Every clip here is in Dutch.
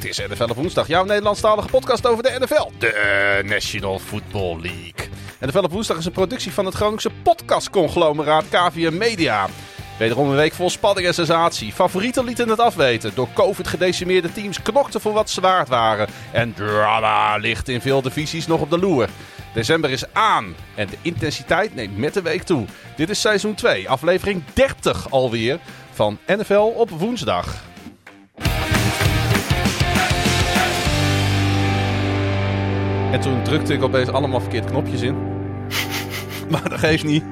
Dit is NFL op woensdag, jouw Nederlandstalige podcast over de NFL, de National Football League. NFL op woensdag is een productie van het Groningse podcastconglomeraat KVM Media. Wederom een week vol spanning en sensatie. Favorieten lieten het afweten. Door COVID gedecimeerde teams knokten voor wat ze waard waren. En drama ligt in veel divisies nog op de loer. December is aan en de intensiteit neemt met de week toe. Dit is seizoen 2, aflevering 30 alweer van NFL op woensdag. En toen drukte ik opeens allemaal verkeerd knopjes in. maar dat geeft niet.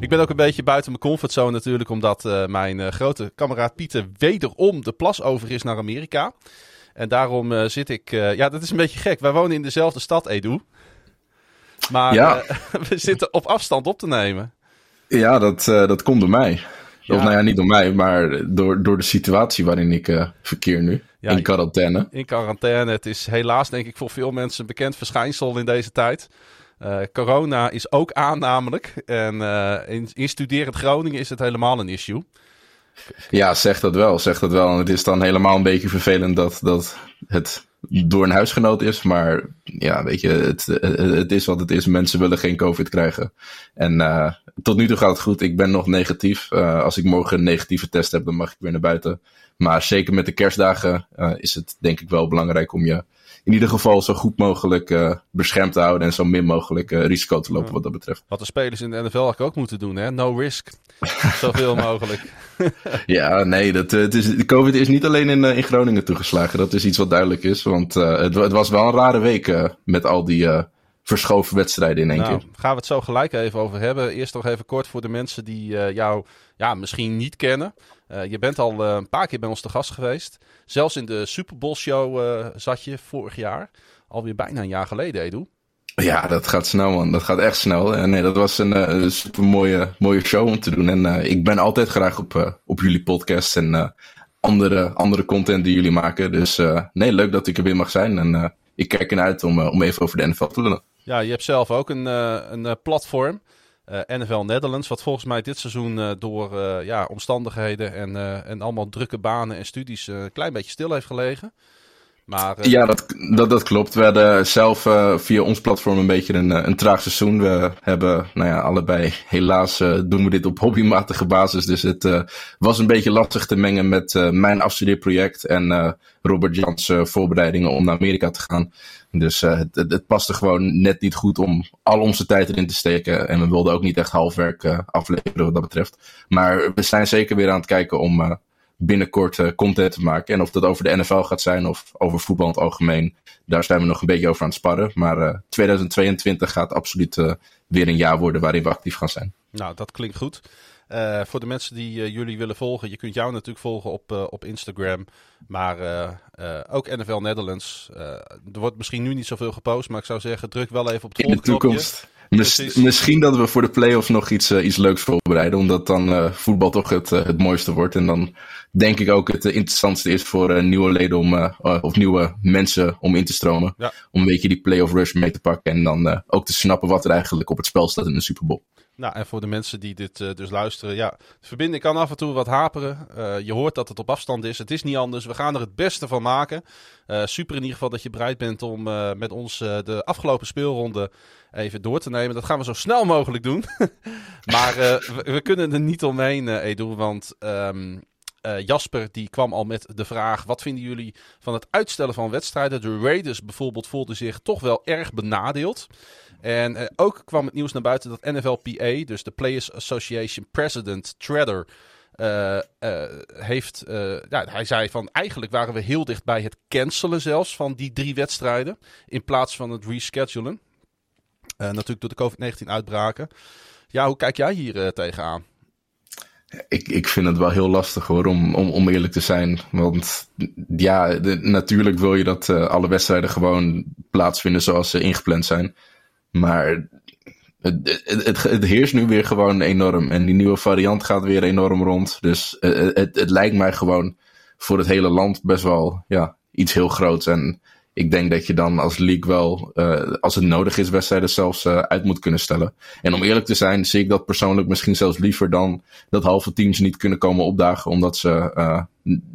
Ik ben ook een beetje buiten mijn comfortzone natuurlijk, omdat uh, mijn uh, grote kameraad Pieter wederom de plas over is naar Amerika. En daarom uh, zit ik... ja, dat is een beetje gek. Wij wonen in dezelfde stad, Edu. Maar Ja. we zitten op afstand op te nemen. Ja, dat, eh, dat komt door mij. Ja. Of nou ja, niet door mij, maar door, door de situatie waarin ik eh, verkeer nu. Ja, in quarantaine. In quarantaine. Het is helaas denk ik voor veel mensen een bekend verschijnsel in deze tijd. Eh, corona is ook aan namelijk. En eh, in, in studerend Groningen is het helemaal een issue. Ja, zeg dat wel, zeg dat wel. En het is dan helemaal een beetje vervelend dat, dat het door een huisgenoot is. Maar ja, weet je, het, het, is wat het is. Mensen willen geen COVID krijgen. En eh, tot nu toe gaat het goed. Ik ben nog negatief. Als ik morgen een negatieve test heb, dan mag ik weer naar buiten. Maar zeker met de kerstdagen eh, is het denk ik wel belangrijk om je in ieder geval zo goed mogelijk eh, beschermd te houden. En zo min mogelijk eh, risico te lopen wat dat betreft. Wat de spelers in de NFL ook moeten doen. Hè? No risk. Zoveel mogelijk. Ja, nee, dat, het is, COVID is niet alleen in, in Groningen toegeslagen. Dat is iets wat duidelijk is. Want het, het was wel een rare week met al die verschoven wedstrijden in één Nou, keer. gaan we het zo gelijk even over hebben. Eerst nog even kort voor de mensen die jou ja, misschien niet kennen. Eh, je bent al eh, een paar keer bij ons te gast geweest. Zelfs in de Super Bowl show eh, zat je vorig jaar. Alweer bijna een jaar geleden, Edu. Ja, dat gaat snel, man. Dat gaat echt snel. En nee, dat was een, super mooie, mooie show om te doen. En ik ben altijd graag op, op jullie podcast en andere, andere content die jullie maken. Dus nee, leuk dat ik er weer mag zijn. En ik kijk ernaar uit om, om even over de NFL te lullen. Ja, je hebt zelf ook een, een platform. Eh, NFL Netherlands, wat volgens mij dit seizoen eh, door eh, ja, omstandigheden en, en allemaal drukke banen en studies een klein beetje stil heeft gelegen. Maar eh, Ja, dat, dat, dat klopt. We hadden zelf eh, via ons platform een beetje een, eh, een traag seizoen. We hebben, nou ja, allebei, helaas doen we dit op hobbymatige basis. Dus het was een beetje lastig te mengen met mijn afstudeerproject en Robert Jans voorbereidingen om naar Amerika te gaan. Dus het, het, paste gewoon net niet goed om al onze tijd erin te steken. En we wilden ook niet echt halfwerk afleveren wat dat betreft. Maar we zijn zeker weer aan het kijken om binnenkort eh, content te maken. En of dat over de NFL gaat zijn of over voetbal in het algemeen, daar zijn we nog een beetje over aan het sparren. Maar eh 2022 gaat absoluut eh, weer een jaar worden waarin we actief gaan zijn. Nou, dat klinkt goed. Eh, voor de mensen die eh, jullie willen volgen, je kunt jou natuurlijk volgen op, eh, op Instagram. Maar eh, eh, ook NFL Netherlands. Eh, er wordt misschien nu niet zoveel gepost, maar ik zou zeggen, druk wel even op het In de toekomst. Misschien dat we voor de playoffs nog iets, eh, iets leuks voorbereiden. Omdat dan eh, voetbal toch het, eh, het mooiste wordt. En dan denk ik ook het interessantste is voor nieuwe leden om, of nieuwe mensen om in te stromen. Ja. Om een beetje die playoff rush mee te pakken. En dan ook te snappen wat er eigenlijk op het spel staat in de Super Bowl. Nou, en voor de mensen die dit eh, dus luisteren, ja, de verbinding kan af en toe wat haperen. Eh, je hoort dat het op afstand is. Het is niet anders. We gaan er het beste van maken. Eh, super in ieder geval dat je bereid bent om met ons de afgelopen speelronde even door te nemen. Dat gaan we zo snel mogelijk doen. maar we, we kunnen er niet omheen, Edu, want ehm, eh, Jasper die kwam al met de vraag: wat vinden jullie van het uitstellen van wedstrijden? De Raiders bijvoorbeeld voelden zich toch wel erg benadeeld. En eh, ook kwam het nieuws naar buiten dat NFLPA, dus de Players Association President Treader, eh, eh, heeft. ja, hij zei van eigenlijk waren we heel dicht bij het cancelen zelfs van die drie wedstrijden. In plaats van het reschedulen. Natuurlijk door de COVID-19 uitbraken. Ja, hoe kijk jij hier tegenaan? Ik, ik vind het wel heel lastig hoor, om, om, om eerlijk te zijn. Want ja, natuurlijk wil je dat alle wedstrijden gewoon plaatsvinden zoals ze ingepland zijn. Maar het, het, het, heerst nu weer gewoon enorm. En die nieuwe variant gaat weer enorm rond. Dus eh, het, het, het lijkt mij gewoon voor het hele land best wel ja, iets heel groots. En ik denk dat je dan als league wel, eh, als het nodig is, wedstrijden zelfs eh, uit moet kunnen stellen. En om eerlijk te zijn, zie ik dat persoonlijk misschien zelfs liever dan dat halve teams niet kunnen komen opdagen omdat ze eh,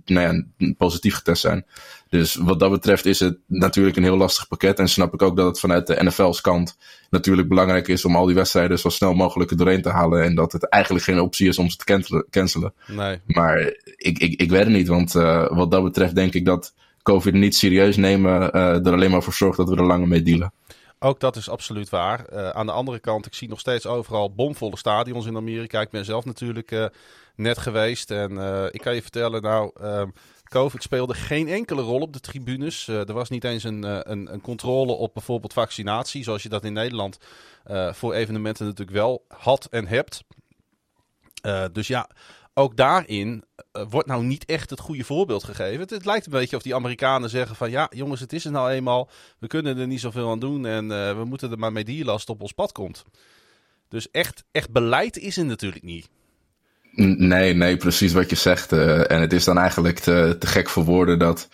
nou ja, positief getest zijn. Dus wat dat betreft is het natuurlijk een heel lastig pakket. En snap ik ook dat het vanuit de NFL's kant natuurlijk belangrijk is om al die wedstrijden zo snel mogelijk doorheen te halen. En dat het eigenlijk geen optie is om ze te cancelen. Nee. Maar ik, ik, ik weet het niet, want uh, wat dat betreft denk ik dat COVID niet serieus nemen uh, er alleen maar voor zorgt dat we er langer mee dealen. Ook dat is absoluut waar. Uh, aan de andere kant, ik zie nog steeds overal bomvolle stadions in Amerika. Ik ben zelf natuurlijk net geweest en ik kan je vertellen, nou, COVID speelde geen enkele rol op de tribunes. er was niet eens een, een, een, controle op bijvoorbeeld vaccinatie, zoals je dat in Nederland voor evenementen natuurlijk wel had en hebt. dus ja, ook daarin wordt nou niet echt het goede voorbeeld gegeven. Het, lijkt een beetje of die Amerikanen zeggen van ja, jongens, het is er nou eenmaal. We kunnen er niet zoveel aan doen en we moeten er maar mee dealen als op ons pad komt. Dus echt, echt beleid is er natuurlijk niet. Nee, nee, precies wat je zegt. Uh, en het is dan eigenlijk te, te gek voor woorden dat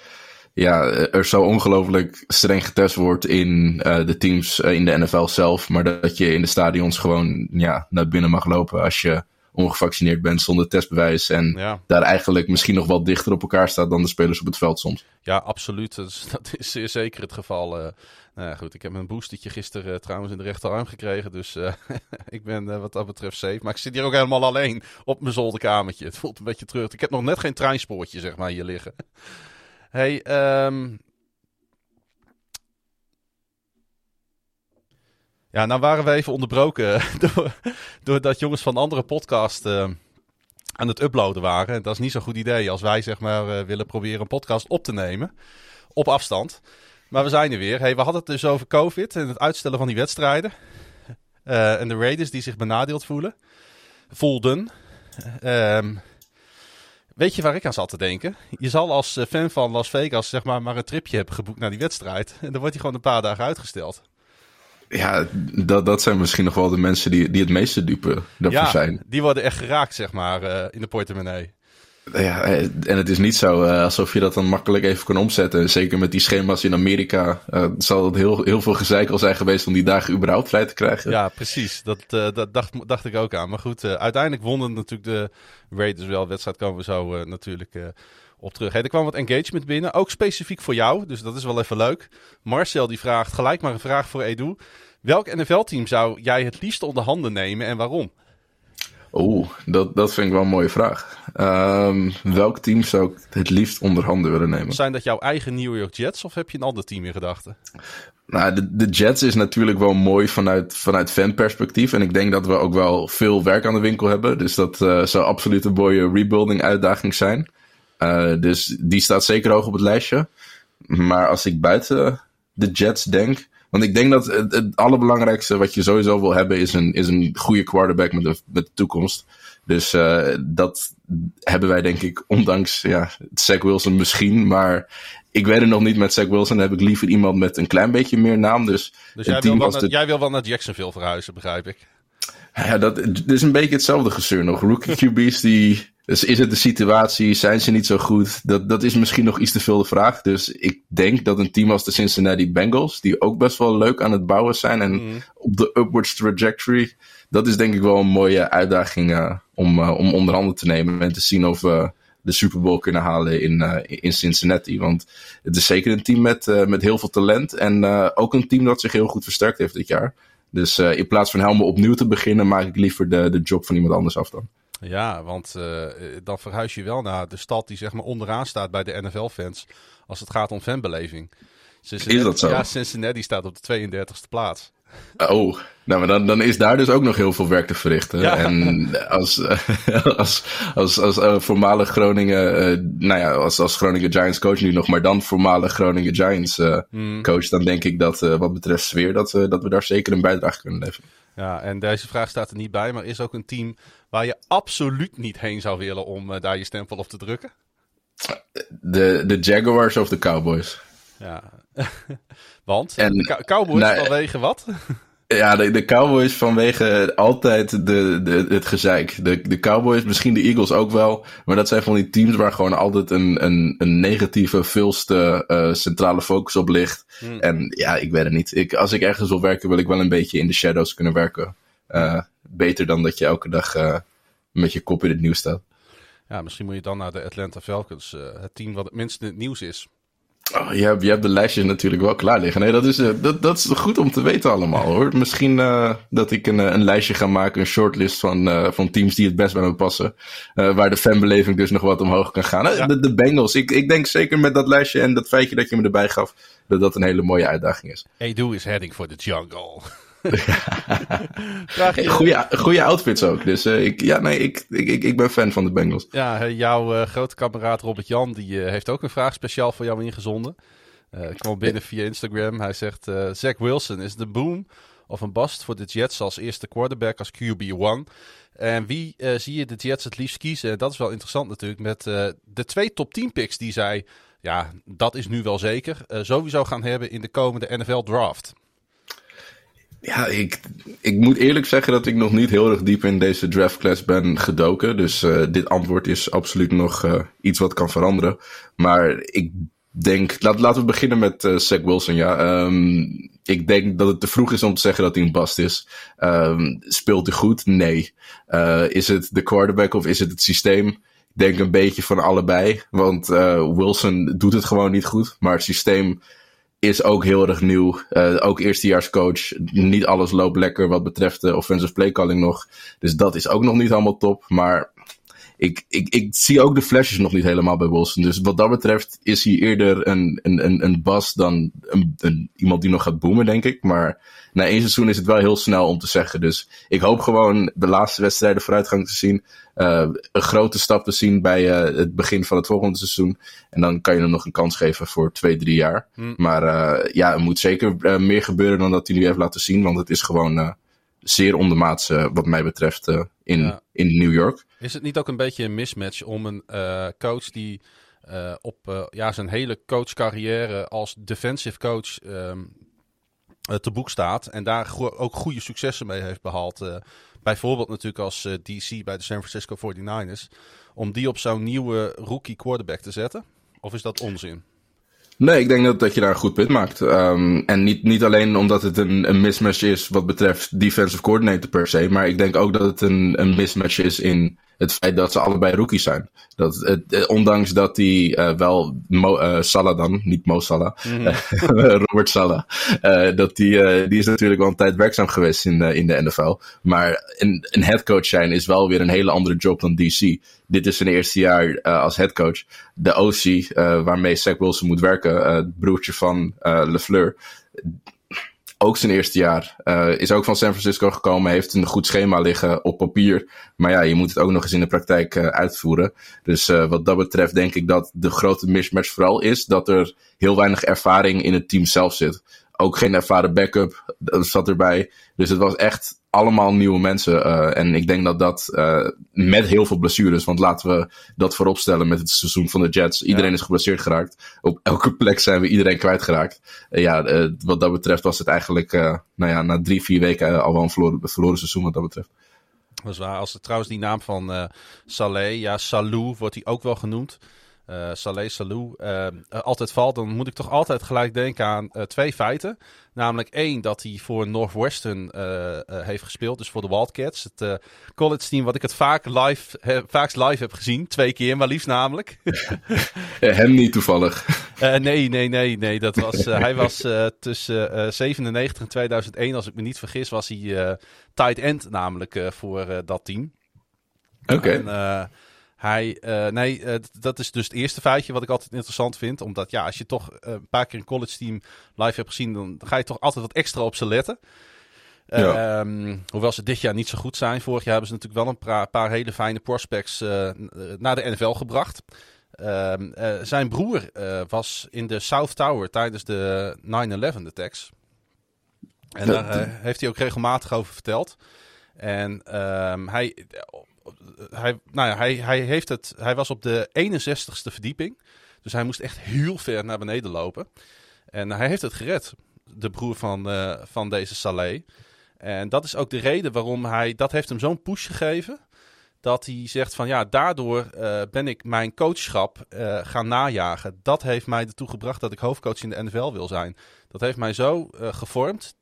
ja, er zo ongelooflijk streng getest wordt in de teams in de NFL zelf. Maar dat je in de stadions gewoon ja, naar binnen mag lopen als je ongevaccineerd bent zonder testbewijs. En ja. daar eigenlijk misschien nog wel dichter op elkaar staat dan de spelers op het veld soms. Ja, absoluut. Dat is, zeer zeker het geval. Nou goed, ik heb een boostertje gisteren uh, trouwens in de rechterarm gekregen. Dus uh, ik ben wat dat betreft safe. Maar ik zit hier ook helemaal alleen op mijn zolderkamertje. Het voelt een beetje terug. Ik heb nog net geen treinspoortje, zeg maar, hier liggen. Hey, um, Ja, nou waren we even onderbroken door, doordat jongens van andere podcast uh, aan het uploaden waren. En dat is niet zo'n goed idee als wij zeg maar willen proberen een podcast op te nemen op afstand. Maar we zijn er weer. Hey, we hadden het dus over COVID en het uitstellen van die wedstrijden. Uh, en de Raiders die zich benadeeld voelen. Voelden. Um, weet je waar ik aan zat te denken? Je zal als fan van Las Vegas zeg maar, maar een tripje hebben geboekt naar die wedstrijd. En dan wordt die gewoon een paar dagen uitgesteld. Ja, dat, dat zijn misschien nog wel de mensen die, die het meeste dupe daarvoor ja, zijn. die worden echt geraakt, zeg maar, uh, in de portemonnee. Ja, en het is niet zo uh, alsof je dat dan makkelijk even kan omzetten. Zeker met die schema's in Amerika uh, zal het heel, heel veel gezeik al zijn geweest om die dagen überhaupt vrij te krijgen. Ja, precies. Dat, dat dacht, dacht ik ook aan. Maar goed, uiteindelijk wonnen natuurlijk de Raiders wel. Wedstrijd komen we zo natuurlijk op terug. Er kwam wat engagement binnen, ook specifiek voor jou, dus dat is wel even leuk. Marcel die vraagt gelijk maar een vraag voor Edu. Welk NFL-team zou jij het liefst onder handen nemen en waarom? Oeh, dat, dat vind ik wel een mooie vraag. Um, welk team zou ik het liefst onder handen willen nemen? Zijn dat jouw eigen New York Jets of heb je een ander team in gedachten? Nou, de, de Jets is natuurlijk wel mooi vanuit, vanuit fanperspectief. En ik denk dat we ook wel veel werk aan de winkel hebben. Dus dat uh, zou absoluut een mooie rebuilding uitdaging zijn. Uh, dus die staat zeker hoog op het lijstje. Maar als ik buiten de Jets denk. Want ik denk dat het, het allerbelangrijkste wat je sowieso wil hebben is een, is een goede quarterback met de, met de toekomst. Dus uh, dat hebben wij denk ik, ondanks ja, Zach Wilson misschien. Maar ik weet het nog niet met Zach Wilson. Dan heb ik liever iemand met een klein beetje meer naam. Dus, dus jij, wil wel naar, de... jij wil wel naar Jacksonville verhuizen, begrijp ik. Ja, dat, dat is een beetje hetzelfde gezeur nog. Rookie QB's die dus is het de situatie? Zijn ze niet zo goed? Dat, dat is misschien nog iets te veel de vraag. Dus ik denk dat een team als de Cincinnati Bengals, die ook best wel leuk aan het bouwen zijn en mm. op de upwards trajectory, dat is denk ik wel een mooie uitdaging uh, om, uh, om onder handen te nemen en te zien of we de Super Bowl kunnen halen in, uh, in Cincinnati. Want het is zeker een team met, met heel veel talent en ook een team dat zich heel goed versterkt heeft dit jaar. Dus in plaats van helemaal opnieuw te beginnen, maak ik liever de, de job van iemand anders af dan. Ja, want uh, dan verhuis je wel naar de stad die zeg maar onderaan staat bij de NFL-fans als het gaat om fanbeleving. Cincinnati, is dat zo? Ja, Cincinnati staat op de 32e plaats. Oh, nou, maar dan, dan is daar dus ook nog heel veel werk te verrichten. Ja. En als, als, als, als uh, voormalig Groningen, uh, nou ja, als, als Groningen Giants coach nu nog, maar dan voormalig Groningen Giants uh, mm. coach, dan denk ik dat wat betreft sfeer, dat, dat we daar zeker een bijdrage kunnen leveren. Ja, en deze vraag staat er niet bij, maar is ook een team waar je absoluut niet heen zou willen om uh, daar je stempel op te drukken? De, de Jaguars of de Cowboys. Ja, want en, de Cowboys nou, vanwege wat? Ja, de, de Cowboys vanwege altijd de, de, het gezeik. De, de Cowboys, misschien de Eagles ook wel. Maar dat zijn van die teams waar gewoon altijd een, een, een negatieve, veelste uh, centrale focus op ligt. Hmm. En ja, ik weet het niet. Ik, als ik ergens wil werken, wil ik wel een beetje in de shadows kunnen werken. Uh, beter dan dat je elke dag uh, met je kop in het nieuws staat. Ja, misschien moet je dan naar de Atlanta Falcons, het team wat het minst in het nieuws is. Oh, je, hebt, je hebt de lijstjes natuurlijk wel klaar liggen. Nee, dat is, dat, dat is goed om te weten allemaal hoor. Misschien uh, dat ik een, een lijstje ga maken, een shortlist van, uh, van teams die het best bij me passen. waar de fanbeleving dus nog wat omhoog kan gaan. Ja. De, de Bengals, ik, ik denk zeker met dat lijstje en dat feitje dat je me erbij gaf, dat dat een hele mooie uitdaging is. Edu is heading for the jungle. goede, goede outfits ook. Dus uh, ik, ja, nee, ik, ik, ik ben fan van de Bengals. Ja, jouw uh, grote kameraad Robert Jan die, uh, heeft ook een vraag speciaal voor jou ingezonden. ik kwam binnen via Instagram. Hij zegt: Zach Wilson is de boom of een bust voor de Jets als eerste quarterback als QB1. En wie zie je de Jets het liefst kiezen? Dat is wel interessant natuurlijk. Met de twee top 10 picks die zij, ja, dat is nu wel zeker, sowieso gaan hebben in de komende NFL draft. Ja, ik, ik moet eerlijk zeggen dat ik nog niet heel erg diep in deze draftclass ben gedoken. Dus uh, dit antwoord is absoluut nog uh, iets wat kan veranderen. Maar ik denk, laat, laten we beginnen met uh, Zach Wilson. Ja, um, ik denk dat het te vroeg is om te zeggen dat hij een bast is. Um, speelt hij goed? Nee. is het de quarterback of is het het systeem? Ik denk een beetje van allebei. Want Wilson doet het gewoon niet goed. Maar het systeem is ook heel erg nieuw. Uh, ook eerstejaarscoach. Niet alles loopt lekker wat betreft de offensive play calling nog. Dus dat is ook nog niet allemaal top. Maar ik, ik, ik zie ook de flashes nog niet helemaal bij Wilson. Dus wat dat betreft is hij eerder een, een, een, een bas dan een, een, iemand die nog gaat boomen, denk ik. Maar na één seizoen is het wel heel snel om te zeggen. Dus ik hoop gewoon de laatste wedstrijden vooruitgang te zien. Uh, een grote stap te zien bij uh, het begin van het volgende seizoen. En dan kan je hem nog een kans geven voor twee, drie jaar. Hmm. Maar uh, ja, er moet zeker meer gebeuren dan dat hij nu heeft laten zien. Want het is gewoon zeer ondermaats wat mij betreft in, ja. in New York. Is het niet ook een beetje een mismatch om een coach die... op ja, zijn hele coachcarrière als defensive coach um, te boek staat. En daar ook goede successen mee heeft behaald. Bijvoorbeeld natuurlijk als DC bij de San Francisco 49ers. Om die op zo'n nieuwe rookie quarterback te zetten? Of is dat onzin? Nee, ik denk dat, dat je daar een goed punt maakt. Um, en niet, niet alleen omdat het een, een mismatch is wat betreft defensive coordinator per se. Maar ik denk ook dat het een, een mismatch is in het feit dat ze allebei rookies zijn. Dat, het, eh, ondanks dat hij uh, wel Mo, uh, Salah dan, niet Mo Salah, mm -hmm. Robert Salah, dat die, die is natuurlijk wel een tijd werkzaam geweest in, in de NFL. Maar een, een headcoach zijn is wel weer een hele andere job dan DC. Dit is zijn eerste jaar als headcoach. De OC, waarmee Zach Wilson moet werken, het broertje van LeFleur ook zijn eerste jaar. Uh, is ook van San Francisco gekomen, heeft een goed schema liggen op papier. Maar ja, je moet het ook nog eens in de praktijk uh, uitvoeren. Dus uh, wat dat betreft denk ik dat de grote mismatch vooral is dat er heel weinig ervaring in het team zelf zit. Ook geen ervaren backup dat zat erbij. Dus het was echt allemaal nieuwe mensen. Uh, en ik denk dat dat uh, met heel veel blessures, want laten we dat vooropstellen met het seizoen van de Jets. Iedereen is geblesseerd geraakt. Op elke plek zijn we iedereen kwijtgeraakt. Uh, ja, wat dat betreft was het eigenlijk, nou ja, na drie, vier weken al wel een verloren, verloren seizoen wat dat betreft. Dat is waar. Als het trouwens die naam van Saleh, ja, Salou wordt hij ook wel genoemd uh, Saleh Salou uh, altijd valt, dan moet ik toch altijd gelijk denken aan uh, twee feiten. Namelijk één, dat hij voor Northwestern heeft gespeeld, dus voor de Wildcats. Het college team wat ik het vaak live, he, vaakst live heb gezien. Twee keer maar liefst namelijk. hem niet toevallig. nee, nee, nee, nee. Dat was, hij was tussen 97 en 2001, als ik me niet vergis, was hij tight end namelijk voor dat team. Oké. Okay. Hij, uh, nee, uh, dat is dus het eerste feitje wat ik altijd interessant vind. Omdat ja, als je toch uh, een paar keer een college team live hebt gezien, dan ga je toch altijd wat extra op ze letten. Ja. Um, hoewel ze dit jaar niet zo goed zijn. Vorig jaar hebben ze natuurlijk wel een paar, paar hele fijne prospects naar de NFL gebracht. Um, zijn broer was in de South Tower tijdens de 9-11 attacks. En daar heeft hij ook regelmatig over verteld. En um, hij, hij, nou ja, hij, hij, heeft het, hij was op de 61ste verdieping. Dus hij moest echt heel ver naar beneden lopen. En hij heeft het gered, de broer van, uh, van deze Saleh. En dat is ook de reden waarom hij, dat heeft hem zo'n push gegeven. Dat hij zegt van ja, daardoor uh, ben ik mijn coachschap uh, gaan najagen. Dat heeft mij ertoe gebracht dat ik hoofdcoach in de NFL wil zijn. Dat heeft mij zo gevormd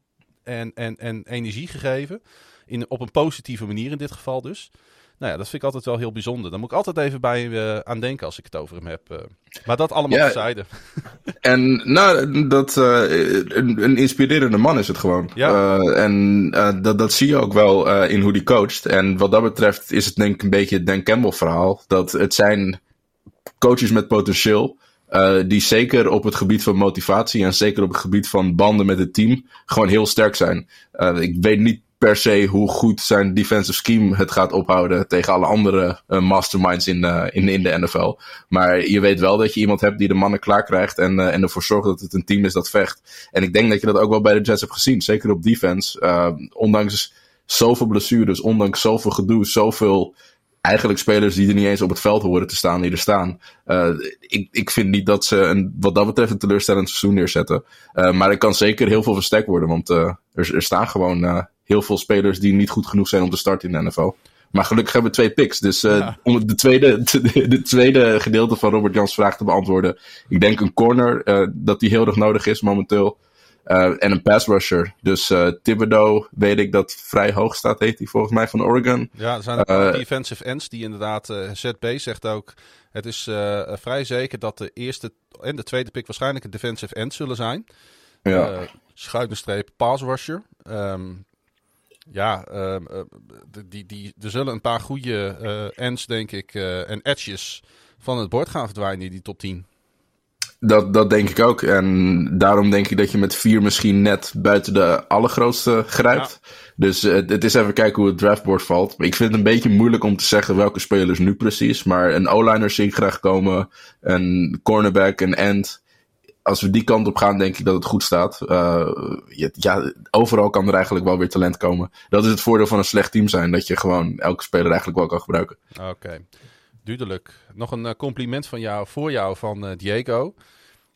en, en, en energie gegeven. In, op een positieve manier in dit geval dus Nou ja, dat vind ik altijd wel heel bijzonder. Daar moet ik altijd even bij uh, aan denken als ik het over hem heb. Uh. Maar dat allemaal ja, terzijde. En nou, dat, uh, een, een, inspirerende man is het gewoon. Ja. en dat, dat zie je ook wel in hoe hij coacht. En wat dat betreft is het denk ik een beetje het Dan Campbell verhaal. Dat het zijn coaches met potentieel. die zeker op het gebied van motivatie en zeker op het gebied van banden met het team gewoon heel sterk zijn. ik weet niet per se hoe goed zijn defensive scheme het gaat ophouden tegen alle andere uh, masterminds in, uh, in, in de NFL. Maar je weet wel dat je iemand hebt die de mannen klaar krijgt en, uh, en ervoor zorgt dat het een team is dat vecht. En ik denk dat je dat ook wel bij de Jets hebt gezien, zeker op defense. ondanks zoveel blessures, ondanks zoveel gedoe, zoveel eigenlijk spelers die er niet eens op het veld horen te staan, die er staan. ik, ik vind niet dat ze een, wat dat betreft een teleurstellend seizoen neerzetten. maar het kan zeker heel veel versterkt worden, want er, er staan gewoon heel veel spelers die niet goed genoeg zijn om te starten in de NFL. Maar gelukkig hebben we twee picks. Dus uh, om de tweede, de, tweede gedeelte van Robert Jans vraag te beantwoorden. Ik denk een corner, uh, dat die heel erg nodig is momenteel. Uh, en een pass rusher. Dus Thibodeau weet ik dat vrij hoog staat, heet hij volgens mij van Oregon. Ja, er zijn paar defensive ends die inderdaad... ZB zegt ook, het is vrij zeker dat de eerste en de tweede pick waarschijnlijk een defensive end zullen zijn. Ja. schuine streep pass rusher. Um, ja, uh, die, die, er zullen een paar goede uh, ends, denk ik, uh, en edges van het bord gaan verdwijnen in die top 10. Dat, dat denk ik ook. En daarom denk ik dat je met vier misschien net buiten de allergrootste grijpt. Dus het, het, is even kijken hoe het draftboard valt. Ik vind het een beetje moeilijk om te zeggen welke spelers nu precies. Maar een O-liner zie ik graag komen. Een cornerback, een end als we die kant op gaan, denk ik dat het goed staat. Uh, ja, overal kan er eigenlijk wel weer talent komen. Dat is het voordeel van een slecht team zijn. Dat je gewoon elke speler eigenlijk wel kan gebruiken. Oké, duidelijk. Nog een eh, compliment van jou, voor jou van uh, Diego.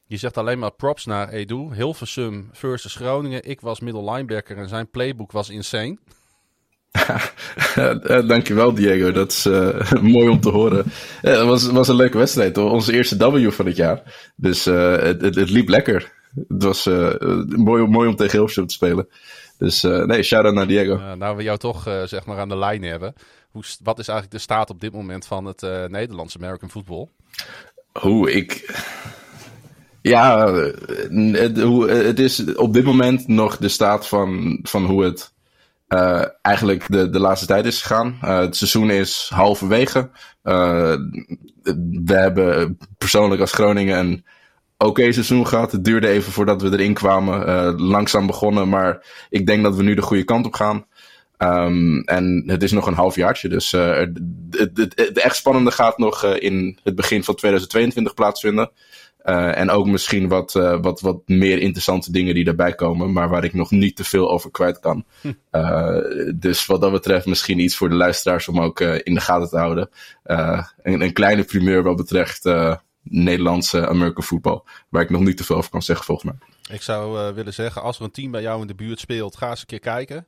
Je zegt alleen maar props naar Edu. Hilversum versus Groningen. Ik was middle linebacker en zijn playbook was insane. Dankjewel, Diego. Dat is uh, mooi om te horen. het was, was een leuke wedstrijd. Hoor. Onze eerste W van het jaar. Dus uh, het, het, het, liep lekker. Het was uh, mooi, mooi om tegen Hilversum te spelen. Dus nee, shout-out naar Diego. nou, we jou toch zeg maar aan de lijn hebben. Hoe, wat is eigenlijk de staat op dit moment van het Nederlandse American football? Hoe ik... Ja, het, het is op dit moment nog de staat van, van hoe het uh, eigenlijk de, de laatste tijd is gegaan. Uh, het seizoen is halverwege. Uh, we hebben persoonlijk als Groningen een oké seizoen gehad. Het duurde even voordat we erin kwamen. langzaam begonnen, maar ik denk dat we nu de goede kant op gaan. Um, en het is nog een halfjaartje, dus het, het, het, echt spannende gaat nog in het begin van 2022 plaatsvinden. Uh, en ook misschien wat, uh, wat, wat meer interessante dingen die daarbij komen, maar waar ik nog niet te veel over kwijt kan. Hm. Uh, dus wat dat betreft misschien iets voor de luisteraars om ook in de gaten te houden. Een, een, kleine primeur wat betreft Nederlandse American football, waar ik nog niet te veel over kan zeggen volgens mij. Ik zou willen zeggen, als er een team bij jou in de buurt speelt, ga eens een keer kijken.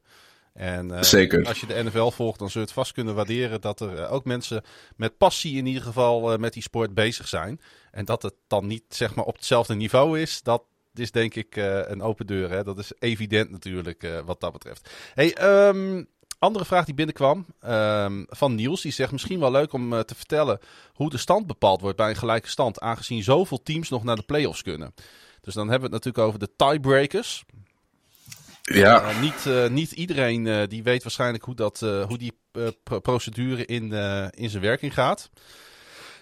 En uh, Zeker. als je de NFL volgt, dan zul je het vast kunnen waarderen dat er uh, ook mensen met passie in ieder geval uh, met die sport bezig zijn. En dat het dan niet zeg maar op hetzelfde niveau is, dat is denk ik een open deur. Hè? Dat is evident natuurlijk wat dat betreft. Hey, um, andere vraag die binnenkwam um, van Niels. Die zegt misschien wel leuk om te vertellen hoe de stand bepaald wordt bij een gelijke stand. Aangezien zoveel teams nog naar de playoffs kunnen. Dus dan hebben we het natuurlijk over de tiebreakers. Ja. Uh, niet, uh, niet iedereen uh, die weet waarschijnlijk hoe, dat, hoe die procedure in, in zijn werking gaat.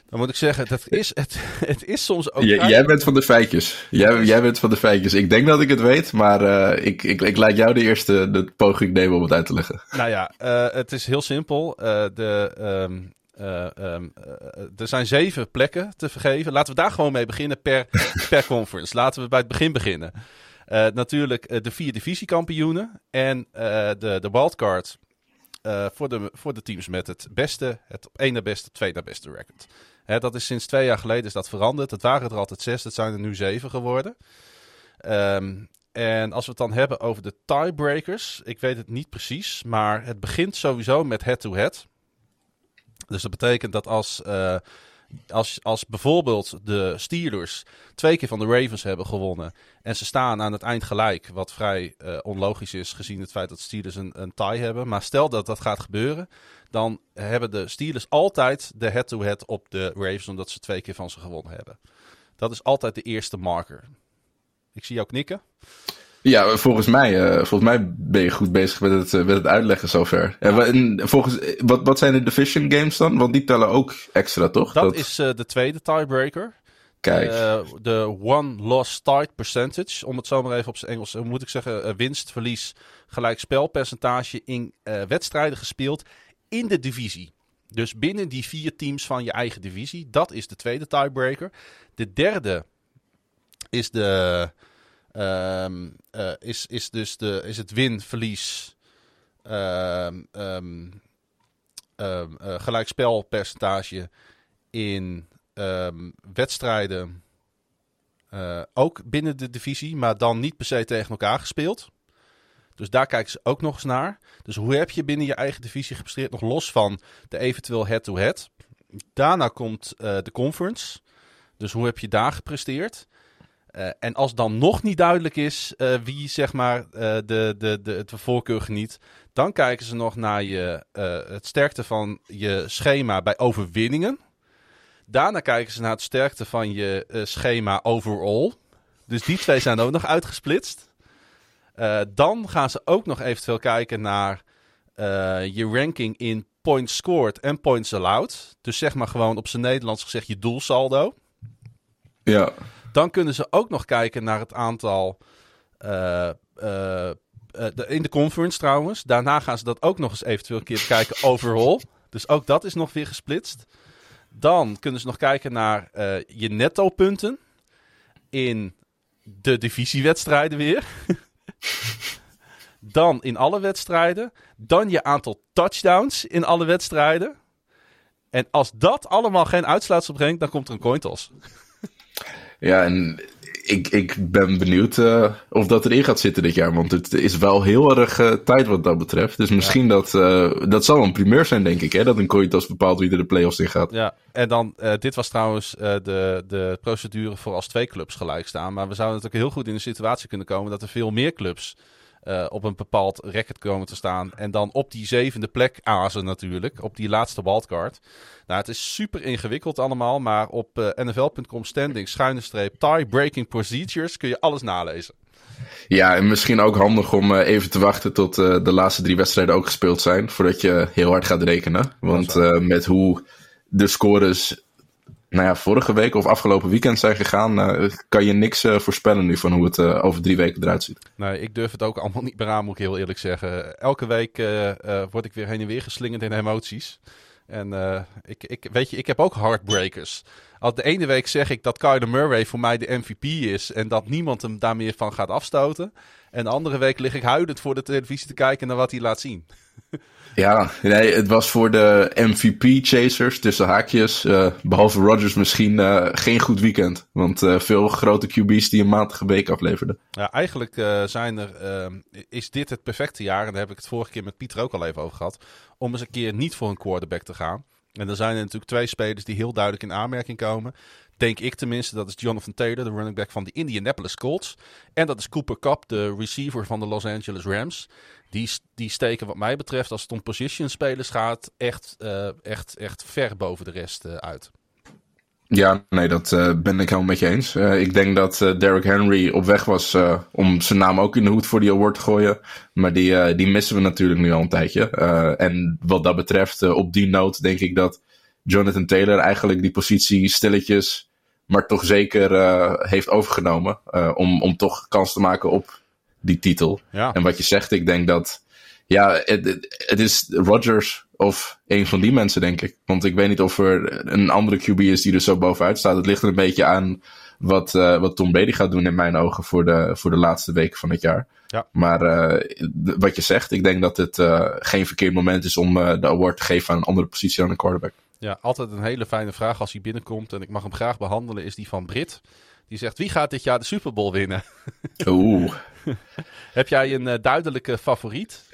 Dan moet ik zeggen, dat is, het, het is soms ook. jij bent van de feitjes. Jij, jij bent van de feitjes. Ik denk dat ik het weet, maar ik, ik, ik laat jou de eerste de poging nemen om het uit te leggen. Nou ja, het is heel simpel. de, um, um, er zijn zeven plekken te vergeven. Laten we daar gewoon mee beginnen per, per conference. Laten we bij het begin beginnen. Uh, natuurlijk uh, de vier divisiekampioenen en uh, de, de wildcard voor, de, voor de teams met het beste, het op één na beste, twee na beste record. Hè, dat is sinds twee jaar geleden is dat veranderd. Het waren er altijd zes, het zijn er nu zeven geworden. Um, en als we het dan hebben over de tiebreakers, ik weet het niet precies, maar het begint sowieso met head-to-head. -head. Dus dat betekent dat als Als, als bijvoorbeeld de Steelers twee keer van de Ravens hebben gewonnen. en ze staan aan het eind gelijk. wat vrij uh, onlogisch is gezien het feit dat Steelers een, een tie hebben. Maar stel dat dat gaat gebeuren. dan hebben de Steelers altijd de head-to-head op de Ravens. omdat ze twee keer van ze gewonnen hebben. Dat is altijd de eerste marker. Ik zie jou knikken. Ja, volgens mij, uh, volgens mij ben je goed bezig met het, uh, met het uitleggen zover. Ja. En volgens, wat, wat zijn de division games dan? Want die tellen ook extra, toch? Dat, dat... is uh, de tweede tiebreaker. Kijk. De one loss start percentage. Om het zo maar even op zijn Engels, moet ik zeggen, winst, verlies, gelijk spelpercentage in wedstrijden gespeeld in de divisie. Dus binnen die vier teams van je eigen divisie. Dat is de tweede tiebreaker. De derde is de Um, uh, is, is dus de, is het win-verlies um, um, gelijkspelpercentage in wedstrijden. Uh, ook binnen de divisie, maar dan niet per se tegen elkaar gespeeld. Dus daar kijken ze ook nog eens naar. Dus hoe heb je binnen je eigen divisie gepresteerd, nog los van de eventueel head-to-head. Daarna komt de conference. Dus hoe heb je daar gepresteerd? Uh, en als dan nog niet duidelijk is uh, wie zeg maar uh, de, de, de, de voorkeur geniet, dan kijken ze nog naar je, het sterkte van je schema bij overwinningen. Daarna kijken ze naar het sterkte van je schema overall. Dus die twee zijn ook nog uitgesplitst. dan gaan ze ook nog eventueel kijken naar je ranking in points scored en points allowed. Dus zeg maar gewoon op zijn Nederlands gezegd je doelsaldo. Ja. Dan kunnen ze ook nog kijken naar het aantal. Uh, uh, de, in de conference trouwens. Daarna gaan ze dat ook nog eens eventueel een keer kijken overall. Dus ook dat is nog weer gesplitst. Dan kunnen ze nog kijken naar je netto punten in de divisiewedstrijden weer. dan in alle wedstrijden. Dan je aantal touchdowns in alle wedstrijden. En als dat allemaal geen uitsluitsel brengt, dan komt er een coin toss. Ja, en ik, ik ben benieuwd uh, of dat erin gaat zitten dit jaar. Want het is wel heel erg uh, tijd wat dat betreft. Dus misschien ja. dat... Uh, dat zal een primeur zijn, denk ik. Hè? Dat een Cointos bepaalt wie er de playoffs in gaat. Ja, en dan... dit was trouwens de, de procedure voor als twee clubs gelijk staan. Maar we zouden natuurlijk heel goed in de situatie kunnen komen... dat er veel meer clubs uh, op een bepaald record komen te staan. En dan op die zevende plek azen natuurlijk. Op die laatste wildcard. Nou, het is super ingewikkeld allemaal. Maar op uh, nfl.com standing schuine streep tie-breaking procedures kun je alles nalezen. Ja, en misschien ook handig om uh, even te wachten tot de laatste drie wedstrijden ook gespeeld zijn. Voordat je heel hard gaat rekenen. Want met hoe de scores nou ja, vorige week of afgelopen weekend zijn gegaan, uh, kan je niks uh, voorspellen nu van hoe het uh, over drie weken eruit ziet. Nee, ik durf het ook allemaal niet meer aan, moet ik heel eerlijk zeggen. Elke week word ik weer heen en weer geslingerd in emoties. En ik, ik, weet je, ik heb ook heartbreakers. Al de ene week zeg ik dat Kyler Murray voor mij de MVP is en dat niemand hem daar meer van gaat afstoten. En de andere week lig ik huidend voor de televisie te kijken naar wat hij laat zien. Ja, nee, het was voor de MVP-chasers tussen haakjes, uh, behalve Rodgers misschien, uh, geen goed weekend. Want uh, veel grote QB's die een matige week afleverden. Ja, eigenlijk zijn er, is dit het perfecte jaar, en daar heb ik het vorige keer met Pieter ook al even over gehad, om eens een keer niet voor een quarterback te gaan. En er zijn er natuurlijk twee spelers die heel duidelijk in aanmerking komen. Denk ik tenminste, dat is Jonathan Taylor, de running back van de Indianapolis Colts. En dat is Cooper Cup, de receiver van de Los Angeles Rams. Die, die steken wat mij betreft, als het om position spelers gaat, echt, uh, echt, echt ver boven de rest uh, uit. Ja, nee, dat uh, ben ik helemaal met je eens. ik denk dat Derrick Henry op weg was om zijn naam ook in de hoed voor die award te gooien. Maar die, die missen we natuurlijk nu al een tijdje. en wat dat betreft, op die noot denk ik dat Jonathan Taylor eigenlijk die positie stilletjes, maar toch zeker heeft overgenomen. om, om toch kans te maken op die titel. Ja. En wat je zegt, ik denk dat. Ja, het, het is Rodgers of een van die mensen, denk ik. Want ik weet niet of er een andere QB is die er zo bovenuit staat. Het ligt er een beetje aan wat, uh, wat Tom Brady gaat doen, in mijn ogen, voor de, voor de laatste weken van het jaar. Ja. Maar uh, wat je zegt, ik denk dat het uh, geen verkeerd moment is om de award te geven aan een andere positie dan een quarterback. Ja, altijd een hele fijne vraag als hij binnenkomt. En ik mag hem graag behandelen, is die van Brit. Die zegt, wie gaat dit jaar de Super Bowl winnen? Oeh. Heb jij een uh, duidelijke favoriet?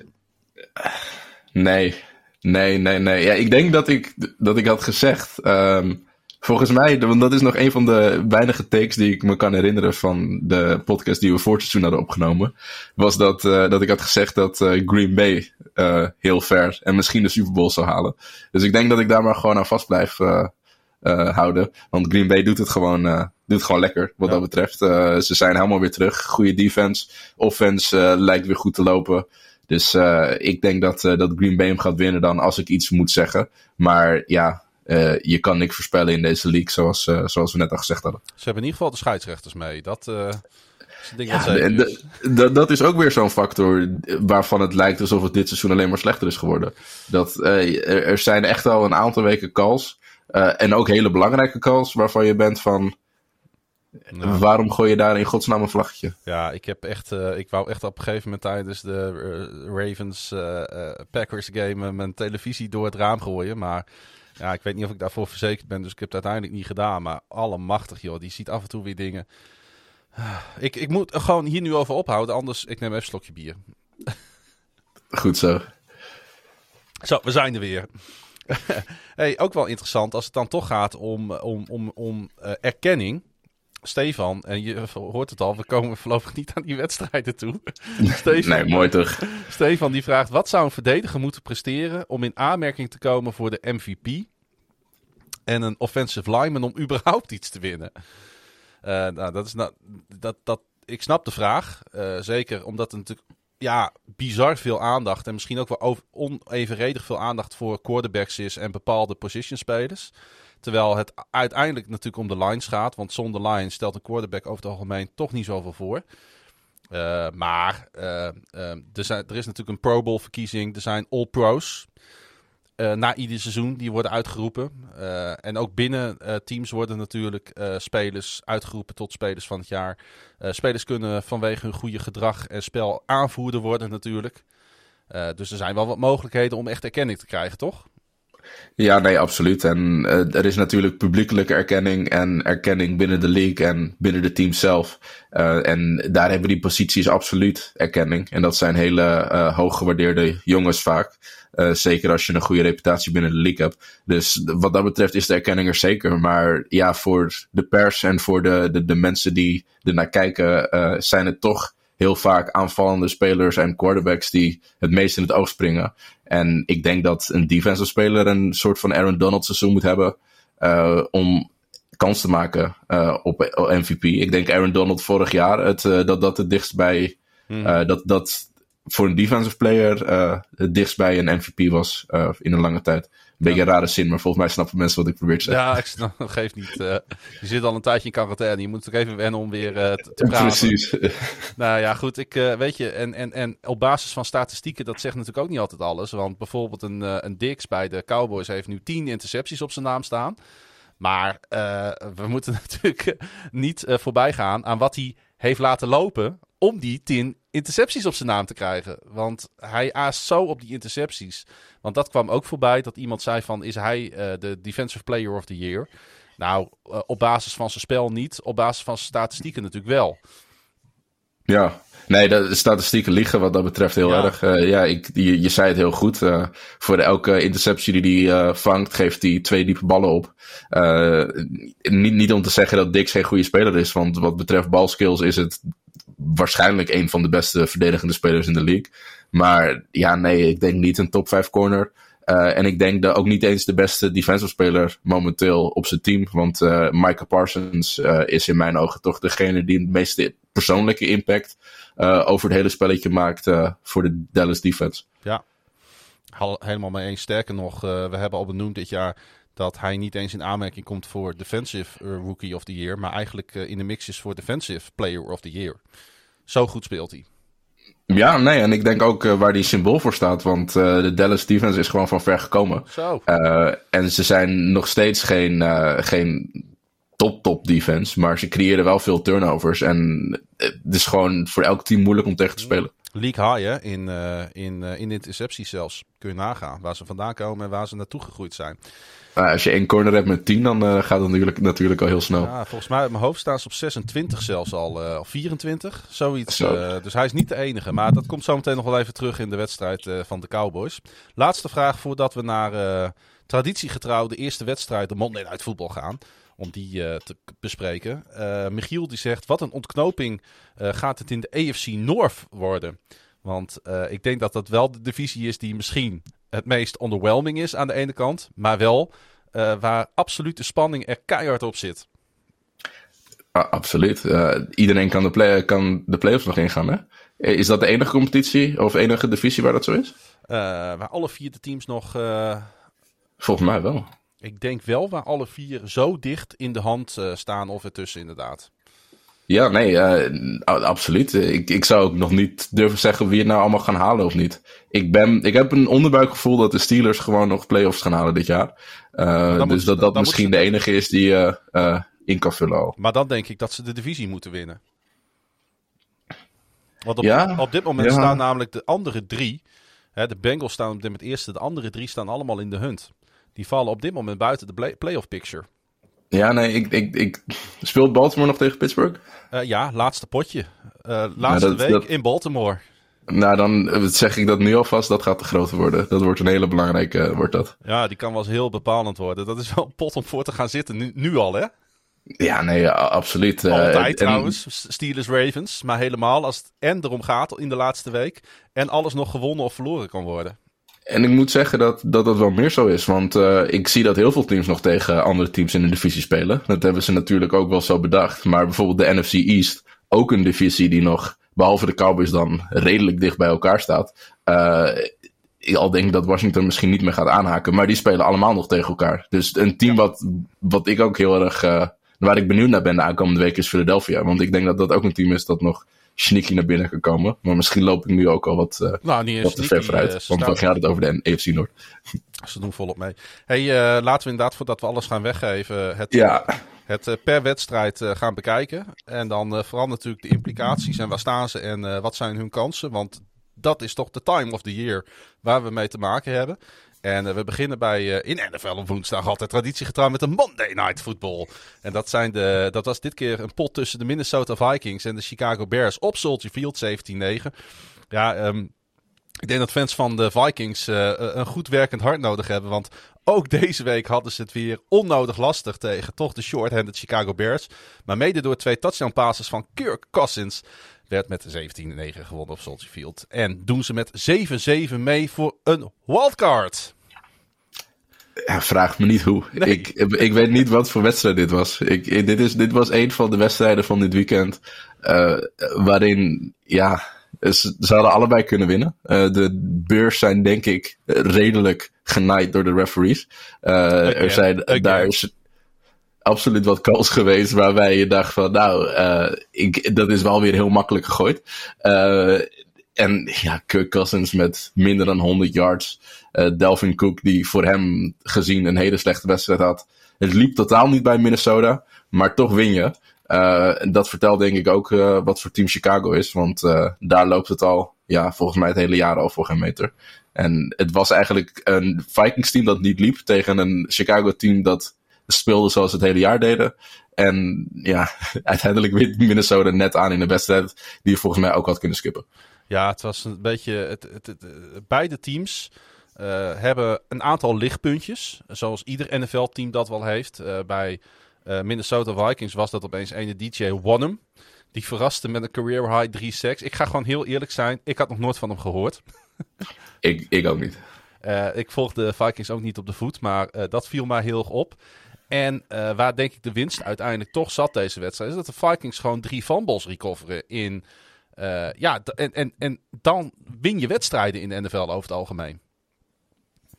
Nee, nee, nee, nee. Ja, ik denk dat ik, dat ik had gezegd um, Volgens mij, want dat is nog een van de weinige takes die ik me kan herinneren van de podcast die we voor seizoen hadden opgenomen. Was dat, uh, dat ik had gezegd dat uh, Green Bay heel ver en misschien de Super Bowl zou halen. Dus ik denk dat ik daar maar gewoon aan vast blijf houden. Want Green Bay doet het gewoon, doet het gewoon lekker wat ja. dat betreft. ze zijn helemaal weer terug. Goede defense. Offense lijkt weer goed te lopen. Dus ik denk dat, dat Green Bay hem gaat winnen dan als ik iets moet zeggen. Maar ja, uh, je kan niks voorspellen in deze league, zoals, uh, zoals we net al gezegd hadden. Ze hebben in ieder geval de scheidsrechters mee. Dat uh, is een ding ja, wat zeker is. Dat is ook weer zo'n factor waarvan het lijkt alsof het dit seizoen alleen maar slechter is geworden. Dat, er, er zijn echt al een aantal weken calls. En ook hele belangrijke calls waarvan je bent van... Nou. Waarom gooi je daar in godsnaam een vlaggetje? Ja, ik heb echt, uh, ik wou echt op een gegeven moment tijdens de uh, Ravens Packers game mijn televisie door het raam gooien. Maar ja, ik weet niet of ik daarvoor verzekerd ben, dus ik heb het uiteindelijk niet gedaan. Maar allemachtig, joh. Die ziet af en toe weer dingen. Ik, ik moet gewoon hier nu over ophouden, anders ik neem even een slokje bier. Goed zo. Zo, we zijn er weer. hey, ook wel interessant als het dan toch gaat om, om, om, om uh, erkenning. Stefan, en je hoort het al, we komen voorlopig niet aan die wedstrijden toe. Stefan, nee, mooi toch? Stefan die vraagt, wat zou een verdediger moeten presteren om in aanmerking te komen voor de MVP en een offensive lineman om überhaupt iets te winnen? Uh, nou, dat is nou, dat, dat, ik snap de vraag, uh, zeker omdat er natuurlijk ja, bizar veel aandacht en misschien ook wel onevenredig veel aandacht voor quarterbacks is en bepaalde position spelers. Terwijl het uiteindelijk natuurlijk om de lines gaat. Want zonder lines stelt een quarterback over het algemeen toch niet zoveel voor. Uh, maar uh, uh, er, zijn, er, is natuurlijk een Pro Bowl verkiezing. Er zijn All Pros. Na ieder seizoen die worden uitgeroepen. en ook binnen teams worden natuurlijk spelers uitgeroepen tot spelers van het jaar. spelers kunnen vanwege hun goede gedrag en spel aanvoerder worden natuurlijk. dus er zijn wel wat mogelijkheden om echt erkenning te krijgen, toch? Ja, nee, absoluut. En er is natuurlijk publiekelijke erkenning en erkenning binnen de league en binnen de team zelf. En daar hebben die posities absoluut erkenning. En dat zijn hele uh, hooggewaardeerde jongens vaak. Zeker als je een goede reputatie binnen de league hebt. Dus wat dat betreft is de erkenning er zeker. Maar ja, voor de pers en voor de, de, de mensen die ernaar kijken, zijn het toch heel vaak aanvallende spelers en quarterbacks die het meest in het oog springen. En ik denk dat een defensive speler een soort van Aaron Donald seizoen moet hebben uh, om kans te maken uh, op MVP. Ik denk Aaron Donald vorig jaar het, uh, dat dat het dichtst bij hmm. dat, dat voor een defensive player het dichtst bij een MVP was in een lange tijd. Een beetje een rare zin, maar volgens mij snappen mensen wat ik probeer te zeggen. Ja, ik snap, geeft niet. Uh, je zit al een tijdje in quarantaine. Je moet toch even wennen om weer uh, te, te praten. Precies. nou ja, goed. Ik, uh, weet je, en, en, en op basis van statistieken, dat zegt natuurlijk ook niet altijd alles. Want bijvoorbeeld een, een Dix bij de Cowboys heeft nu 10 intercepties op zijn naam staan. Maar we moeten natuurlijk niet voorbij gaan aan wat hij heeft laten lopen om die 10 intercepties op zijn naam te krijgen. Want hij aast zo op die intercepties. Want dat kwam ook voorbij dat iemand zei van... is hij uh, de Defensive Player of the Year? Nou, uh, op basis van zijn spel niet. Op basis van zijn statistieken natuurlijk wel. Ja, nee, de statistieken liggen wat dat betreft heel Ja. erg. Uh, ja, ik, je, je zei het heel goed. Uh, voor elke interceptie die hij uh, vangt, geeft hij twee diepe ballen op. niet, niet om te zeggen dat Dix geen goede speler is, want wat betreft balskills is het waarschijnlijk een van de beste verdedigende spelers in de league. Maar ja, nee, ik denk niet een top 5 corner. Uh, en ik denk dat ook niet eens de beste defensive speler momenteel op zijn team. Want uh, Micah Parsons uh, is in mijn ogen toch degene die het meeste persoonlijke impact over het hele spelletje maakt voor de Dallas defense. Ja, helemaal mee eens. Sterker nog, we hebben al benoemd dit jaar dat hij niet eens in aanmerking komt voor Defensive Rookie of the Year. Maar eigenlijk in de mix is voor Defensive Player of the Year. Zo goed speelt hij. Ja, nee, en ik denk ook uh, waar die symbool voor staat. Want uh, de Dallas defense is gewoon van ver gekomen. Zo. Uh, en ze zijn nog steeds geen, geen top-top defense. Maar ze creëren wel veel turnovers. En het is gewoon voor elk team moeilijk om tegen te spelen. League high, hè? In, in, in intercepties zelfs. Kun je nagaan waar ze vandaan komen en waar ze naartoe gegroeid zijn. Uh, als je één corner hebt met 10, dan uh, gaat het natuurlijk, natuurlijk al heel snel. Ja, volgens mij uit mijn hoofd staan ze op 26 zelfs al, uh, of 24, zoiets. Zo. dus hij is niet de enige. Maar dat komt zo meteen nog wel even terug in de wedstrijd van de Cowboys. Laatste vraag voordat we naar traditiegetrouw de eerste wedstrijd, de Monday Night Football, gaan. Om die te bespreken. Michiel die zegt, wat een ontknoping gaat het in de AFC North worden. Want ik denk dat dat wel de divisie is die misschien het meest underwhelming is aan de ene kant. Maar wel waar absolute spanning er keihard op zit. Ah, absoluut. Uh, iedereen kan de, play kan de playoffs nog ingaan, hè? Is dat de enige competitie of enige divisie waar dat zo is? Uh, waar alle vier de teams nog... Uh, Volgens mij wel. Ik denk wel waar alle vier zo dicht in de hand staan of ertussen inderdaad. Ja, nee, absoluut. Ik, ik zou ook nog niet durven zeggen wie het nou allemaal gaan halen of niet. Ik, ben, ik heb een onderbuikgevoel dat de Steelers gewoon nog playoffs gaan halen dit jaar. dus dat dat misschien de enige is die in kan vullen al. Maar dan denk ik dat ze de divisie moeten winnen. Want op, ja, op dit moment staan namelijk de andere drie. Hè, de Bengals staan op dit moment eerste. De andere drie staan allemaal in de hunt. Die vallen op dit moment buiten de playoff picture. Ja, nee, ik, ik, ik... Speelt Baltimore nog tegen Pittsburgh? Uh, ja, laatste potje. Uh, laatste week in Baltimore. Nou, dan eh, zeg ik dat nu alvast. Dat gaat te groot worden. Dat wordt een hele belangrijke, wordt dat. Ja, die kan wel eens heel bepalend worden. Dat is wel een pot om voor te gaan zitten. Nu, nu al, hè? Ja, nee, absoluut. Eh, Altijd uh, trouwens, Steelers Ravens. Maar helemaal als het en erom gaat in de laatste week. En alles nog gewonnen of verloren kan worden. En ik moet zeggen dat dat, dat wel meer zo is. Want uh, ik zie dat heel veel teams nog tegen andere teams in de divisie spelen. Dat hebben ze natuurlijk ook wel zo bedacht. Maar bijvoorbeeld de NFC East, ook een divisie die nog, behalve de Cowboys dan, redelijk dicht bij elkaar staat. Uh, ik al denk dat Washington misschien niet meer gaat aanhaken. Maar die spelen allemaal nog tegen elkaar. Dus een team wat, wat ik ook heel erg Waar ik benieuwd naar ben de aankomende week is Philadelphia. Want ik denk dat dat ook een team is dat nog sneaky naar binnen kan komen. Maar misschien loop ik nu ook al wat, uh, nou, wat te ver vooruit. Uh, want dan gaat het over de AFC Noord. Ze doen volop mee. Hey, uh, laten we inderdaad, voordat we alles gaan weggeven, het, ja. het per wedstrijd gaan bekijken. En dan vooral natuurlijk de implicaties en waar staan ze en wat zijn hun kansen. Want dat is toch de time of the year waar we mee te maken hebben. En eh, we beginnen bij, uh, in NFL op woensdag altijd traditiegetrouw met de Monday Night Football. En dat, zijn de, dat was dit keer een pot tussen de Minnesota Vikings en de Chicago Bears op Soldier Field 17-9. Ja, um, ik denk dat fans van de Vikings uh, een goed werkend hart nodig hebben. Want ook deze week hadden ze het weer onnodig lastig tegen toch de short-handed Chicago Bears. Maar mede door twee touchdown passes van Kirk Cousins werd met 17-9 gewonnen op Soldier Field. En doen ze met 7-7 mee voor een wildcard. Ja, vraag me niet hoe. Ik, ik weet niet wat voor wedstrijd dit was. Ik, dit, is, dit was een van de wedstrijden van dit weekend. Uh, waarin, ja, ze, ze, hadden allebei kunnen winnen. Uh, de beurs zijn denk ik redelijk genaaid door de referees. Uh, er zijn, daar is absoluut wat calls geweest waarbij je dacht van, nou, ik, dat is wel weer heel makkelijk gegooid. en ja, Kirk Cousins met minder dan 100 yards. Uh, Delvin Cook, die voor hem gezien een hele slechte wedstrijd had. Het liep totaal niet bij Minnesota, maar toch win je. Uh, dat vertelt denk ik ook uh, wat voor team Chicago is. Want daar loopt het al, ja, volgens mij het hele jaar al voor geen meter. En het was eigenlijk een Vikings team dat niet liep tegen een Chicago team dat speelde zoals het hele jaar deden. En ja, uiteindelijk wint Minnesota net aan in de wedstrijd die je volgens mij ook had kunnen skippen. Ja, het was een beetje. Het, het, beide teams hebben een aantal lichtpuntjes. Zoals ieder NFL-team dat wel heeft. Uh, bij uh, Minnesota Vikings was dat opeens ene DJ Wonnum. Die verraste met een career high 3 sacks. Ik ga gewoon heel eerlijk zijn. Ik had nog nooit van hem gehoord. ik, ik ook niet. ik volg de Vikings ook niet op de voet. Maar dat viel mij heel erg op. En waar denk ik de winst uiteindelijk toch zat deze wedstrijd. Is dat de Vikings gewoon drie fumbles recoveren in... ja, en, en, en dan win je wedstrijden in de NFL over het algemeen.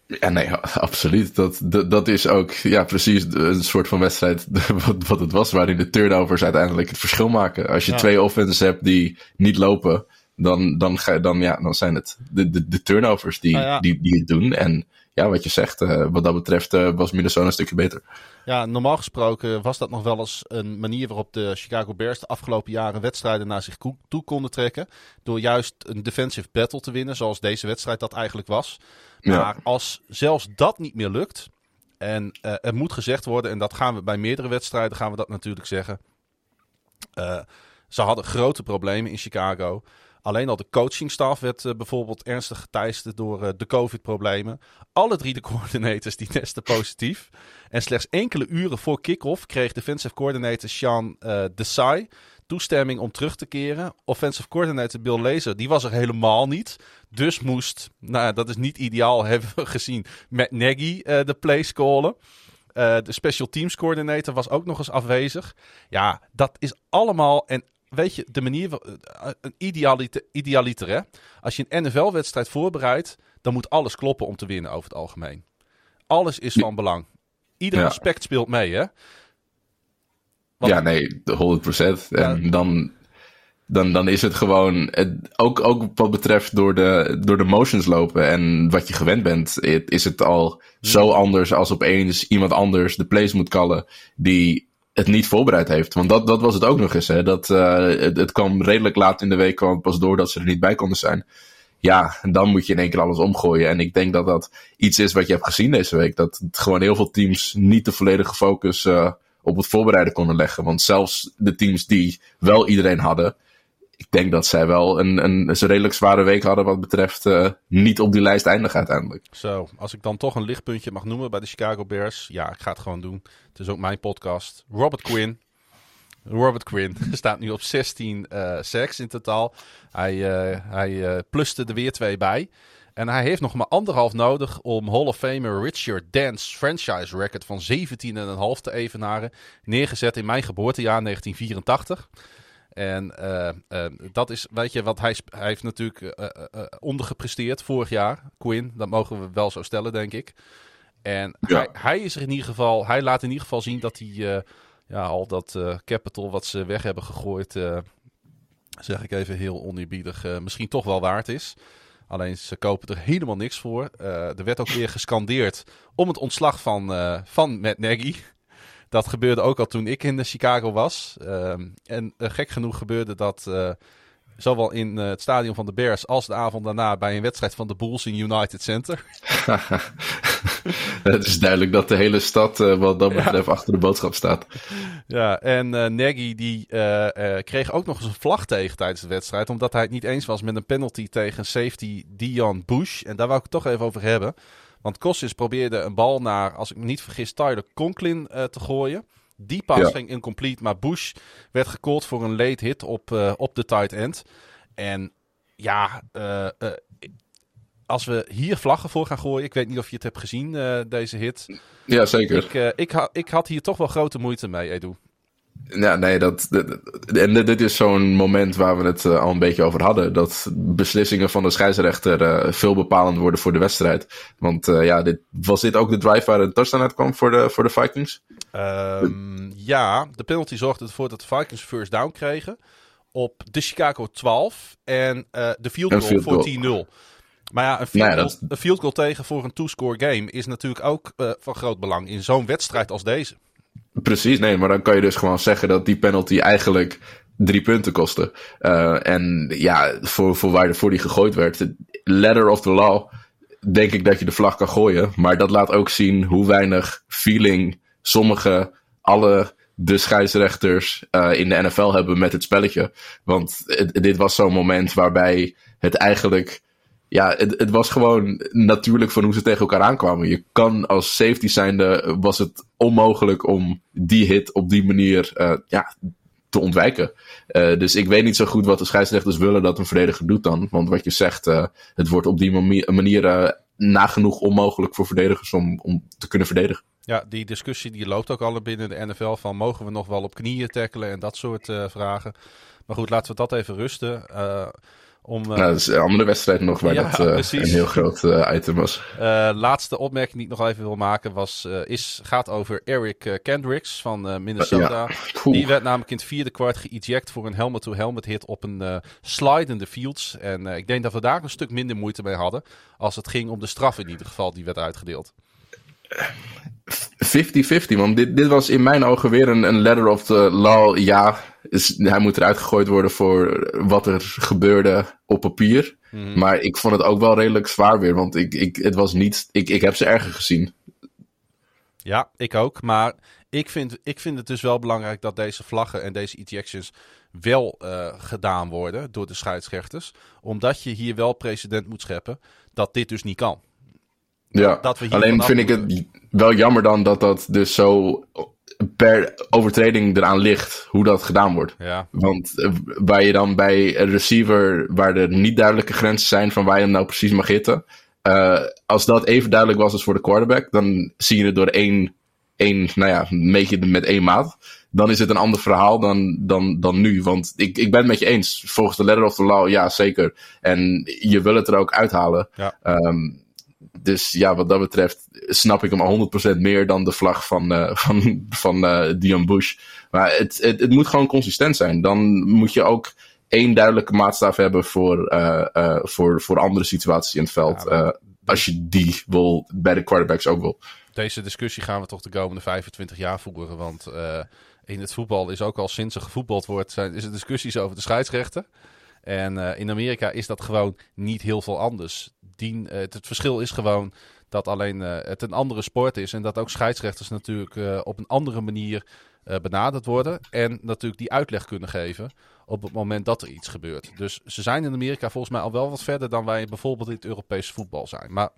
Ja, nee, absoluut. Dat, dat, dat, is ook ja, precies een soort van wedstrijd wat, wat het was, waarin de turnovers uiteindelijk het verschil maken. Als je twee offenses hebt die niet lopen, dan, dan, ga, dan, ja, dan zijn het de, de, de turnovers die, ah, die, die het doen. En ja, wat je zegt, uh, wat dat betreft uh, was Minnesota een stukje beter. Ja, normaal gesproken was dat nog wel eens een manier waarop de Chicago Bears de afgelopen jaren wedstrijden naar zich toe konden trekken. Door juist een defensive battle te winnen, zoals deze wedstrijd dat eigenlijk was. Maar als zelfs dat niet meer lukt, en uh, er moet gezegd worden, en dat gaan we bij meerdere wedstrijden gaan we dat natuurlijk zeggen. ze hadden grote problemen in Chicago. Alleen al de coachingstaf werd uh, bijvoorbeeld ernstig geteisterd door uh, de COVID-problemen. Alle drie de coördinators die testen positief. En slechts enkele uren voor kick-off kreeg defensive coordinator Sean uh, Desai toestemming om terug te keren. Offensive coordinator Bill Laser, die was er helemaal niet. Dus moest, nou dat is niet ideaal, hebben we gezien, met Nagy de plays callen. de special teams coordinator was ook nog eens afwezig. Ja, dat is allemaal. En weet je, de manier, eh, een idealiter, idealiter hè. Als je een NFL-wedstrijd voorbereidt, dan moet alles kloppen om te winnen over het algemeen. Alles is van belang. Ieder aspect speelt mee, hè. ja, nee, 100%. En dan, dan, dan is het gewoon, ook, ook wat betreft door de, door de motions lopen en wat je gewend bent, is het al zo anders als opeens iemand anders de plays moet callen die het niet voorbereid heeft. Want dat, dat was het ook nog eens. Hè? Dat, uh, het, het, kwam redelijk laat in de week kwam pas door dat ze er niet bij konden zijn. Ja, dan moet je in één keer alles omgooien. En ik denk dat dat iets is wat je hebt gezien deze week. Dat gewoon heel veel teams niet de volledige focus uh, op het voorbereiden konden leggen. Want zelfs de teams die wel iedereen hadden, ik denk dat zij wel een, een, een redelijk zware week hadden wat betreft uh, niet op die lijst eindigen uiteindelijk. Zo, als ik dan toch een lichtpuntje mag noemen bij de Chicago Bears. Ja, ik ga het gewoon doen. Het is ook mijn podcast. Robert Quinn. Robert Quinn staat nu op 16 uh, sacks in totaal. Hij, uh, hij uh, pluste er weer twee bij. En hij heeft nog maar anderhalf nodig om Hall of Famer Richard Dance franchise record van 17,5 te evenaren. Neergezet in mijn geboortejaar 1984. En uh, uh, dat is, weet je, wat hij, hij heeft natuurlijk uh, ondergepresteerd vorig jaar, Quinn. Dat mogen we wel zo stellen, denk ik. En ja. hij, hij, is er in ieder geval, hij laat in ieder geval zien dat hij ja, al dat capital wat ze weg hebben gegooid, zeg ik even heel oneerbiedig, misschien toch wel waard is. Alleen ze kopen er helemaal niks voor. er werd ook weer gescandeerd om het ontslag van, van Matt Nagy. Dat gebeurde ook al toen ik in Chicago was. Ehm, en uh, gek genoeg gebeurde dat uh, zowel in uh, het stadion van de Bears als de avond daarna bij een wedstrijd van de Bulls in United Center. het is duidelijk dat de hele stad wat dat betreft ja. achter de boodschap staat. Ja, en Nagy die kreeg ook nog eens een vlag tegen tijdens de wedstrijd. Omdat hij het niet eens was met een penalty tegen safety Dion Bush. En daar wou ik het toch even over hebben. Want Cousins probeerde een bal naar, als ik me niet vergis, Tyler Conklin uh, te gooien. Die pas ja. ging incomplete, maar Bush werd gecallt voor een late hit op, uh, op de tight end. En ja, uh, als we hier vlaggen voor gaan gooien, ik weet niet of je het hebt gezien, deze hit. Ja, zeker. Ik, ik, ha ik had hier toch wel grote moeite mee, Edu. Ja, nee, dat, en dit is zo'n moment waar we het uh, al een beetje over hadden. Dat beslissingen van de scheidsrechter uh, veel bepalend worden voor de wedstrijd. Want uh, ja, dit, was dit ook de drive waar een touchdown uitkwam voor de, voor de Vikings? Um, ja, de penalty zorgde ervoor dat de Vikings first down kregen op de Chicago 12 en de field goal field voor 10-0. Maar ja, een field, nee, goal, dat... een field goal tegen voor een two-score game is natuurlijk ook van groot belang in zo'n wedstrijd als deze. Precies, nee, maar dan kan je dus gewoon zeggen dat die penalty eigenlijk drie punten kostte. Uh, en ja, voor, voor waar voor die gegooid werd, letter of the law, denk ik dat je de vlag kan gooien. Maar dat laat ook zien hoe weinig feeling sommige, alle de scheidsrechters uh, in de NFL hebben met het spelletje. Want dit was zo'n moment waarbij het eigenlijk ja, het, het, was gewoon natuurlijk van hoe ze tegen elkaar aankwamen. Je kan als safety zijnde, was het onmogelijk om die hit op die manier uh, ja, te ontwijken. Uh, dus ik weet niet zo goed wat de scheidsrechters willen dat een verdediger doet dan. Want wat je zegt, uh, het wordt op die manier, manier nagenoeg onmogelijk voor verdedigers om, om te kunnen verdedigen. Ja, die discussie die loopt ook al binnen de NFL van mogen we nog wel op knieën tackelen en dat soort vragen. Maar goed, laten we dat even rusten. Om, uh, nou, dat is een andere wedstrijd nog waar ja, dat uh, een heel groot uh, item was. laatste opmerking die ik nog even wil maken was, is, gaat over Eric Kendricks van Minnesota. Ja. Die werd namelijk in het vierde kwart geëject voor een helmet-to-helmet hit op een slide in de fields. En ik denk dat we daar een stuk minder moeite mee hadden als het ging om de straf in ieder geval die werd uitgedeeld. 50-50, want dit, dit was in mijn ogen weer een, een letter of the law. Ja, is, hij moet eruit gegooid worden voor wat er gebeurde op papier. Mhm. Maar ik vond het ook wel redelijk zwaar weer, want ik, ik, het was niet, ik, ik heb ze erger gezien. Ja, ik ook. Maar ik vind, ik vind het dus wel belangrijk dat deze vlaggen en deze ejections wel uh, gedaan worden door de scheidsrechters. Omdat je hier wel precedent moet scheppen dat dit dus niet kan. Ja, dat we alleen vind ik het wel jammer dan dat dat dus zo per overtreding eraan ligt hoe dat gedaan wordt. Ja. Want uh, waar je dan bij een receiver, waar er niet duidelijke grenzen zijn van waar je hem nou precies mag hitten. Uh, als dat even duidelijk was als voor de quarterback, dan zie je het door één, één nou ja, een beetje met één maat. Dan is het een ander verhaal dan, dan, dan nu. Want ik, ik ben het met je eens. Volgens de letter of the law, ja, zeker. En je wil het er ook uithalen. Ja. Um, dus ja, wat dat betreft snap ik hem 100% meer dan de vlag van, uh, van, van uh, Dion Bush. Maar het, het, het, moet gewoon consistent zijn. Dan moet je ook één duidelijke maatstaf hebben voor, uh, voor, voor andere situaties in het veld. Ja, als je die wil, bij de quarterbacks ook wil. Deze discussie gaan we toch de komende 25 jaar voeren. Want in het voetbal is ook al sinds er gevoetbald wordt, zijn, is er discussies over de scheidsrechten. En in Amerika is dat gewoon niet heel veel anders dien, het, verschil is gewoon dat alleen uh, het een andere sport is. En dat ook scheidsrechters natuurlijk uh, op een andere manier benaderd worden. En natuurlijk die uitleg kunnen geven op het moment dat er iets gebeurt. Dus ze zijn in Amerika volgens mij al wel wat verder dan wij bijvoorbeeld in het Europese voetbal zijn. Maar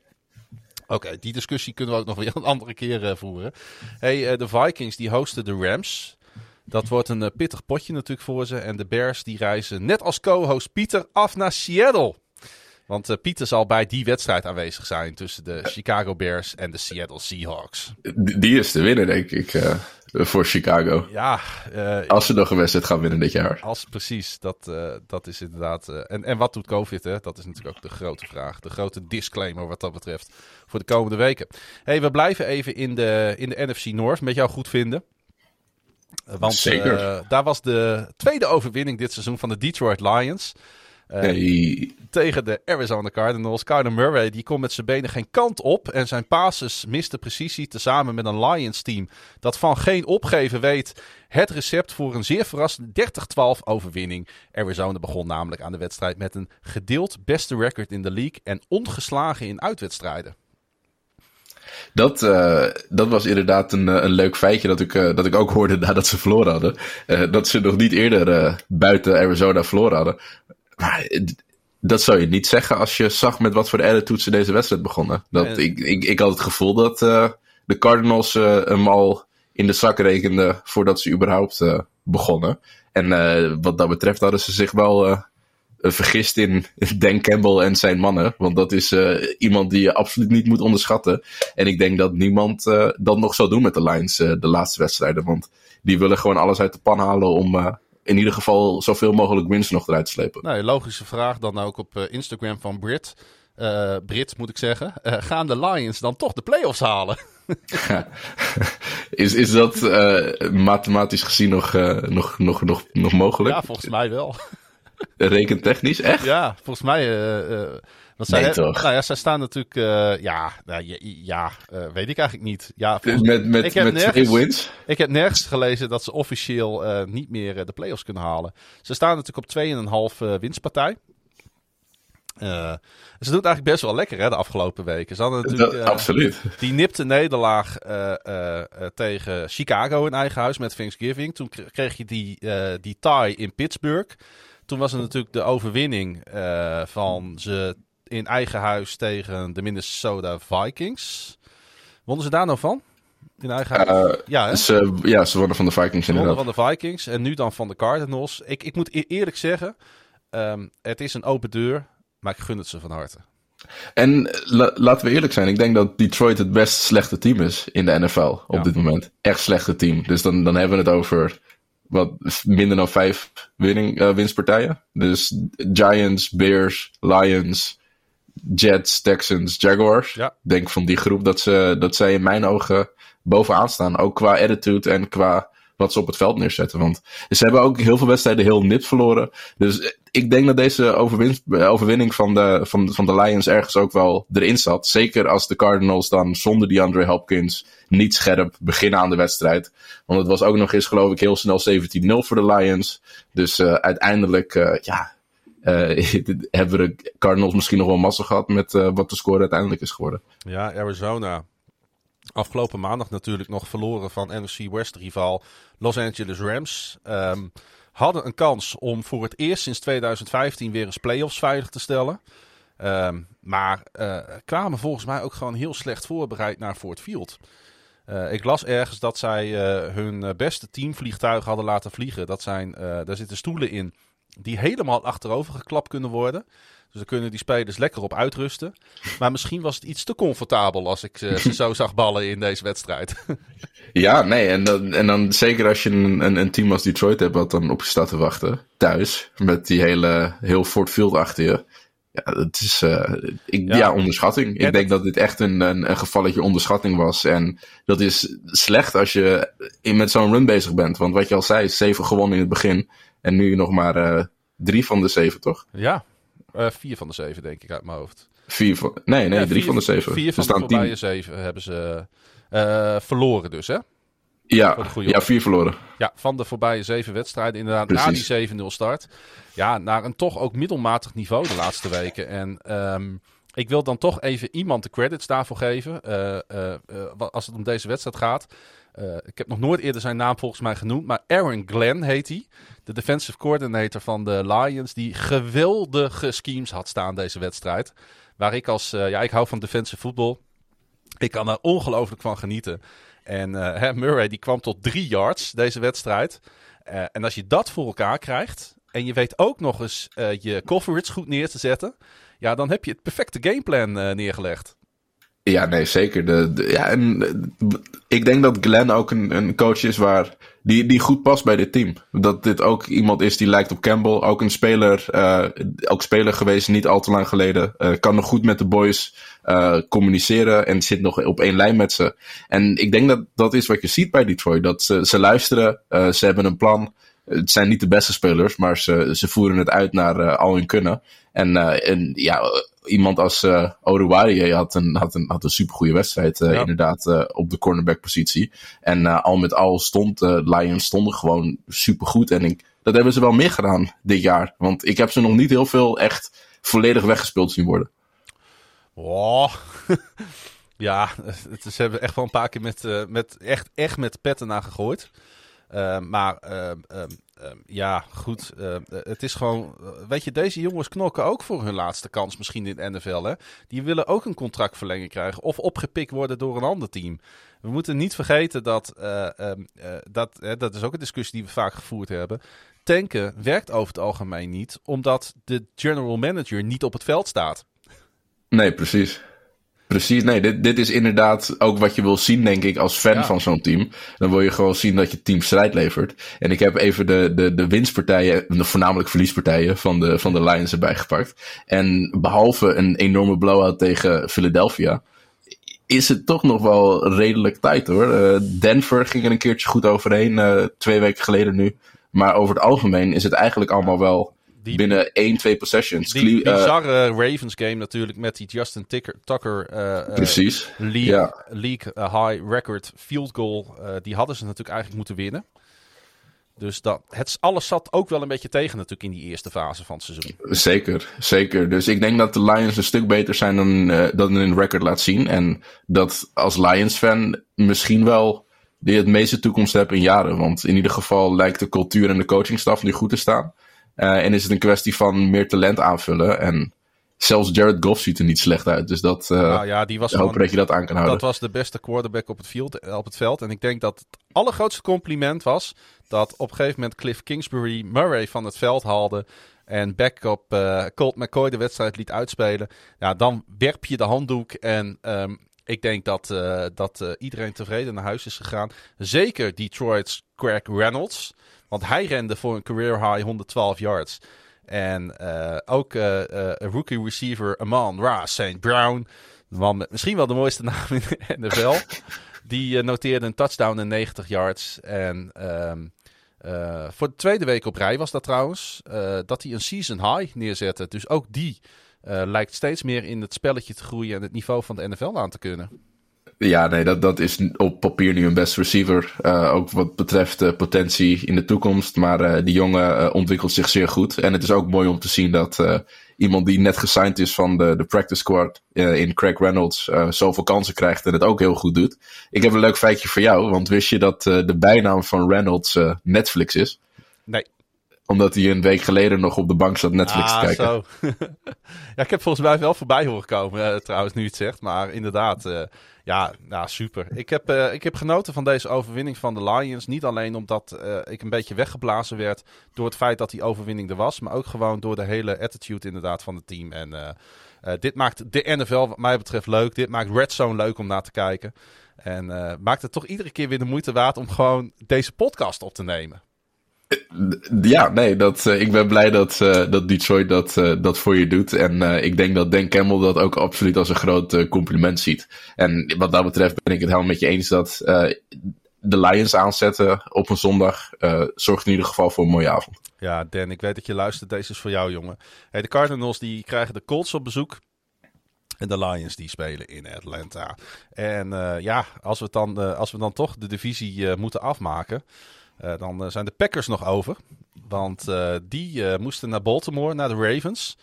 oké, die discussie kunnen we ook nog weer een andere keer voeren. Hey, de Vikings die hosten de Rams. Dat wordt een pittig potje natuurlijk voor ze. En de Bears die reizen net als co-host Pieter af naar Seattle. Want uh, Pieter zal bij die wedstrijd aanwezig zijn tussen de Chicago Bears en de Seattle Seahawks. Die is de winnaar, denk ik, uh, voor Chicago. Ja. Uh, als ze nog een wedstrijd gaan winnen dit jaar. Als, precies, dat, dat is inderdaad... en, en wat doet COVID, hè? Dat is natuurlijk ook de grote vraag. De grote disclaimer wat dat betreft voor de komende weken. hey, we blijven even in de, in de NFC North met jou goed vinden. Want Zeker. daar was de tweede overwinning dit seizoen van de Detroit Lions... Hey. Tegen de Arizona Cardinals. Kyler Murray die kon met zijn benen geen kant op. En zijn passes miste precisie. Tezamen met een Lions team dat van geen opgeven weet. Het recept voor een zeer verrassende 30-12 overwinning. Arizona begon namelijk aan de wedstrijd met een gedeeld beste record in de league. En ongeslagen in uitwedstrijden. Dat, uh, dat was inderdaad een, een leuk feitje dat ik, uh, dat ik ook hoorde nadat ze verloren hadden. Uh, dat ze nog niet eerder buiten Arizona verloren hadden. Maar dat zou je niet zeggen als je zag met wat voor attitude ze deze wedstrijd begonnen. Dat, ik, ik, ik had het gevoel dat uh, de Cardinals uh, hem al in de zak rekenden voordat ze überhaupt uh, begonnen. En wat dat betreft hadden ze zich wel vergist in Dan Campbell en zijn mannen. Want dat is iemand die je absoluut niet moet onderschatten. En ik denk dat niemand dat nog zou doen met de Lions de laatste wedstrijden. Want die willen gewoon alles uit de pan halen om in ieder geval zoveel mogelijk winst nog eruit te slepen. Nou, logische vraag dan ook op uh, Instagram van Brit. Uh, Brit moet ik zeggen. Uh, gaan de Lions dan toch de playoffs halen? is, is dat mathematisch gezien nog, nog, nog, nog, nog mogelijk? Ja, volgens mij wel. Rekentechnisch, echt? Ja, volgens mij want zij, nee, toch? Nou ja, zij staan natuurlijk... Uh, ja, nou, ja uh, weet ik eigenlijk niet. Ja, volgens, met met, ik heb met nergens, twee wins? Ik heb nergens gelezen dat ze officieel uh, niet meer de playoffs kunnen halen. Ze staan natuurlijk op 2,5 winstpartij. ze doen het eigenlijk best wel lekker hè, de afgelopen weken. Ze hadden natuurlijk dat, absoluut. die nipte nederlaag tegen Chicago in eigen huis met Thanksgiving. Toen kreeg je die, die tie in Pittsburgh. Toen was er natuurlijk de overwinning van ze in eigen huis tegen de Minnesota Vikings. Wonnen ze daar nou van? In eigen huis? Uh, ja, ze, ja, ze worden van de Vikings inderdaad. van de Vikings en nu dan van de Cardinals. Ik, ik moet e- eerlijk zeggen, um, het is een open deur, maar ik gun het ze van harte. En la, laten we eerlijk zijn, ik denk dat Detroit het best slechte team is in de NFL op ja. dit moment. Echt slechte team. Dus dan, dan hebben we het over wat minder dan vijf winning, uh, winstpartijen. Dus Giants, Bears, Lions, Jets, Texans, Jaguars. Ja. Denk van die groep dat, ze, dat zij in mijn ogen bovenaan staan. Ook qua attitude en qua wat ze op het veld neerzetten. Want ze hebben ook heel veel wedstrijden heel nipt verloren. Dus ik denk dat deze overwinning van de, van, van de Lions ergens ook wel erin zat. Zeker als de Cardinals dan zonder die Andre Hopkins niet scherp beginnen aan de wedstrijd. Want het was ook nog eens geloof ik heel snel 17-0 voor de Lions. Dus uh, uiteindelijk, uh, ja, hebben de Cardinals misschien nog wel massa gehad met uh, wat de score uiteindelijk is geworden. Ja, Arizona. Afgelopen maandag natuurlijk nog verloren van NFC West rival Los Angeles Rams. Ehm, hadden een kans om voor het eerst sinds 2015 weer eens playoffs veilig te stellen. Ehm, maar uh, kwamen volgens mij ook gewoon heel slecht voorbereid naar Fort Field. Ik las ergens dat zij hun beste teamvliegtuig hadden laten vliegen. Dat zijn, daar zitten stoelen in die helemaal achterover geklapt kunnen worden. Dus dan kunnen die spelers lekker op uitrusten. Maar misschien was het iets te comfortabel als ik ze zo zag ballen in deze wedstrijd. ja, nee, en dan, en dan zeker als je een, een, een team als Detroit hebt wat dan op je staat te wachten. Thuis, met die hele, heel Fort Field achter je. Ja, het is uh, ik, ja. ja. onderschatting. ik denk dat dit echt een, een, een, gevalletje onderschatting was. En dat is slecht als je in, met zo'n run bezig bent. Want wat je al zei, zeven gewonnen in het begin. En nu nog maar uh, drie van de zeven, toch? Ja, uh, vier van de zeven denk ik uit mijn hoofd. Vier van, nee, nee, ja, drie van de zeven. Vier van de voorbije zeven hebben ze verloren dus, hè? Ja, ja, vier verloren. Ja, van de voorbije zeven wedstrijden. Inderdaad, Precies. na die 7-0 start. Ja, naar een toch ook middelmatig niveau de laatste weken. En um, ik wil dan toch even iemand de credits daarvoor geven. Uh, uh, uh, als het om deze wedstrijd gaat. Ik heb nog nooit eerder zijn naam volgens mij genoemd. Maar Aaron Glenn heet hij. De defensive coordinator van de Lions. Die geweldige schemes had staan deze wedstrijd. Waar ik als... ja, ik hou van defensive voetbal. Ik kan er ongelooflijk van genieten. En uh, Murray die kwam tot drie yards deze wedstrijd. En als je dat voor elkaar krijgt. En je weet ook nog eens je coverage goed neer te zetten. Ja, dan heb je het perfecte gameplan neergelegd. Ja, nee, zeker. De, ja, en ik denk dat Glenn ook een, een coach is waar, die, die goed past bij dit team. Dat dit ook iemand is die lijkt op Campbell. Ook een speler, uh, ook speler geweest niet al te lang geleden. Uh, kan nog goed met de boys communiceren en zit nog op één lijn met ze. En ik denk dat dat is wat je ziet bij Detroit. Dat ze, ze luisteren, ze hebben een plan. Het zijn niet de beste spelers, maar ze, ze voeren het uit naar al hun kunnen. En, en ja, iemand als uh, had een, had een, had een supergoeie wedstrijd uh, ja. inderdaad uh, op de cornerback positie. En al met al stond Lions stonden gewoon supergoed. En ik, dat hebben ze wel meer gedaan dit jaar. Want ik heb ze nog niet heel veel echt volledig weggespeeld zien worden. Oh. ja, het, ze hebben echt wel een paar keer met, met, echt, echt met petten naar gegooid. maar ja, goed. Ehm, eh, het is gewoon. Eh, weet je, deze jongens knokken ook voor hun laatste kans misschien in de NFL. Hè? Die willen ook een contractverlenging krijgen. Of opgepikt worden door een ander team. We moeten niet vergeten dat. Uh, um, dat, dat is ook een discussie die we vaak gevoerd hebben. Tanken werkt over het algemeen niet, omdat de general manager niet op het veld staat. Nee, precies. Precies, nee, dit, dit is inderdaad ook wat je wil zien, denk ik, als fan van zo'n team. Dan wil je gewoon zien dat je team strijd levert. En ik heb even de, de, de winstpartijen, de voornamelijk verliespartijen van de, van de Lions erbij gepakt. En behalve een enorme blowout tegen Philadelphia, is het toch nog wel redelijk tijd hoor. Uh, Denver ging er een keertje goed overheen, uh, twee weken geleden nu. Maar over het algemeen is het eigenlijk allemaal wel die, binnen 1, 2 possessions. Die uh, bizarre Ravens game natuurlijk met die Justin Ticker, Tucker uh, Precies. league, ja. league high record field goal. die hadden ze natuurlijk eigenlijk moeten winnen. Dus dat, het, alles zat ook wel een beetje tegen natuurlijk in die eerste fase van het seizoen. Zeker, zeker. Dus ik denk dat de Lions een stuk beter zijn dan, dan hun record laat zien. En dat als Lions-fan misschien wel die het meeste toekomst hebben in jaren. Want in ieder geval lijkt de cultuur en de coachingstaf nu goed te staan. Uh, en is het een kwestie van meer talent aanvullen. En zelfs Jared Goff ziet er niet slecht uit. Dus dat, uh, nou ja, die was hoop gewoon, dat je dat aan kan houden. Dat was de beste quarterback op het, field, op het veld. En ik denk dat het allergrootste compliment was... dat op een gegeven moment Cliff Kingsbury Murray van het veld haalde... en backup uh, Colt McCoy de wedstrijd liet uitspelen. Ja, dan werp je de handdoek en... Um, ik denk dat, uh, dat uh, iedereen tevreden naar huis is gegaan. Zeker Detroit's Craig Reynolds. Want hij rende voor een career high 112 yards. En uh, ook uh, uh, rookie receiver Amon Ra St. Brown. Man met misschien wel de mooiste naam in de NFL. Die noteerde een touchdown en 90 yards. En um, voor de tweede week op rij was dat trouwens. dat hij een season high neerzette. Dus ook die lijkt steeds meer in het spelletje te groeien en het niveau van de NFL aan te kunnen. Ja, nee, dat, dat is op papier nu een best receiver. Uh, ook wat betreft uh, potentie in de toekomst. Maar uh, die jongen ontwikkelt zich zeer goed. En het is ook mooi om te zien dat iemand die net gesigned is van de, de practice squad in Craig Reynolds zoveel kansen krijgt en het ook heel goed doet. Ik heb een leuk feitje voor jou, want wist je dat de bijnaam van Reynolds Netflix is? Nee omdat hij een week geleden nog op de bank zat Netflix ah, te kijken. Zo. ja, ik heb volgens mij wel voorbij horen komen, trouwens, nu het zegt. Maar inderdaad, ja, nou, super. Ik heb, uh, ik heb genoten van deze overwinning van de Lions. Niet alleen omdat ik een beetje weggeblazen werd door het feit dat die overwinning er was. Maar ook gewoon door de hele attitude inderdaad van het team. En dit maakt de NFL wat mij betreft leuk. Dit maakt Red Zone leuk om naar te kijken. En maakt het toch iedere keer weer de moeite waard om gewoon deze podcast op te nemen. Ja, nee, dat, uh, ik ben blij dat, uh, dat Detroit dat, dat voor je doet. En ik denk dat Dan Campbell dat ook absoluut als een groot compliment ziet. En wat dat betreft ben ik het helemaal met je eens dat de Lions aanzetten op een zondag zorgt in ieder geval voor een mooie avond. Ja, Dan, ik weet dat je luistert. Deze is voor jou, jongen. Hey, de Cardinals die krijgen de Colts op bezoek. En de Lions die spelen in Atlanta. En ja, als we, dan, als we dan toch de divisie moeten afmaken... Uh, dan uh, zijn de Packers nog over. Want uh, die moesten naar Baltimore, naar de Ravens.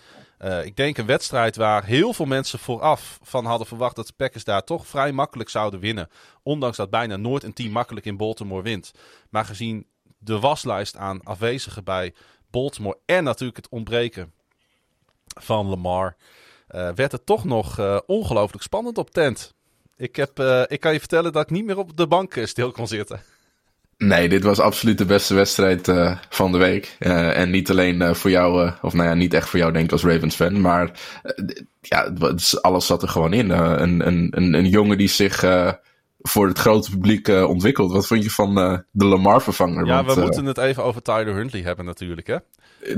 ik denk een wedstrijd waar heel veel mensen vooraf van hadden verwacht dat de Packers daar toch vrij makkelijk zouden winnen. Ondanks dat bijna nooit een team makkelijk in Baltimore wint. Maar gezien de waslijst aan afwezigen bij Baltimore en natuurlijk het ontbreken van Lamar, werd het toch nog ongelooflijk spannend op tent. Ik, heb, ik kan je vertellen dat ik niet meer op de bank stil kon zitten. Nee, dit was absoluut de beste wedstrijd uh, van de week. Uh, en niet alleen uh, voor jou, of nou ja, niet echt voor jou denk ik als Ravens fan, maar ja, alles zat er gewoon in. een, een, een, een jongen die zich voor het grote publiek ontwikkelt. Wat vond je van de Lamar-vervanger? Ja, Want, we moeten het even over Tyler Huntley hebben natuurlijk, hè?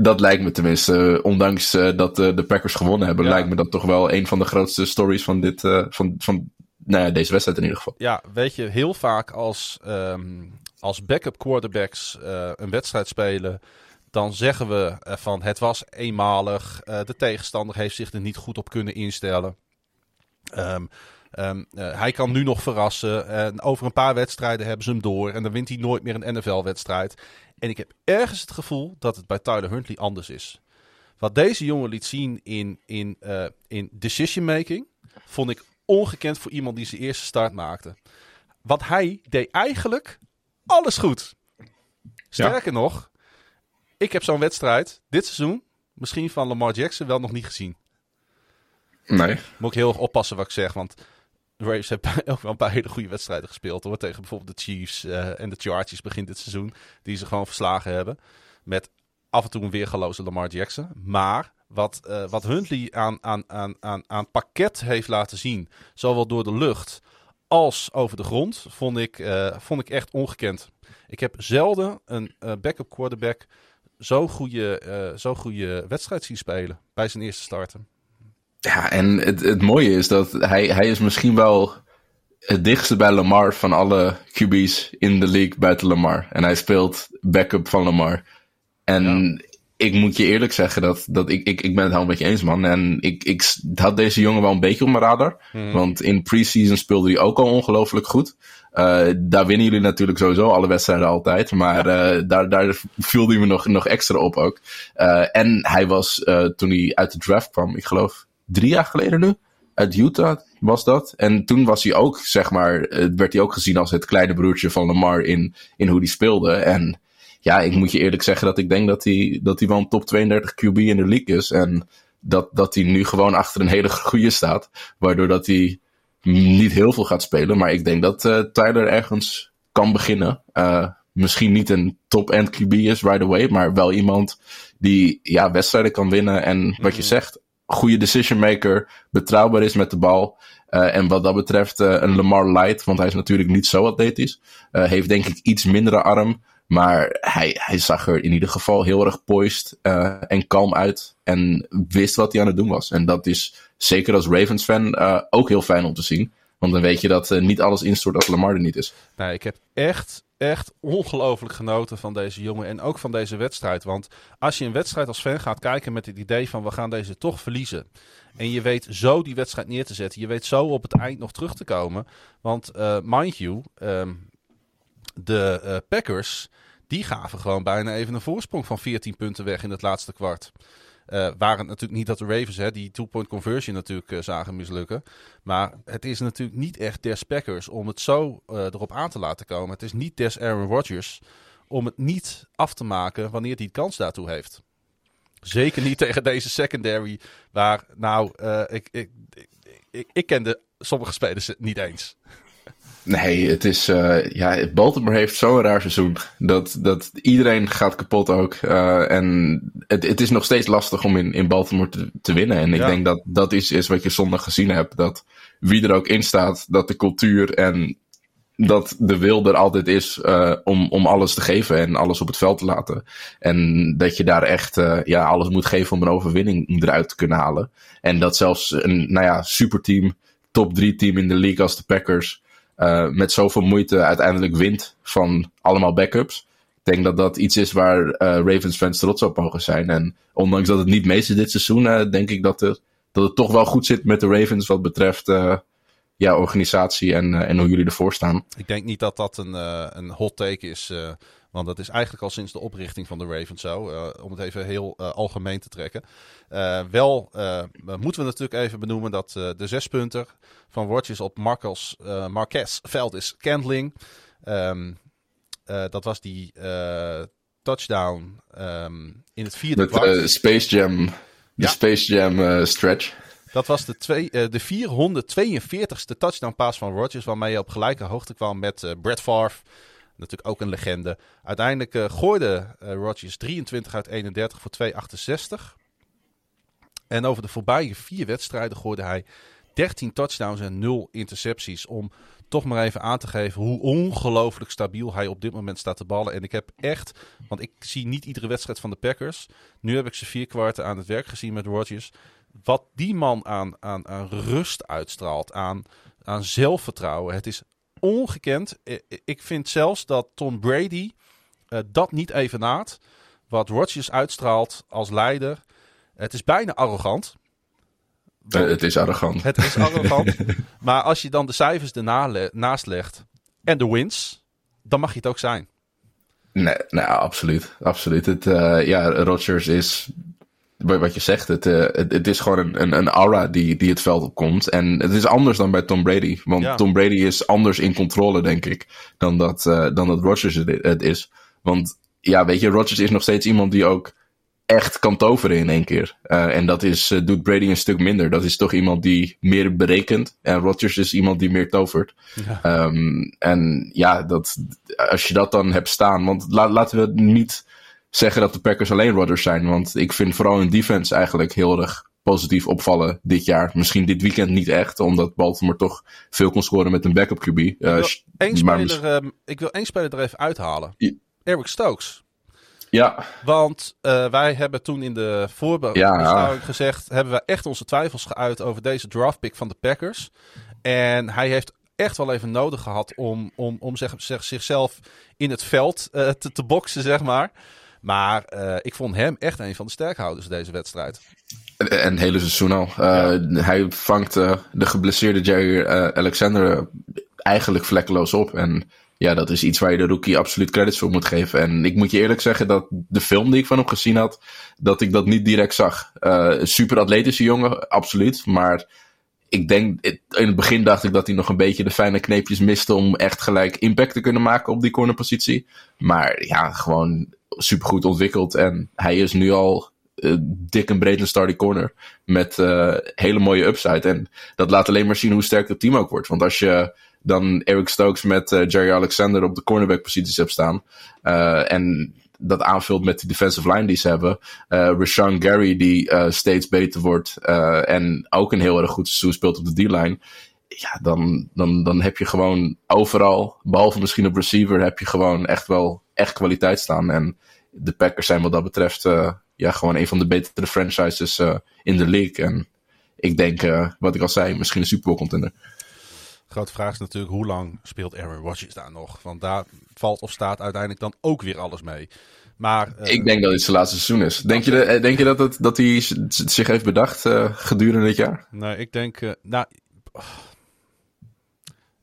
Dat lijkt me tenminste, ondanks dat de Packers gewonnen hebben, ja. lijkt me dat toch wel een van de grootste stories van, dit, van, van nou ja, deze wedstrijd in ieder geval. Ja, weet je, heel vaak als, um, als backup quarterbacks uh, een wedstrijd spelen, dan zeggen we uh, van het was eenmalig, uh, de tegenstander heeft zich er niet goed op kunnen instellen. Um, um, hij kan nu nog verrassen. En over een paar wedstrijden hebben ze hem door. En dan wint hij nooit meer een NFL-wedstrijd. En ik heb ergens het gevoel dat het bij Tyler Huntley anders is. Wat deze jongen liet zien in, in, in decision making, vond ik ongekend voor iemand die zijn eerste start maakte. Want hij deed eigenlijk alles goed. Sterker nog, ik heb zo'n wedstrijd dit seizoen, misschien van Lamar Jackson, wel nog niet gezien. Nee. Moet ik heel erg oppassen wat ik zeg, want de Ravens hebben ook wel een paar hele goede wedstrijden gespeeld hoor. Tegen bijvoorbeeld de Chiefs uh, en de Chargers begint dit seizoen, die ze gewoon verslagen hebben. Met af en toe een weergaloze Lamar Jackson. Maar wat, uh, wat Huntley aan, aan, aan, aan, aan pakket heeft laten zien, zowel door de lucht als over de grond, vond ik, uh, vond ik echt ongekend. Ik heb zelden een uh, backup quarterback zo'n goede, zo goede wedstrijd zien spelen bij zijn eerste starten. Ja, en het, het mooie is dat hij, hij is misschien wel het dichtste bij Lamar van alle QB's in de league buiten Lamar. En hij speelt backup van Lamar. En ik moet je eerlijk zeggen dat, dat ik, ik, ik ben het helemaal met je eens, man. En ik, ik had deze jongen wel een beetje op mijn radar. Hmm. Want in preseason speelde hij ook al ongelooflijk goed. Uh, daar winnen jullie natuurlijk sowieso alle wedstrijden altijd. Maar uh, daar, daar viel hij me nog, nog extra op ook. Uh, en hij was, toen hij uit de draft kwam, ik geloof drie jaar geleden nu, uit Utah was dat. En toen was hij ook, zeg maar, werd hij ook gezien als het kleine broertje van Lamar in, in hoe hij speelde. En ja, ik moet je eerlijk zeggen dat ik denk dat hij, dat hij wel een top 32 QB in de league is. En dat, dat hij nu gewoon achter een hele goede staat. Waardoor dat hij niet heel veel gaat spelen. Maar ik denk dat uh, Tyler ergens kan beginnen. Uh, misschien niet een top-end QB is right away. Maar wel iemand die ja, wedstrijden kan winnen. En wat je mhm. zegt, goede decision maker. Betrouwbaar is met de bal. Uh, en wat dat betreft een Lamar Light. Want hij is natuurlijk niet zo atletisch. heeft denk ik iets mindere arm. Maar hij, hij zag er in ieder geval heel erg poised uh, en kalm uit. En wist wat hij aan het doen was. En dat is zeker als Ravens-fan uh, ook heel fijn om te zien. Want dan weet je dat uh, niet alles instort als Lamar er niet is. Nee, ik heb echt echt ongelooflijk genoten van deze jongen en ook van deze wedstrijd. Want als je een wedstrijd als fan gaat kijken met het idee van we gaan deze toch verliezen. En je weet zo die wedstrijd neer te zetten. Je weet zo op het eind nog terug te komen. Want uh, mind you, ehm, de uh, Packers die gaven gewoon bijna even een voorsprong van 14 punten weg in het laatste kwart. Uh, waren het natuurlijk niet dat de Ravens hè, die two-point conversion natuurlijk uh, zagen mislukken. Maar het is natuurlijk niet echt des Packers om het zo erop aan te laten komen. Het is niet des Aaron Rodgers om het niet af te maken wanneer hij kans daartoe heeft. Zeker niet tegen deze secondary, waar nou, ik, ik, ik, ik, ik kende sommige spelers niet eens. Nee, het is. Uh, ja, Baltimore heeft zo'n raar seizoen. Dat, dat iedereen gaat kapot ook. Uh, en het, het is nog steeds lastig om in, in Baltimore te, te winnen. En ik ja. denk dat dat is, is wat je zondag gezien hebt. Dat wie er ook in staat, dat de cultuur en dat de wil er altijd is uh, om, om alles te geven en alles op het veld te laten. En dat je daar echt ja, alles moet geven om een overwinning eruit te kunnen halen. En dat zelfs een nou ja, superteam, top 3 team in de league als de Packers uh, met zoveel moeite uiteindelijk wint van allemaal backups. Ik denk dat dat iets is waar uh, Ravens fans trots op mogen zijn. En ondanks dat het niet meest is dit seizoen, uh, denk ik dat, er, dat het toch wel goed zit met de Ravens wat betreft ja, organisatie en, en hoe jullie ervoor staan. Ik denk niet dat dat een, een hot take is. Want dat is eigenlijk al sinds de oprichting van de Ravens zo. Uh, om het even heel uh, algemeen te trekken. Uh, wel moeten we natuurlijk even benoemen dat de zespunter van Rodgers op Marcos, Marquez veld is Candling. Um, dat was die touchdown um, in het vierde Met, kwart. Space Jam, de ja. Space Jam stretch. Dat was de, twee, de 442ste touchdown pass van Rodgers, waarmee je op gelijke hoogte kwam met Brett Favre. Natuurlijk ook een legende. Uiteindelijk uh, gooide uh, Rodgers 23 uit 31 voor 268. En over de voorbije vier wedstrijden gooide hij 13 touchdowns en 0 intercepties. Om toch maar even aan te geven hoe ongelooflijk stabiel hij op dit moment staat te ballen. En ik heb echt, want ik zie niet iedere wedstrijd van de Packers. Nu heb ik ze vier kwarten aan het werk gezien met Rodgers. Wat die man aan, aan, aan rust uitstraalt, aan, aan zelfvertrouwen. Het is ongekend. Ik vind zelfs dat Tom Brady uh, dat niet evenaart. Wat Rodgers uitstraalt als leider. Het is bijna arrogant. Uh, het is arrogant. Het is arrogant. maar als je dan de cijfers ernaast legt en de wins, dan mag je het ook zijn. Nee, nou, absoluut. absoluut. Het, uh, ja, Rodgers is wat je zegt, het, uh, het, het, is gewoon een, een, een, aura die, die het veld op komt. En het is anders dan bij Tom Brady. Want ja. Tom Brady is anders in controle, denk ik, dan dat, uh, dan dat Rodgers het is. Want ja, weet je, Rodgers is nog steeds iemand die ook echt kan toveren in één keer. Uh, en dat is, doet Brady een stuk minder. Dat is toch iemand die meer berekent. En Rodgers is iemand die meer tovert. Ja. Um, en ja, dat, als je dat dan hebt staan. Want la, laten we niet zeggen dat de Packers alleen Rodgers zijn. Want ik vind vooral hun defense eigenlijk heel erg positief opvallen dit jaar. Misschien dit weekend niet echt, omdat Baltimore toch veel kon scoren met een backup QB. Ik wil, uh, één, speler, uh, ik wil één speler er even uithalen. Ja. Eric Stokes. Ja. Want uh, wij hebben toen in de voorbeschouwing ja. gezegd... hebben we echt onze twijfels geuit over deze draftpick van de Packers. En hij heeft echt wel even nodig gehad om, om, om zeg, zeg, zichzelf in het veld uh, te, te boksen, zeg maar. Maar uh, ik vond hem echt een van de sterkhouders deze wedstrijd. Een hele seizoen al. Uh, ja. Hij vangt uh, de geblesseerde Jerry Alexander eigenlijk vlekkeloos op. En ja, dat is iets waar je de rookie absoluut credits voor moet geven. En ik moet je eerlijk zeggen dat de film die ik van hem gezien had, dat ik dat niet direct zag. super atletische jongen, absoluut. Maar ik denk, in het begin dacht ik dat hij nog een beetje de fijne kneepjes miste om echt gelijk impact te kunnen maken op die cornerpositie. Maar ja, gewoon supergoed ontwikkeld. En hij is nu al uh, dik en breed een starting corner. Met uh, hele mooie upside. En dat laat alleen maar zien hoe sterk het team ook wordt. Want als je dan Eric Stokes met uh, Jerry Alexander op de cornerback posities hebt staan. en dat aanvult met de defensive line die ze hebben. Rashawn Gary die steeds beter wordt. En ook een heel erg goed seizoen speelt op de D-line. Ja, dan, dan, dan heb je gewoon overal, behalve misschien op receiver, heb je gewoon echt wel echt kwaliteit staan. En de Packers zijn wat dat betreft uh, ja, gewoon een van de betere franchises uh, in de league. En ik denk, uh, wat ik al zei, misschien een Super Bowl contender. Grote vraag is natuurlijk hoe lang speelt Aaron Rodgers daar nog? Want daar valt of staat uiteindelijk dan ook weer alles mee. Maar, ik denk dat dit zijn laatste seizoen is. Denk je, de, denk je dat, het, dat hij zich heeft bedacht gedurende dit jaar? Nee, ik denk... Nou,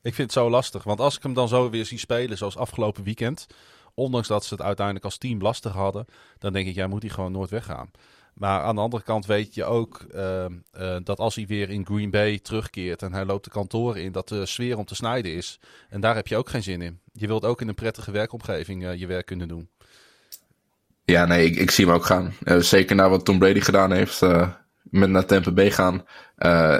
ik vind het zo lastig. Want als ik hem dan zo weer zie spelen zoals afgelopen weekend... Ondanks dat ze het uiteindelijk als team lastig hadden... dan denk ik, ja, moet hij gewoon nooit weggaan. Maar aan de andere kant weet je ook uh, uh, dat als hij weer in Green Bay terugkeert en hij loopt de kantoren in, dat de sfeer om te snijden is. En daar heb je ook geen zin in. Je wilt ook in een prettige werkomgeving uh, je werk kunnen doen. Ja, nee, ik, ik zie hem ook gaan. zeker na wat Tom Brady gedaan heeft met naar Tampa Bay gaan.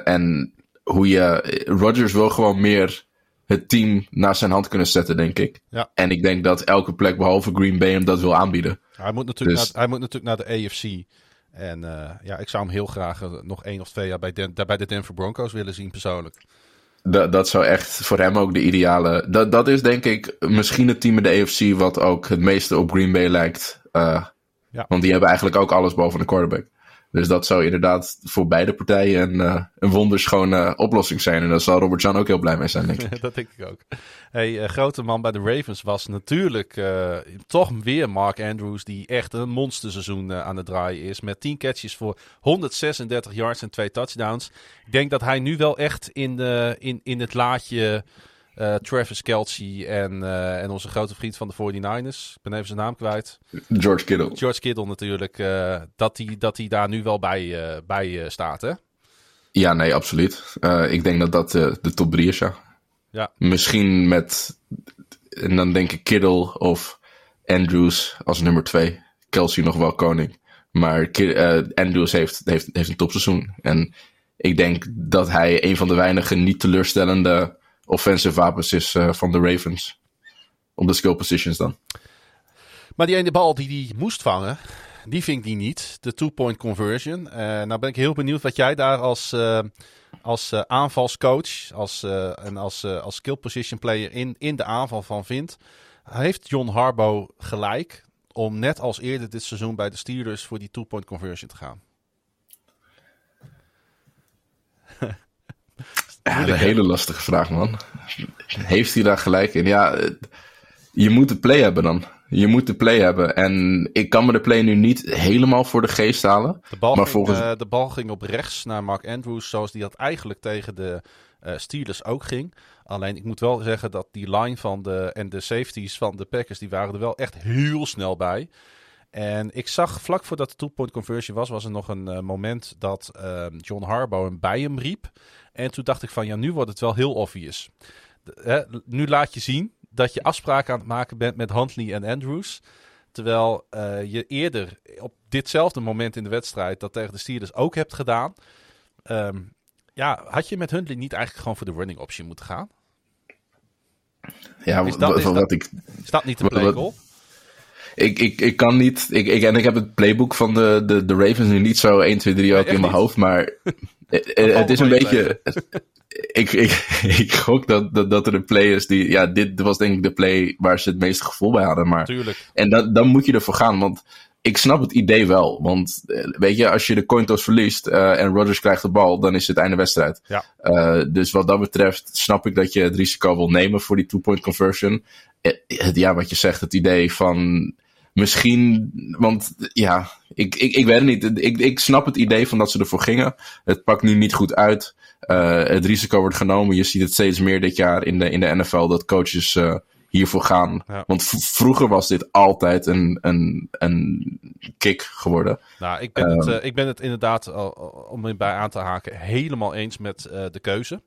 en hoe je. Rodgers wil gewoon meer het team naar zijn hand kunnen zetten, denk ik. Ja. En ik denk dat elke plek behalve Green Bay hem dat wil aanbieden. Hij moet natuurlijk, dus... naar, hij moet natuurlijk naar de AFC. En uh, ja, ik zou hem heel graag uh, nog één of twee jaar bij, Den bij de Denver Broncos willen zien, persoonlijk. Dat, dat zou echt voor hem ook de ideale. Dat, dat is denk ik misschien het team in de AFC wat ook het meeste op Green Bay lijkt. Uh, ja. Want die hebben eigenlijk ook alles boven de quarterback. Dus dat zou inderdaad voor beide partijen een, uh, een wonderschone uh, oplossing zijn. En daar zal Robert Jan ook heel blij mee zijn, denk ik. dat denk ik ook. Hey, uh, grote man bij de Ravens was natuurlijk toch weer Mark Andrews, die echt een monsterseizoen aan het draaien is. Met 10 catches voor 136 yards en twee touchdowns. Ik denk dat hij nu wel echt in, in, in het laadje uh, Travis Kelsey en, uh, en onze grote vriend van de 49ers. Ik ben even zijn naam kwijt. George Kittle. George Kittle natuurlijk. Uh, dat hij dat die daar nu wel bij, bij staat, hè? Ja, nee, absoluut. ik denk dat dat de top 3 is, ja. ja. Misschien met... En dan denk ik Kittle of Andrews als nummer 2. Kelsey nog wel koning. Maar Andrews heeft, heeft, heeft een topseizoen. En ik denk dat hij een van de weinige niet teleurstellende offensive wapens is uh, van de Ravens. Op de skill positions dan. Maar die ene bal die hij moest vangen, die ving hij niet. De two-point conversion. Uh, nou ben ik heel benieuwd wat jij daar als, uh, als aanvalscoach als, en als, als skill position player in, in de aanval van vindt. Heeft John Harbaugh gelijk om net als eerder dit seizoen bij de Steelers voor die two-point conversion te gaan? Ja, een hele lastige vraag, man. Heeft hij daar gelijk in? Ja, je moet de play hebben dan. Je moet de play hebben. En ik kan me de play nu niet helemaal voor de geest halen. De bal, maar ging, volgens... uh, de bal ging op rechts naar Mark Andrews, zoals die dat eigenlijk tegen de uh, Steelers ook ging. Alleen ik moet wel zeggen dat die line van de, en de safeties van de Packers, die waren er wel echt heel snel bij. En ik zag vlak voordat de two-point conversion was, was er nog een uh, moment dat John Harbaugh hem bij hem riep. En toen dacht ik van, ja, nu wordt het wel heel obvious. De, hè, nu laat je zien dat je afspraken aan het maken bent met Huntley en Andrews. Terwijl uh, je eerder op ditzelfde moment in de wedstrijd dat tegen de Steelers ook hebt gedaan. Um, ja, had je met Huntley niet eigenlijk gewoon voor de running option moeten gaan? Ja, is dat, is dat, wat ik... Is dat niet de play call? Ik, ik, ik kan niet. Ik, ik, en ik heb het playbook van de, de, de Ravens nu niet zo 1, 2, 3 ook nee, in mijn niet. hoofd. Maar het is een beetje. ik, ik, ik gok dat, dat, dat er een play is die. Ja, dit was denk ik de play waar ze het meeste gevoel bij hadden. Maar, Tuurlijk. En dat, dan moet je ervoor gaan. Want ik snap het idee wel. Want weet je, als je de coin toss verliest uh, en Rodgers krijgt de bal, dan is het einde wedstrijd. Ja. Uh, dus wat dat betreft snap ik dat je het risico wil nemen voor die two-point conversion. Ja, wat je zegt, het idee van misschien, want ja, ik, ik, ik weet het niet. Ik, ik snap het idee van dat ze ervoor gingen. Het pakt nu niet goed uit. Uh, het risico wordt genomen. Je ziet het steeds meer dit jaar in de, in de NFL dat coaches uh, hiervoor gaan. Ja. Want vroeger was dit altijd een, een, een kick geworden. Nou, ik ben, het, ik ben het inderdaad, om erbij aan te haken, helemaal eens met de keuze.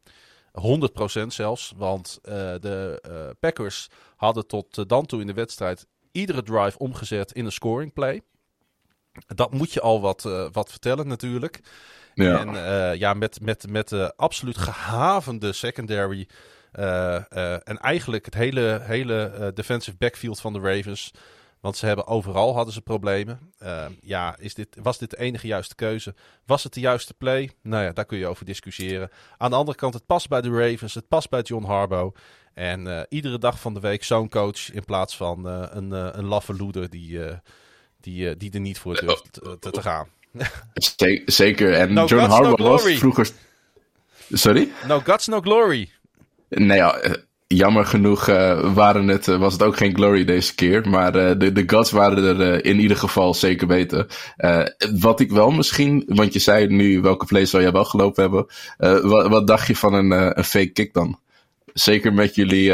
100% zelfs, want de Packers hadden tot dan toe in de wedstrijd iedere drive omgezet in een scoring play. Dat moet je al wat, uh, wat vertellen natuurlijk. Ja. En uh, ja, met, met, met de absoluut gehavende secondary. Uh, en eigenlijk het hele, hele defensive backfield van de Ravens. Want ze hebben overal hadden ze problemen. ja, is dit, was dit de enige juiste keuze? Was het de juiste play? Nou ja, daar kun je over discussiëren. Aan de andere kant, het past bij de Ravens. Het past bij John Harbaugh. En uh, iedere dag van de week zo'n coach in plaats van uh, een, een laffe loeder die, die, die er niet voor durft te, te, te gaan. Zeker. En no John Harbaugh no was vroeger... Sorry? No guts, no glory. Nee, ja, jammer genoeg waren het, was het ook geen glory deze keer. Maar de, de gods waren er in ieder geval zeker weten. wat ik wel misschien, want je zei nu welke vlees zou jij wel gelopen hebben. Wat, wat, dacht je van een, een fake kick dan? Zeker met jullie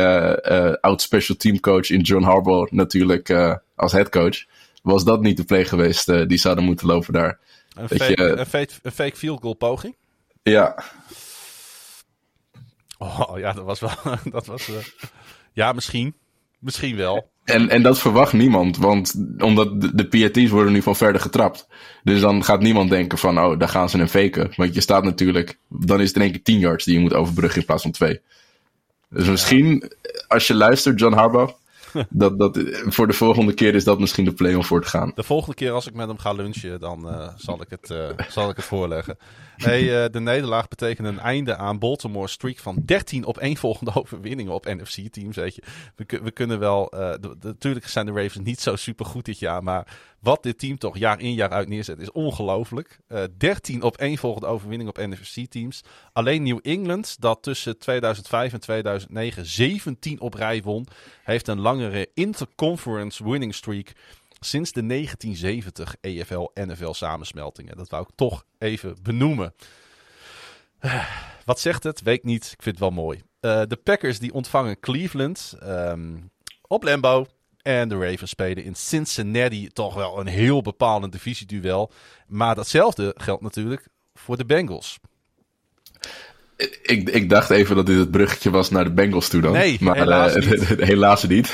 oud special team coach in John Harbaugh natuurlijk als head coach. Was dat niet de play geweest die zouden moeten lopen daar? Een fake, je, een, fake, een fake field goal poging? Ja. Oh ja, dat was wel. dat was, uh, ja, misschien. Misschien wel. En, en dat verwacht niemand, want omdat de, de PAT's worden nu van verder getrapt. Dus dan gaat niemand denken van, oh, daar gaan ze een faken. Want je staat natuurlijk, dan is het in één keer 10 yards die je moet overbruggen in plaats van 2. Dus misschien, als je luistert, John Harbaugh, dat, dat, voor de volgende keer is dat misschien de play om voor te gaan. De volgende keer als ik met hem ga lunchen, dan uh, zal, ik het, uh, zal ik het voorleggen. Hey, uh, de nederlaag betekent een einde aan Baltimore streak van 13 op volgende overwinningen op NFC-teams. Weet je. We, we kunnen wel, natuurlijk zijn de Ravens niet zo super goed dit jaar, maar wat dit team toch jaar in jaar uit neerzet is ongelooflijk. 13 op één volgende overwinning op NFC-teams. Alleen New England, dat tussen 2005 en 2009 17 op rij won, heeft een langere interconference winning streak sinds de 1970 EFL-NFL samensmeltingen. Dat wou ik toch even benoemen. Wat zegt het? Weet niet. Ik vind het wel mooi. Uh, de Packers die ontvangen Cleveland um, op Lambeau. En de Ravens spelen in Cincinnati toch wel een heel bepalend divisieduel. Maar datzelfde geldt natuurlijk voor de Bengals. Ik, ik dacht even dat dit het bruggetje was naar de Bengals toe dan. Nee, maar helaas uh, niet. helaas niet.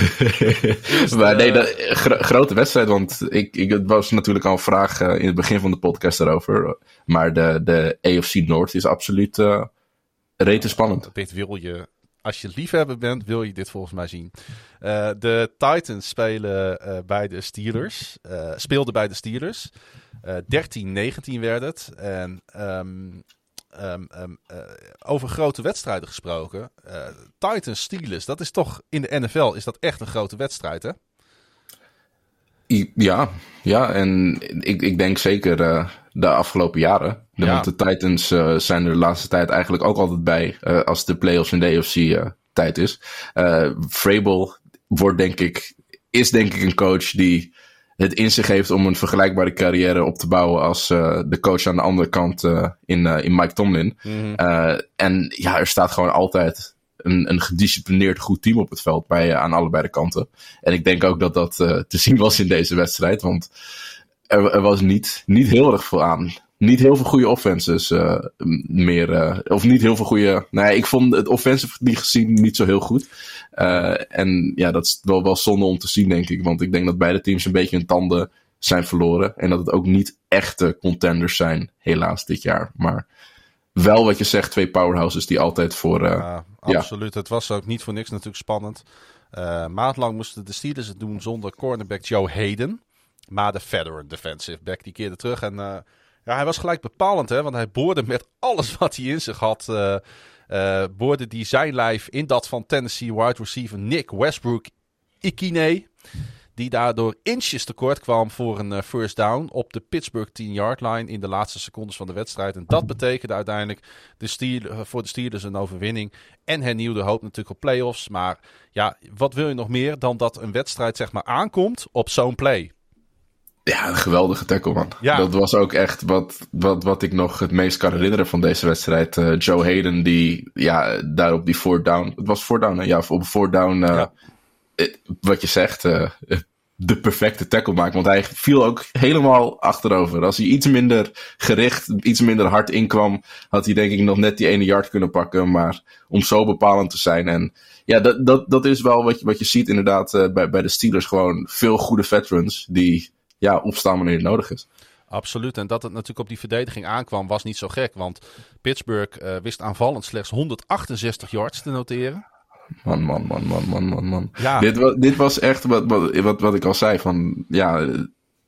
maar nee, de, grote wedstrijd, want ik, ik, het was natuurlijk al een vraag uh, in het begin van de podcast daarover. Maar de, de AFC North is absoluut uh, rete spannend. Dit wil je, als je liefhebber bent, wil je dit volgens mij zien. de Titans spelen bij de Steelers, speelden bij de Steelers. 13-19 werd het. En... Um, Um, um, uh, over grote wedstrijden gesproken. Uh, Titans Steelers, dat is toch in de NFL is dat echt een grote wedstrijd, hè? Ja, ja en ik, ik denk zeker uh, de afgelopen jaren. Ja. Want de Titans zijn er de laatste tijd eigenlijk ook altijd bij als de playoffs in de AFC tijd is. Vrabel wordt denk ik, is denk ik een coach die het in zich heeft om een vergelijkbare carrière op te bouwen als uh, de coach aan de andere kant uh, in, uh, in Mike Tomlin. Mm -hmm. en ja, er staat gewoon altijd een, een gedisciplineerd goed team op het veld bij, aan allebei de kanten. En ik denk ook dat dat te zien was in deze wedstrijd, want er, er was niet, niet heel erg veel aan niet heel veel goede offenses uh, meer. Uh, of niet heel veel goede. Nee, ik vond het offensive die gezien niet zo heel goed. Uh, en ja, dat is wel, wel zonde om te zien, denk ik. Want ik denk dat beide teams een beetje hun tanden zijn verloren. En dat het ook niet echte contenders zijn, helaas, dit jaar. Maar wel wat je zegt, twee powerhouses die altijd voor. ja, absoluut. Ja. Het was ook niet voor niks natuurlijk spannend. maandlang moesten de Steelers het doen zonder cornerback Joe Hayden. Maar de veteran defensive back die keerde terug en ja, hij was gelijk bepalend, hè, want hij boorde met alles wat hij in zich had. Uh, uh, boorde die zijn lijf in dat van Tennessee wide receiver Nick Westbrook Ikine. Die daardoor inches tekort kwam voor een uh, first down op de Pittsburgh 10-yard line in de laatste secondes van de wedstrijd. En dat betekende uiteindelijk de Steelers, voor de Steelers een overwinning. En hernieuwde hoop natuurlijk op playoffs. Maar ja, wat wil je nog meer dan dat een wedstrijd zeg maar aankomt op zo'n play? Ja, een geweldige tackle, man. Ja. Dat was ook echt wat, wat, wat ik nog het meest kan herinneren van deze wedstrijd. Uh, Joe Hayden, die ja, daar op die four down. Het was four down, hè? Ja, op four down. Uh, ja. Eh, wat je zegt, uh, de perfecte tackle maakt. Want hij viel ook helemaal achterover. Als hij iets minder gericht, iets minder hard inkwam, had hij denk ik nog net die ene yard kunnen pakken. Maar om zo bepalend te zijn. En ja, dat, dat, dat is wel wat je, wat je ziet inderdaad bij, bij de Steelers. Gewoon veel goede veterans die ja, opstaan wanneer het nodig is. Absoluut. En dat het natuurlijk op die verdediging aankwam, was niet zo gek. Want Pittsburgh uh, wist aanvallend slechts 168 yards te noteren. Man, man, man, man, man, man, man. Ja. Dit, was, dit was echt wat, wat, wat ik al zei. Van, ja,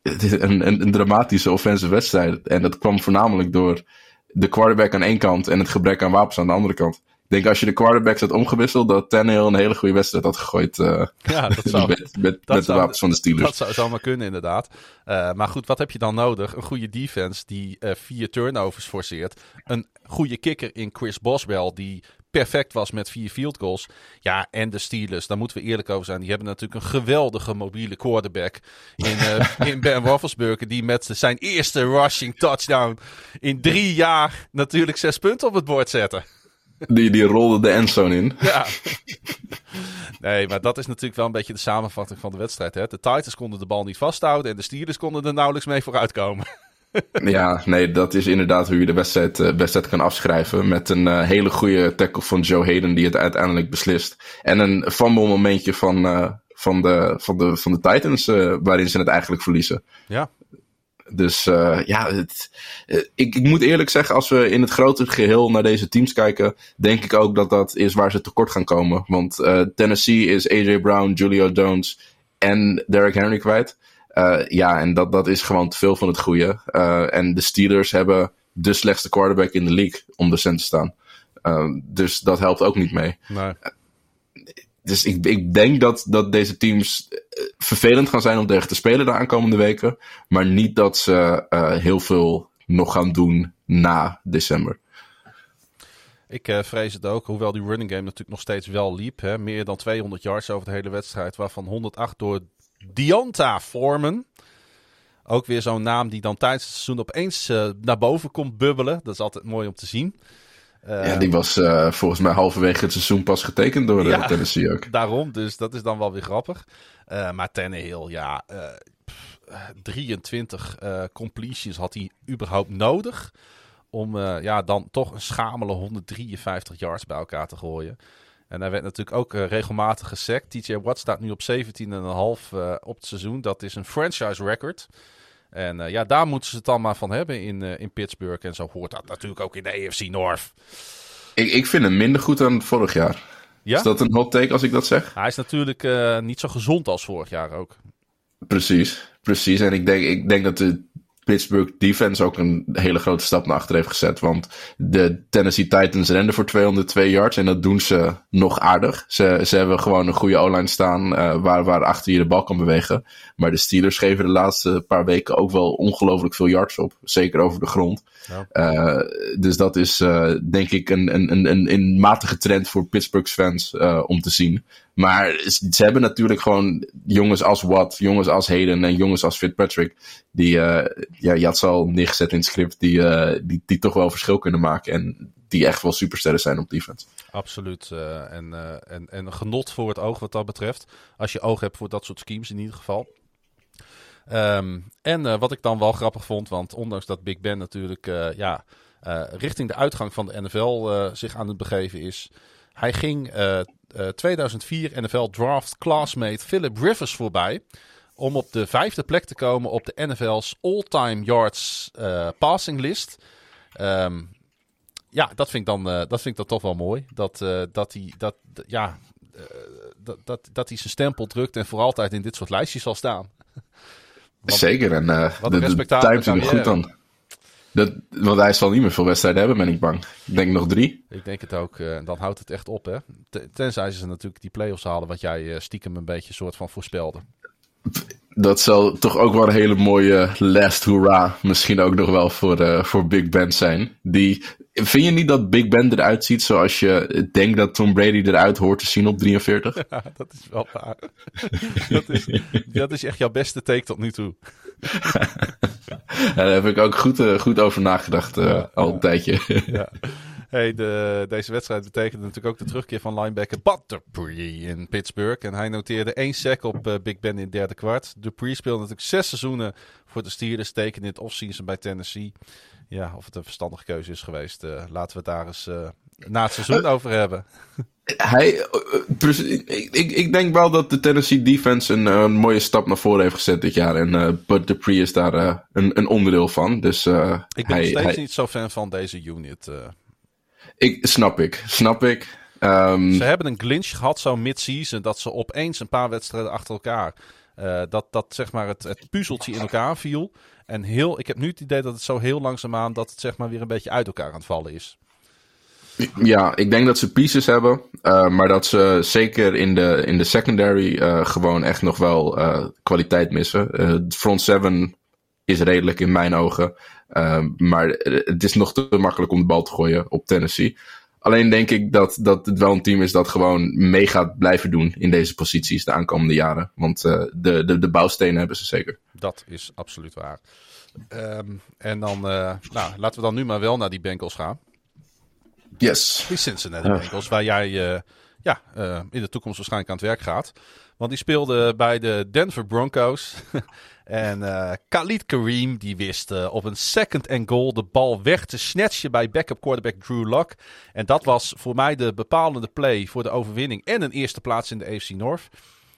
het is een, een, een dramatische offensive wedstrijd. En dat kwam voornamelijk door de quarterback aan één kant en het gebrek aan wapens aan de andere kant denk als je de quarterbacks had omgewisseld, dat Tannehill een hele goede wedstrijd had gegooid. Uh, ja, dat zou, met, met, dat met de wapens van de Steelers. Dat zou, zou maar kunnen, inderdaad. Uh, maar goed, wat heb je dan nodig? Een goede defense die uh, vier turnovers forceert. Een goede kicker in Chris Boswell, die perfect was met vier field goals. Ja, en de Steelers, daar moeten we eerlijk over zijn. Die hebben natuurlijk een geweldige mobiele quarterback in, uh, in Ben Roethlisberger. Die met zijn eerste rushing touchdown in drie jaar natuurlijk zes punten op het bord zette. Die, die rolde de endzone in. Ja. Nee, maar dat is natuurlijk wel een beetje de samenvatting van de wedstrijd. Hè? De Titans konden de bal niet vasthouden en de Steelers konden er nauwelijks mee vooruitkomen. Ja, nee, dat is inderdaad hoe je de wedstrijd, uh, wedstrijd kan afschrijven. Met een uh, hele goede tackle van Joe Hayden die het uiteindelijk beslist. En een fumble momentje van, uh, van, de, van, de, van de Titans waarin ze het eigenlijk verliezen. Ja. Dus ja, het, ik, ik moet eerlijk zeggen, als we in het grote geheel naar deze teams kijken, denk ik ook dat dat is waar ze tekort gaan komen. Want Tennessee is AJ Brown, Julio Jones en Derrick Henry kwijt. Ja, en dat, dat is gewoon te veel van het goede. En de Steelers hebben de slechtste quarterback in de league om de cent te staan. Dus dat helpt ook niet mee. Nee. Dus ik, ik denk dat, dat deze teams vervelend gaan zijn om tegen te spelen de aankomende weken. Maar niet dat ze heel veel nog gaan doen na december. Ik uh, vrees het ook, hoewel die running game natuurlijk nog steeds wel liep. Hè? Meer dan 200 yards over de hele wedstrijd, waarvan 108 door Deonta Foreman. Ook weer zo'n naam die dan tijdens het seizoen opeens naar boven komt bubbelen. Dat is altijd mooi om te zien. Uh, ja, die was uh, volgens mij halverwege het seizoen pas getekend door ja, Tennessee ook. Daarom, dus dat is dan wel weer grappig. maar Tannehill, ja, pff, 23 completions had hij überhaupt nodig om ja, dan toch een schamele 153 yards bij elkaar te gooien. En hij werd natuurlijk ook uh, regelmatig gesekt. TJ Watt staat nu op 17,5 uh, op het seizoen. Dat is een franchise record. En uh, ja, daar moeten ze het dan maar van hebben in, uh, in Pittsburgh. En zo hoort dat natuurlijk ook in de AFC North. Ik, ik vind hem minder goed dan vorig jaar. Ja? Is dat een hot take als ik dat zeg? Hij is natuurlijk niet zo gezond als vorig jaar ook. Precies, precies. En ik denk, ik denk dat de Pittsburgh defense ook een hele grote stap naar achter heeft gezet. Want de Tennessee Titans renden voor 202 yards en dat doen ze nog aardig. Ze, ze hebben gewoon een goede O-line staan uh, waar, waar achter je de bal kan bewegen. Maar de Steelers geven de laatste paar weken ook wel ongelooflijk veel yards op. Zeker over de grond. Ja. Uh, dus dat is uh, denk ik een, een, een, een matige trend voor Pittsburgh's fans om te zien. Maar ze hebben natuurlijk gewoon jongens als Watt, jongens als Hayden en jongens als Fitzpatrick. Die, uh, ja, je had ze al neergezet in het script, die, uh, die, die toch wel verschil kunnen maken. En die echt wel supersterren zijn op defense. Absoluut. Uh, en, en, en genot voor het oog wat dat betreft. Als je oog hebt voor dat soort schemes in ieder geval. Um, en wat ik dan wel grappig vond, want ondanks dat Big Ben natuurlijk ja, richting de uitgang van de NFL zich aan het begeven is. Hij ging 2004 NFL Draft Classmate Philip Rivers voorbij. Om op de vijfde plek te komen op de NFL's all-time yards uh, passing list. Um, ja, dat vind ik dan, uh, dat vind ik dan toch wel mooi. Dat, dat hij dat, ja, dat, dat, dat hij zijn stempel drukt en voor altijd in dit soort lijstjes zal staan. Want, Zeker, en wat de, de, goed dan. Dat, want hij zal niet meer veel wedstrijden hebben, ben ik bang. Ik denk nog drie. Ik denk het ook. Uh, dan houdt het echt op, hè. Tenzij ze natuurlijk die play-offs halen, wat jij uh, stiekem een beetje soort van voorspelde. Dat zal toch ook wel een hele mooie last hurrah misschien ook nog wel voor, uh, voor Big Ben zijn. Die, vind je niet dat Big Ben eruit ziet zoals je denkt dat Tom Brady eruit hoort te zien op 43? Ja, dat is wel waar. dat, is, dat is echt jouw beste take tot nu toe. Daar heb ik ook goed, uh, goed over nagedacht ja, al een tijdje. ja. Hey, de, deze wedstrijd betekende natuurlijk ook de terugkeer van linebacker Bud Dupree in Pittsburgh. En hij noteerde één sack op uh, Big Ben in het derde kwart. Dupree speelde natuurlijk zes seizoenen voor de Steelers, tekende in het offseason bij Tennessee. Ja, of het een verstandige keuze is geweest, uh, laten we het daar eens uh, na het seizoen over hebben. Hij, ik, ik denk wel dat de Tennessee defense een, een, mooie stap naar voren heeft gezet dit jaar. En uh, Bud Dupree is daar een, een, onderdeel van. Dus, ik ben hij, nog steeds hij, niet zo fan van deze unit. Ik, snap ik, snap ik. Um, ze hebben een glitch gehad zo mid-season dat ze opeens een paar wedstrijden achter elkaar... Dat, dat zeg maar het, het puzzeltje in elkaar viel. En heel, ik heb nu het idee dat het zo heel langzaamaan dat het zeg maar weer een beetje uit elkaar aan het vallen is. Ja, ik denk dat ze pieces hebben. Uh, maar dat ze zeker in de, in de secondary uh, gewoon echt nog wel uh, kwaliteit missen. front seven is redelijk in mijn ogen. maar het is nog te makkelijk om de bal te gooien op Tennessee. Alleen denk ik dat, dat het wel een team is dat gewoon mee gaat blijven doen in deze posities de aankomende jaren. Want de, de, de bouwstenen hebben ze zeker. Dat is absoluut waar. Um, en dan, nou, laten we dan nu maar wel naar die Bengals gaan. Yes. Die Cincinnati Bengals, waar jij uh, ja, in de toekomst waarschijnlijk aan het werk gaat. Want die speelde bij de Denver Broncos. en uh, Khalid Kareem die wist uh, op een second and goal de bal weg te snatchen bij backup quarterback Drew Lock. En dat was voor mij de bepalende play voor de overwinning en een eerste plaats in de AFC North.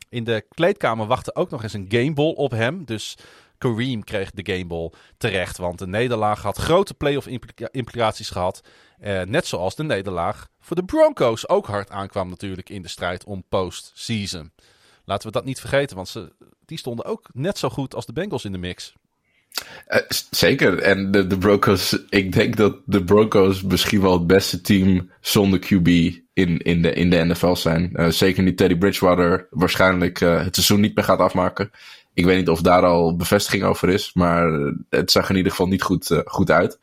In de kleedkamer wachtte ook nog eens een gameball op hem. Dus Kareem kreeg de gameball terecht. Want de nederlaag had grote playoff implicaties gehad. Uh, net zoals de nederlaag voor de Broncos ook hard aankwam natuurlijk in de strijd om postseason. Laten we dat niet vergeten, want ze, die stonden ook net zo goed als de Bengals in de mix. Uh, zeker. En de, de Broncos, ik denk dat de Broncos misschien wel het beste team zonder QB in, in, de, in de NFL zijn. Uh, zeker niet Teddy Bridgewater waarschijnlijk het seizoen niet meer gaat afmaken. Ik weet niet of daar al bevestiging over is, maar het zag in ieder geval niet goed, goed uit.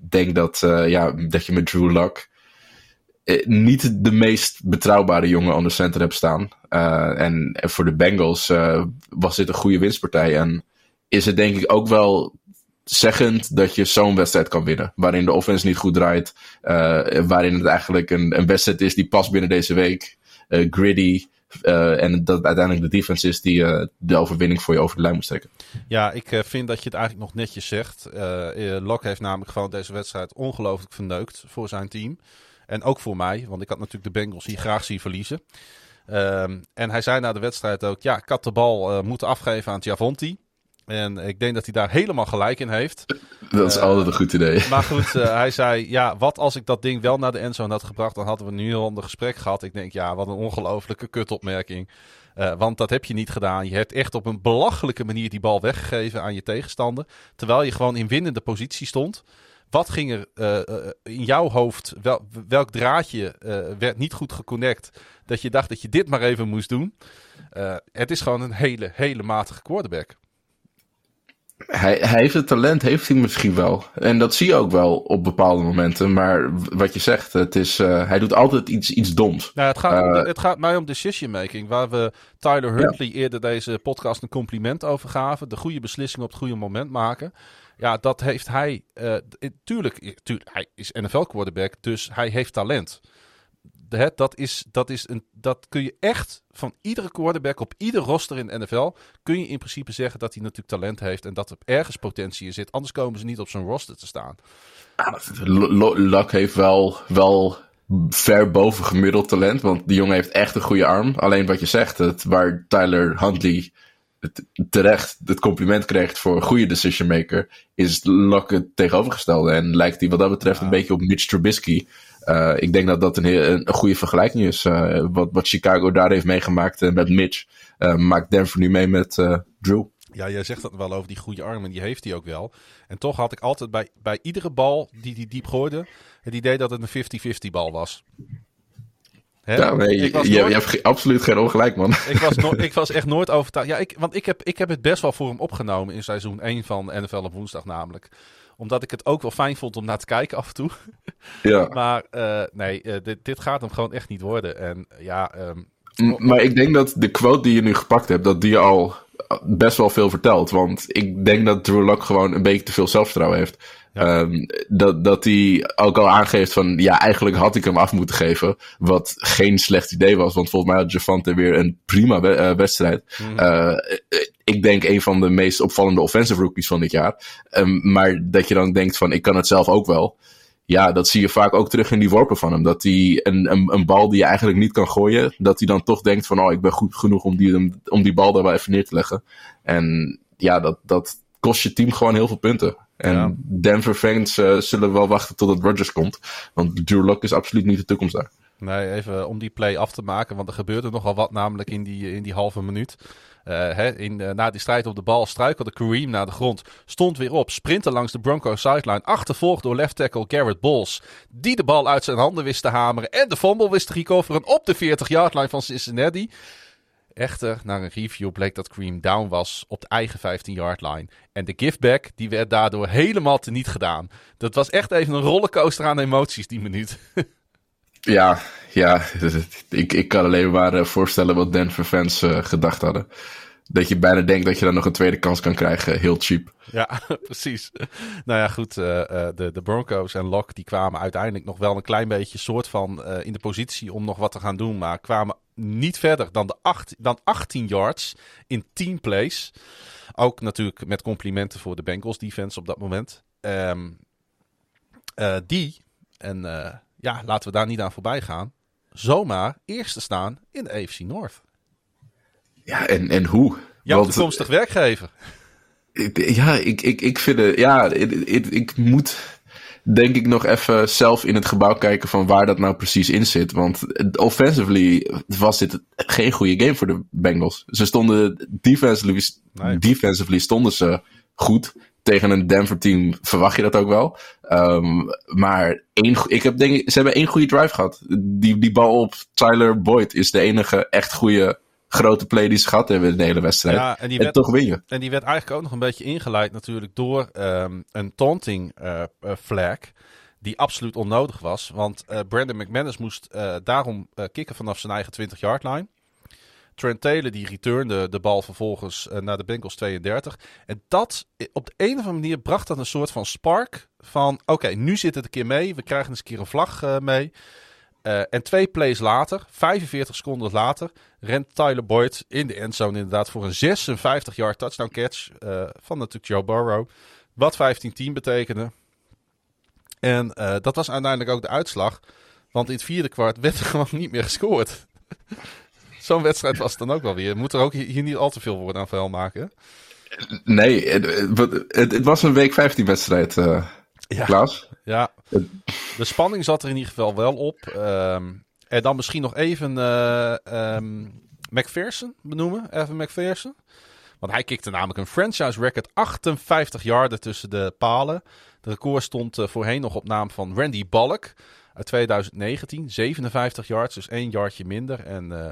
Ik denk dat, ja, dat je met Drew Luck eh, niet de meest betrouwbare jongen onder center hebt staan. En voor de Bengals was dit een goede winstpartij. En is het denk ik ook wel zeggend dat je zo'n wedstrijd kan winnen. Waarin de offense niet goed draait. Waarin het eigenlijk een, een wedstrijd is die past binnen deze week. gritty. En dat uiteindelijk de defense is die de overwinning voor je over de lijn moet trekken. Ja, ik vind dat je het eigenlijk nog netjes zegt. Locke heeft namelijk gewoon deze wedstrijd ongelooflijk verneukt voor zijn team. En ook voor mij, want ik had natuurlijk de Bengals hier graag zien verliezen. Um, en hij zei na de wedstrijd ook: Ja, ik had de bal moeten afgeven aan Giavanti. En ik denk dat hij daar helemaal gelijk in heeft. Dat is uh, altijd een goed idee. Maar goed, uh, hij zei: Ja, wat als ik dat ding wel naar de endzone had gebracht? Dan hadden we nu al een gesprek gehad. Ik denk: Ja, wat een ongelofelijke kutopmerking. Uh, want dat heb je niet gedaan. Je hebt echt op een belachelijke manier die bal weggegeven aan je tegenstander. Terwijl je gewoon in winnende positie stond. Wat ging er in jouw hoofd, wel, welk draadje werd niet goed geconnect, dat je dacht dat je dit maar even moest doen? het is gewoon een hele, hele matige quarterback. Hij, hij, heeft het talent, heeft hij misschien wel. En dat zie je ook wel op bepaalde momenten. Maar wat je zegt, het is, uh, hij doet altijd iets, iets doms. Nou, het, gaat, uh, het gaat mij om decision making. Waar we Tyler Huntley ja. eerder deze podcast een compliment over gaven. De goede beslissing op het goede moment maken. Ja, dat heeft hij. Uh, tuurlijk, tuurlijk, hij is NFL quarterback, dus hij heeft talent. Dat, is, dat, is een, dat kun je echt van iedere quarterback op ieder roster in de NFL. kun je in principe zeggen dat hij natuurlijk talent heeft. en dat er ergens potentie in zit. Anders komen ze niet op zijn roster te staan. Luck heeft wel, wel ver boven gemiddeld talent. Want die jongen heeft echt een goede arm. Alleen wat je zegt, het, waar Tyler Huntley het, terecht het compliment krijgt voor een goede decision maker, is Luck het tegenovergestelde. En lijkt hij wat dat betreft een beetje op Mitch Trubisky. Uh, ik denk dat dat een, een, een goede vergelijking is. Uh, wat, wat Chicago daar heeft meegemaakt uh, met Mitch, maakt Denver nu mee met Drew. Ja, jij zegt dat wel over die goede arm en die heeft hij ook wel. En toch had ik altijd bij, bij iedere bal die hij diep gooide, het idee dat het een 50-50 bal was. Hè? Ja, nee, je, nooit... je, hebt absoluut geen ongelijk, man. Ik was, no ik was echt nooit overtuigd. Ja, ik, want ik heb, ik heb het best wel voor hem opgenomen in seizoen 1 van NFL op woensdag namelijk. Omdat ik het ook wel fijn vond om naar te kijken af en toe. Ja. maar uh, nee, uh, dit, dit gaat hem gewoon echt niet worden. En ja... Um... Maar ik denk dat de quote die je nu gepakt hebt, dat die al best wel veel vertelt. Want ik denk dat Drew gewoon een beetje te veel zelfvertrouwen heeft. Ja. Um, dat, dat hij ook al aangeeft van, ja, eigenlijk had ik hem af moeten geven. Wat geen slecht idee was, want volgens mij had Javante weer een prima we uh, wedstrijd. Mm -hmm. uh, ik denk een van de meest opvallende offensive rookies van dit jaar. Um, maar dat je dan denkt van, ik kan het zelf ook wel. Ja, dat zie je vaak ook terug in die worpen van hem. Dat hij een, een, een bal die je eigenlijk niet kan gooien, dat hij dan toch denkt van, oh, ik ben goed genoeg om die, om die bal daar wel even neer te leggen. En ja, dat, dat kost je team gewoon heel veel punten. En ja. Denver fans uh, zullen wel wachten totdat Rodgers komt. Want Drew Lock is absoluut niet de toekomst daar. Nee, even om die play af te maken. Want er gebeurde nogal wat namelijk in die, in die halve minuut. Hè, in, uh, na die strijd op de bal struikelde Kareem naar de grond. Stond weer op, sprintte langs de Broncos sideline. Achtervolgd door left tackle Garrett Bowles. Die de bal uit zijn handen wist te hameren. En de fumble wist te recoveren op de 40-yard line van Cincinnati. Echter, na een review bleek dat Cream down was op de eigen 15-yard line. En de giveback, die werd daardoor helemaal teniet gedaan. Dat was echt even een rollercoaster aan emoties, die minuut. ja, ja. Ik, ik kan alleen maar eh, voorstellen wat Denver fans uh, gedacht hadden. Dat je bijna denkt dat je dan nog een tweede kans kan krijgen, heel cheap. Ja, precies. Nou ja, goed. Uh, de, de Broncos en Locke die kwamen uiteindelijk nog wel een klein beetje soort van in de positie om nog wat te gaan doen. Maar kwamen niet verder dan, de acht, dan 18 yards in 10 plays. Ook natuurlijk met complimenten voor de Bengals defense op dat moment. Uh, die, en ja, laten we daar niet aan voorbij gaan, zomaar eerste staan in de AFC North. Ja, en, en hoe? Jouw Want, toekomstig werkgever. Ja, ik, ik, ik vind het, ja, ik, ik, ik moet denk ik nog even zelf in het gebouw kijken van waar dat nou precies in zit. Want offensively was dit geen goede game voor de Bengals. Ze stonden defensively, defensively stonden ze goed. Tegen een Denver team verwacht je dat ook wel. Um, maar één, ik heb denk ze hebben één goede drive gehad. Die, die bal op Tyler Boyd is de enige echt goede grote play die ze gehad hebben in de hele wedstrijd. Ja, en, die werd, toch win je. En die werd eigenlijk ook nog een beetje ingeleid natuurlijk door um, een taunting uh, flag. Die absoluut onnodig was. Want uh, Brandon McManus moest uh, daarom kicken vanaf zijn eigen 20-yard line. Trent Taylor die returnde de bal vervolgens naar de Bengals 32. En dat, op de een of andere manier, bracht dat een soort van spark. Van oké, nu zit het een keer mee. We krijgen eens een keer een vlag mee. Uh, en twee plays later, 45 seconden later, rent Tyler Boyd in de endzone inderdaad voor een 56-yard touchdown catch van natuurlijk Joe Burrow. Wat 15-10 betekende. En dat was uiteindelijk ook de uitslag. Want in het vierde kwart werd er gewoon niet meer gescoord. Zo'n wedstrijd was het dan ook wel weer. Moet er ook hier niet al te veel woorden aan vuil maken? Nee, het, het, het was een week 15 wedstrijd, ja. Klaas. Ja, de spanning zat er in ieder geval wel op. Um, en dan misschien nog even uh, um, McPherson benoemen. Even McPherson. Want hij kikte namelijk een franchise record 58 yarden tussen de palen. De record stond uh, voorheen nog op naam van Randy Bullock uit 2019. 57 yards, dus één yardje minder. En uh,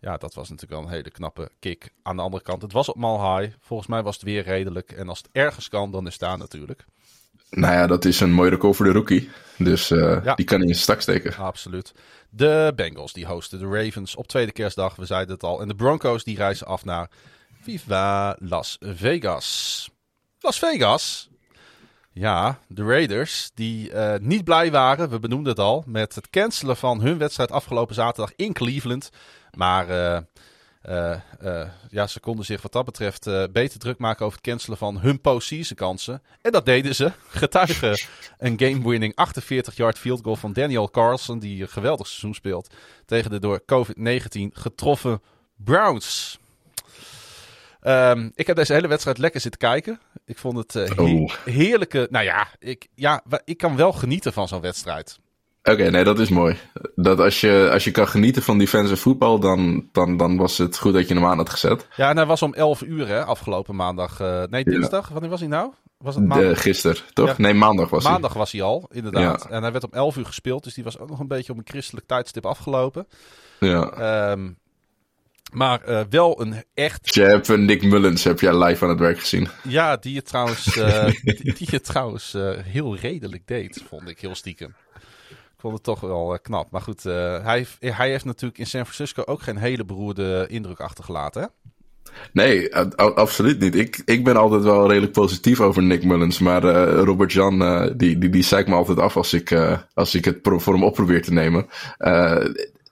ja, dat was natuurlijk wel een hele knappe kick. Aan de andere kant, het was op mal high. Volgens mij was het weer redelijk. En als het ergens kan, dan is daar natuurlijk. Nou ja, dat is een mooi record voor de rookie. Dus uh, die kan hij in zijn stak steken. Absoluut. De Bengals die hosten de Ravens op tweede kerstdag. We zeiden het al. En de Broncos die reizen af naar Viva Las Vegas. Las Vegas. Ja, de Raiders die uh, niet blij waren, we benoemden het al, met het cancelen van hun wedstrijd afgelopen zaterdag in Cleveland. Maar uh, uh, uh, ja, ze konden zich wat dat betreft uh, beter druk maken over het cancelen van hun postseason kansen. En dat deden ze. Getuigen een game-winning 48-yard field goal van Daniel Carlson, die een geweldig seizoen speelt, tegen de door COVID-19 getroffen Browns. Um, ik heb deze hele wedstrijd lekker zitten kijken. Ik vond het he oh. heerlijke. Nou ja ik, ja, ik kan wel genieten van zo'n wedstrijd. Oké, nee, dat is mooi. Dat als je, als je kan genieten van defensive voetbal, dan, dan, dan was het goed dat je hem aan had gezet. Ja, en hij was om 11 uur, hè, afgelopen maandag. Uh, nee, dinsdag. Ja. Wanneer was hij nou? Was het maandag? De, gisteren, toch? Ja. Nee, maandag was maandag hij. Maandag was hij al, inderdaad. Ja. En hij werd om 11 uur gespeeld, dus die was ook nog een beetje op een christelijk tijdstip afgelopen. Ja. Um, maar uh, wel een echt. Je hebt Nick Mullins heb jij live aan het werk gezien. Ja, die het trouwens, uh, die, die het trouwens heel redelijk deed, vond ik heel stiekem. Ik vond het toch wel uh, knap. Maar goed, uh, hij, hij heeft natuurlijk in San Francisco ook geen hele beroerde indruk achtergelaten. Nee, absoluut niet. Ik, ik ben altijd wel redelijk positief over Nick Mullins. Maar uh, Robert Jan, uh, die, die, die zeikt me altijd af als ik, als ik het voor hem op probeer te nemen.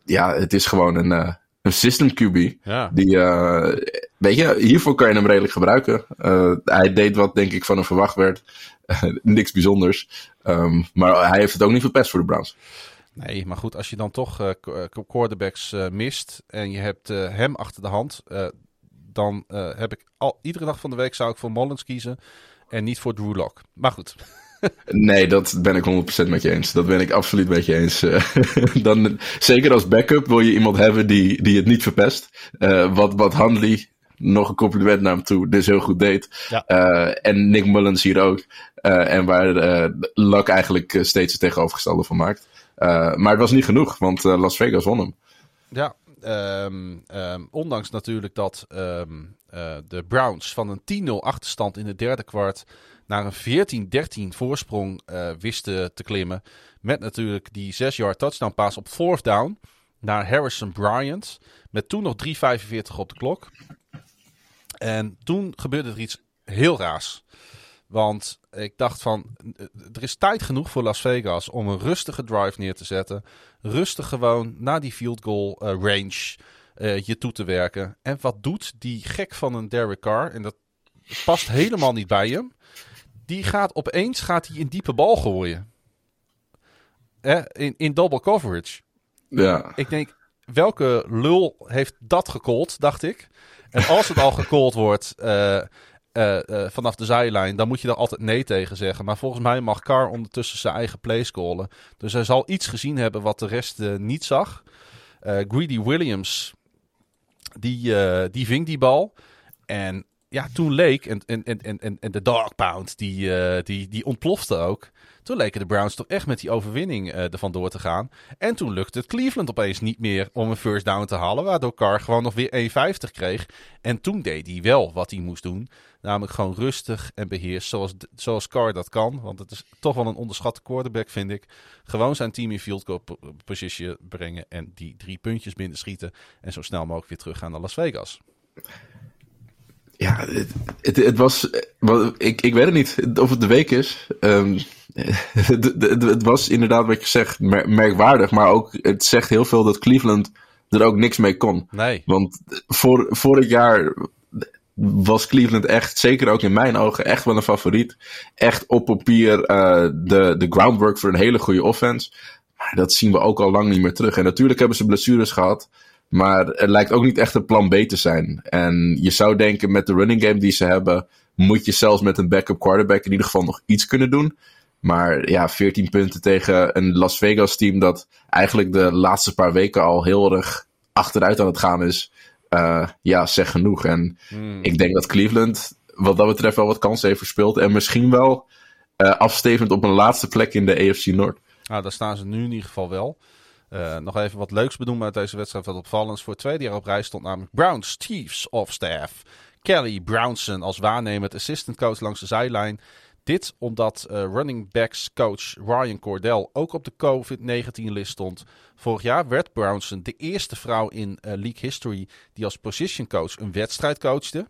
ja, het is gewoon een, een system QB. Ja. Die, weet je, hiervoor kan je hem redelijk gebruiken. hij deed wat denk ik van hem verwacht werd. Niks bijzonders. Um, maar hij heeft het ook niet verpest voor de Browns. Nee, maar goed, als je dan toch uh, quarterbacks mist en je hebt hem achter de hand, dan heb ik al iedere dag van de week zou ik voor Mullins kiezen en niet voor Drew Lock. Maar goed. nee, dat ben ik 100% met je eens. Dat ben ik absoluut met je eens. dan, zeker als backup wil je iemand hebben die, die het niet verpest. wat, wat Handley nog een compliment naar hem toe. Dit is heel goed deed. Ja. Uh, en Nick Mullins hier ook. Uh, en waar uh, Luck eigenlijk steeds het tegenovergestelde van maakt. maar het was niet genoeg, want Las Vegas won hem. Ja, ehm, ehm, ondanks natuurlijk dat ehm, eh, de Browns van een 10-0 achterstand in het derde kwart naar een 14-13 voorsprong uh, wisten te klimmen. Met natuurlijk die 6-yard touchdown pass op fourth down naar Harrison Bryant. Met toen nog 3.45 op de klok. En toen gebeurde er iets heel raars. Want ik dacht van, er is tijd genoeg voor Las Vegas om een rustige drive neer te zetten. Rustig gewoon naar die field goal uh, range je toe te werken. En wat doet die gek van een Derek Carr? En dat past helemaal niet bij hem. Die gaat opeens gaat hij een diepe bal gooien. Eh, in, in double coverage. Ja. Ik denk, welke lul heeft dat gecallt, dacht ik. En als het al gecallt wordt uh, uh, uh, vanaf de zijlijn, dan moet je er altijd nee tegen zeggen. Maar volgens mij mag Carr ondertussen zijn eigen plays callen. Dus hij zal iets gezien hebben wat de rest niet zag. Greedy Williams, die, die ving die bal. En ja, toen leek, en, en, en, en, en de dog pound, die, die, die ontplofte ook. Toen leken de Browns toch echt met die overwinning uh, ervan door te gaan. En toen lukte het Cleveland opeens niet meer om een first down te halen. Waardoor Carr gewoon nog weer 1,50 kreeg. En toen deed hij wel wat hij moest doen. Namelijk gewoon rustig en beheerst zoals, zoals Carr dat kan. Want het is toch wel een onderschatte quarterback vind ik. Gewoon zijn team in field goal position brengen. En die drie puntjes binnen schieten. En zo snel mogelijk weer teruggaan naar Las Vegas. Ja, het, het, het, was. Ik, ik weet het niet of het de week is. Um, het, het, was inderdaad wat je zegt, merkwaardig. Maar ook het zegt heel veel dat Cleveland er ook niks mee kon. Nee. Want voor, vorig jaar was Cleveland echt, zeker ook in mijn ogen, echt wel een favoriet. Echt op papier uh, de, de groundwork voor een hele goede offense. Maar dat zien we ook al lang niet meer terug. En natuurlijk hebben ze blessures gehad. Maar het lijkt ook niet echt een plan B te zijn. En je zou denken met de running game die ze hebben, moet je zelfs met een backup quarterback in ieder geval nog iets kunnen doen. Maar ja, 14 punten tegen een Las Vegas team dat eigenlijk de laatste paar weken al heel erg achteruit aan het gaan is. Uh, ja, zeg genoeg. En hmm. ik denk dat Cleveland wat dat betreft wel wat kansen heeft verspeeld. En misschien wel uh, afstevend op een laatste plek in de AFC Noord. Nou, daar staan ze nu in ieder geval wel. Uh, nog even wat leuks benoemen uit deze wedstrijd. Wat opvallends voor het tweede jaar op rij stond namelijk Browns Chiefs of Staff. Kelly Brownson als waarnemend assistant coach langs de zijlijn. Dit omdat uh, running backs coach Ryan Cordell ook op de COVID-19-list stond. Vorig jaar werd Brownson de eerste vrouw in uh, league history die als position coach een wedstrijd coachte.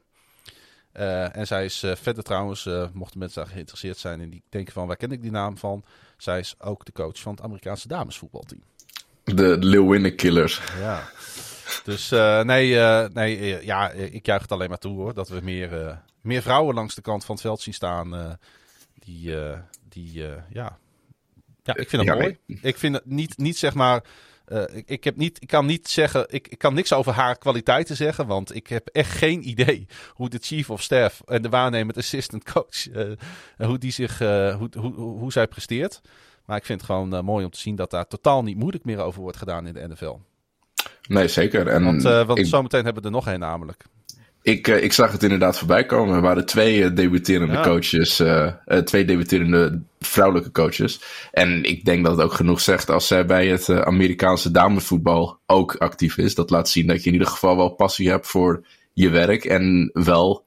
En zij is verder trouwens, mochten mensen daar geïnteresseerd zijn en die denken van waar ken ik die naam van. Zij is ook de coach van het Amerikaanse damesvoetbalteam. De Leeuwinnen Killers. Ja. Dus uh, nee, uh, nee uh, ja, ik juich het alleen maar toe hoor. Dat we meer, meer vrouwen langs de kant van het veld zien staan. die, die ja. ja, ik vind het ja, mooi. Nee. Ik vind het niet, niet zeg maar. Ik, ik, heb niet, ik kan niet zeggen, ik, ik kan niks over haar kwaliteiten zeggen, want ik heb echt geen idee hoe de chief of staff en de waarnemend assistant coach, hoe die zich, hoe, hoe, hoe zij presteert. Maar ik vind het gewoon uh, mooi om te zien dat daar totaal niet moeilijk meer over wordt gedaan in de NFL. Nee, zeker. En want uh, want ik, zometeen hebben we er nog één namelijk. Ik, uh, ik zag het inderdaad voorbij komen. Er waren twee debuterende ja. coaches. twee debuterende vrouwelijke coaches. En ik denk dat het ook genoeg zegt als zij bij het Amerikaanse damevoetbal ook actief is. Dat laat zien dat je in ieder geval wel passie hebt voor je werk. En wel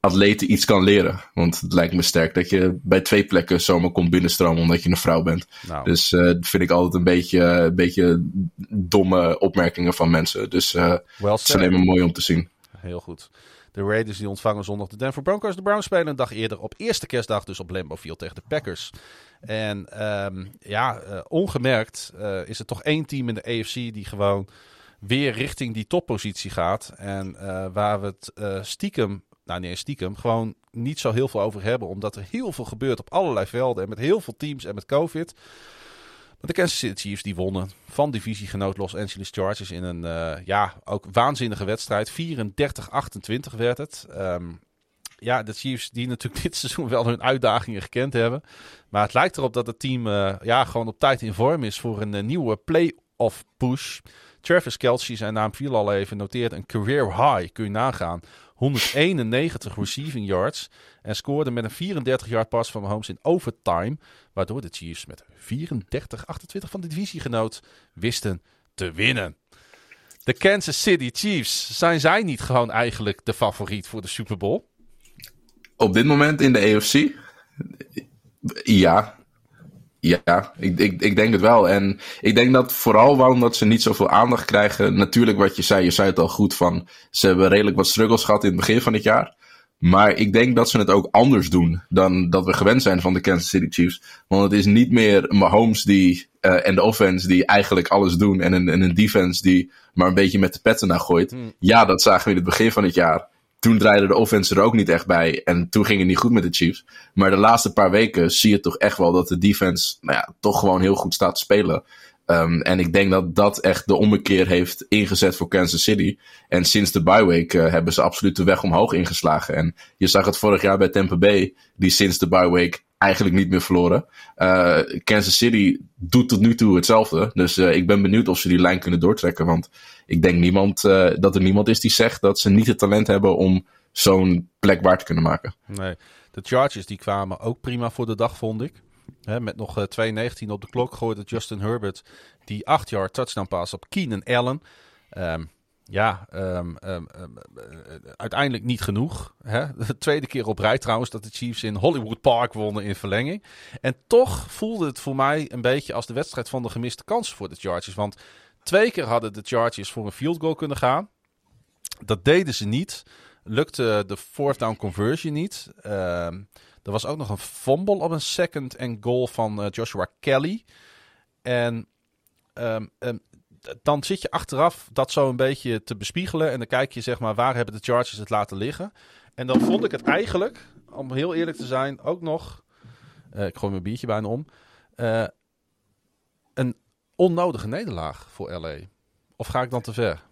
atleten iets kan leren. Want het lijkt me sterk dat je bij twee plekken zomaar komt binnenstromen omdat je een vrouw bent. Nou. Dus uh, vind ik altijd een beetje, een beetje domme opmerkingen van mensen. Dus uh, het is alleen maar mooi om te zien. Heel goed. De Raiders die ontvangen zondag de Denver Broncos. De Browns spelen een dag eerder op eerste kerstdag dus op Lambeau Field tegen de Packers. En um, ja, uh, ongemerkt is er toch één team in de AFC die gewoon weer richting die toppositie gaat. En waar we het stiekem nou nee, stiekem, gewoon niet zo heel veel over hebben. Omdat er heel veel gebeurt op allerlei velden. En met heel veel teams en met COVID. Maar de Kansas City Chiefs die wonnen van divisiegenoot Los Angeles Chargers in een uh, ja, ook waanzinnige wedstrijd. 34-28 werd het. Um, ja, de Chiefs die natuurlijk dit seizoen wel hun uitdagingen gekend hebben. Maar het lijkt erop dat het team uh, ja, gewoon op tijd in vorm is voor een uh, nieuwe play-off push. Travis Kelce, zijn naam viel al even, noteert een career high, kun je nagaan. 191 receiving yards. En scoorde met een 34-yard pass van Mahomes in overtime. Waardoor de Chiefs met 34-28 van de divisiegenoot wisten te winnen. De Kansas City Chiefs, zijn zij niet gewoon eigenlijk de favoriet voor de Super Bowl? Op dit moment in de AFC? Ja. Ja, ik, ik, ik denk het wel. En ik denk dat vooral waarom dat ze niet zoveel aandacht krijgen. Natuurlijk wat je zei, je zei het al goed van. Ze hebben redelijk wat struggles gehad in het begin van het jaar. Maar ik denk dat ze het ook anders doen dan dat we gewend zijn van de Kansas City Chiefs. Want het is niet meer Mahomes die, uh, en de offense die eigenlijk alles doen. En een, en een defense die maar een beetje met de petten naar gooit. Hmm. Ja, dat zagen we in het begin van het jaar. Toen draaide de offense er ook niet echt bij. En toen ging het niet goed met de Chiefs. Maar de laatste paar weken zie je toch echt wel dat de defense nou ja, toch gewoon heel goed staat te spelen. Um, en ik denk dat dat echt de ommekeer heeft ingezet voor Kansas City. En sinds de bye week uh, hebben ze absoluut de weg omhoog ingeslagen. En je zag het vorig jaar bij Tampa Bay, die sinds de bye week eigenlijk niet meer verloren. Uh, Kansas City doet tot nu toe hetzelfde. Dus uh, ik ben benieuwd of ze die lijn kunnen doortrekken. Want ik denk niemand, dat er niemand is die zegt dat ze niet het talent hebben om zo'n plek waar te kunnen maken. Nee, de Chargers die kwamen ook prima voor de dag, vond ik met nog 2.19 eh, op de klok gooide Justin Herbert die 8 yard touchdown pass op Keenan Allen. Um, ja, um, um, uiteindelijk niet genoeg. Hè? De tweede keer op rij trouwens dat de Chiefs in Hollywood Park wonnen in verlenging. En toch voelde het voor mij een beetje als de wedstrijd van de gemiste kansen voor de Chargers. Want twee keer hadden de Chargers voor een field goal kunnen gaan. Dat deden ze niet. Lukte de fourth down conversion niet. Er was ook nog een fumble op een second en goal van uh, Joshua Kelly. En um, um, dan zit je achteraf dat zo een beetje te bespiegelen. En dan kijk je zeg maar waar hebben de Chargers het laten liggen. En dan vond ik het eigenlijk, om heel eerlijk te zijn, ook nog... Uh, ik gooi mijn biertje bijna om. Uh, een onnodige nederlaag voor LA. Of ga ik dan te ver?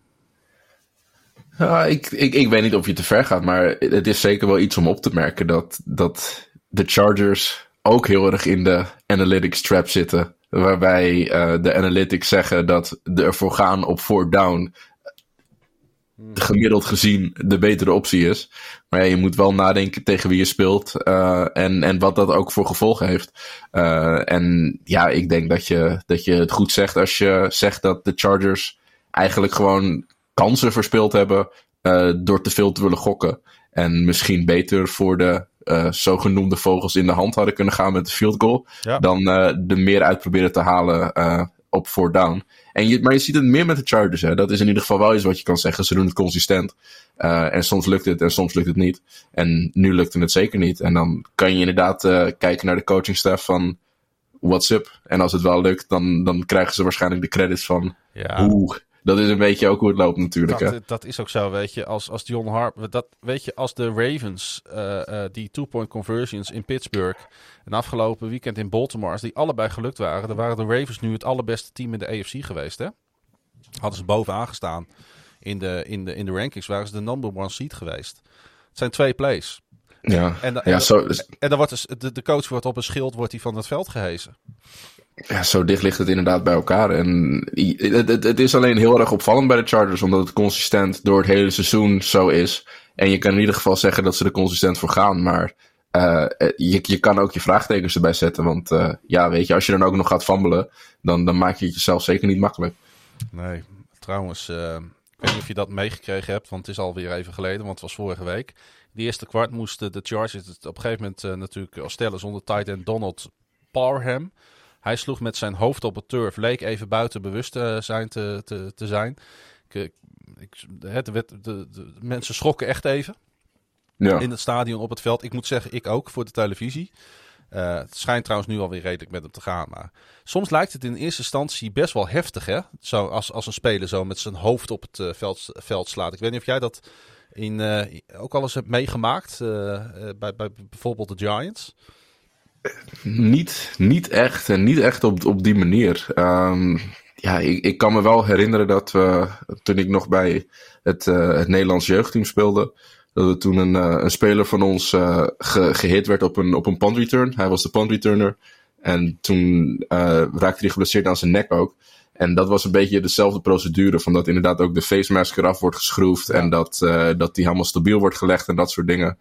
Ik, ik, ik weet niet of je te ver gaat, maar het is zeker wel iets om op te merken dat, dat de Chargers ook heel erg in de analytics trap zitten. Waarbij uh, de analytics zeggen dat de ervoor gaan op fourth down gemiddeld gezien de betere optie is. Maar ja, je moet wel nadenken tegen wie je speelt uh, en, en wat dat ook voor gevolgen heeft. En ja, ik denk dat je, dat je het goed zegt als je zegt dat de Chargers eigenlijk gewoon kansen verspeeld hebben door te veel te willen gokken. En misschien beter voor de uh, zogenoemde vogels in de hand hadden kunnen gaan met de field goal. Dan uh, er meer uit proberen te halen op four down. En je, maar je ziet het meer met de Chargers. Hè. Dat is in ieder geval wel iets wat je kan zeggen. Ze doen het consistent. en soms lukt het en soms lukt het niet. En nu lukte het zeker niet. En dan kan je inderdaad kijken naar de coachingstaff van what's up. En als het wel lukt, dan, dan krijgen ze waarschijnlijk de credits van ja. hoe dat is een beetje ook hoe het loopt natuurlijk. Dat, hè? dat is ook zo, weet je. Als, als John Harp, dat, weet je, als de Ravens uh, uh, die two-point conversions in Pittsburgh en afgelopen weekend in Baltimore, als die allebei gelukt waren, dan waren de Ravens nu het allerbeste team in de AFC geweest, hè? Hadden ze bovenaan gestaan in de, in de, in de rankings, waren ze de number one seed geweest. Het zijn twee plays. Ja, en, ja, zo, en dan wordt dus, de, de coach wordt op een schild wordt hij van het veld gehezen. Ja, zo dicht ligt het inderdaad bij elkaar. En het, het, het, is alleen heel erg opvallend bij de Chargers, omdat het consistent door het hele seizoen zo is. En je kan in ieder geval zeggen dat ze er consistent voor gaan, maar uh, je, je kan ook je vraagtekens erbij zetten. Want uh, ja, weet je, als je dan ook nog gaat fambelen, dan, dan maak je het jezelf zeker niet makkelijk. Nee, trouwens, ik weet niet of je dat meegekregen hebt, want het is alweer even geleden, want het was vorige week. De eerste kwart moesten de Chargers het op een gegeven moment natuurlijk al stellen zonder tight end Donald Parham. Hij sloeg met zijn hoofd op het turf, leek even buiten bewust uh, zijn te, te, te zijn. Ik, ik, het, de, de, de, mensen schrokken echt even ja. in het stadion op het veld. Ik moet zeggen, ik ook voor de televisie. Uh, het schijnt trouwens nu alweer redelijk met hem te gaan. Maar soms lijkt het in eerste instantie best wel heftig, hè? Zo, als, als een speler zo met zijn hoofd op het uh, veld, veld slaat. Ik weet niet of jij dat in, uh, ook al eens hebt meegemaakt bij, bij bijvoorbeeld de Giants. Niet, niet echt. En niet echt op, op die manier. Um, ja, ik, ik kan me wel herinneren dat we, toen ik nog bij het, uh, het Nederlands jeugdteam speelde, dat we toen een, uh, een speler van ons uh, ge, gehit werd op een, op een punt return. Hij was de punt returner. En toen raakte hij geblesseerd aan zijn nek ook. En dat was een beetje dezelfde procedure. Van dat inderdaad ook de face mask eraf wordt geschroefd. En dat, dat die helemaal stabiel wordt gelegd en dat soort dingen.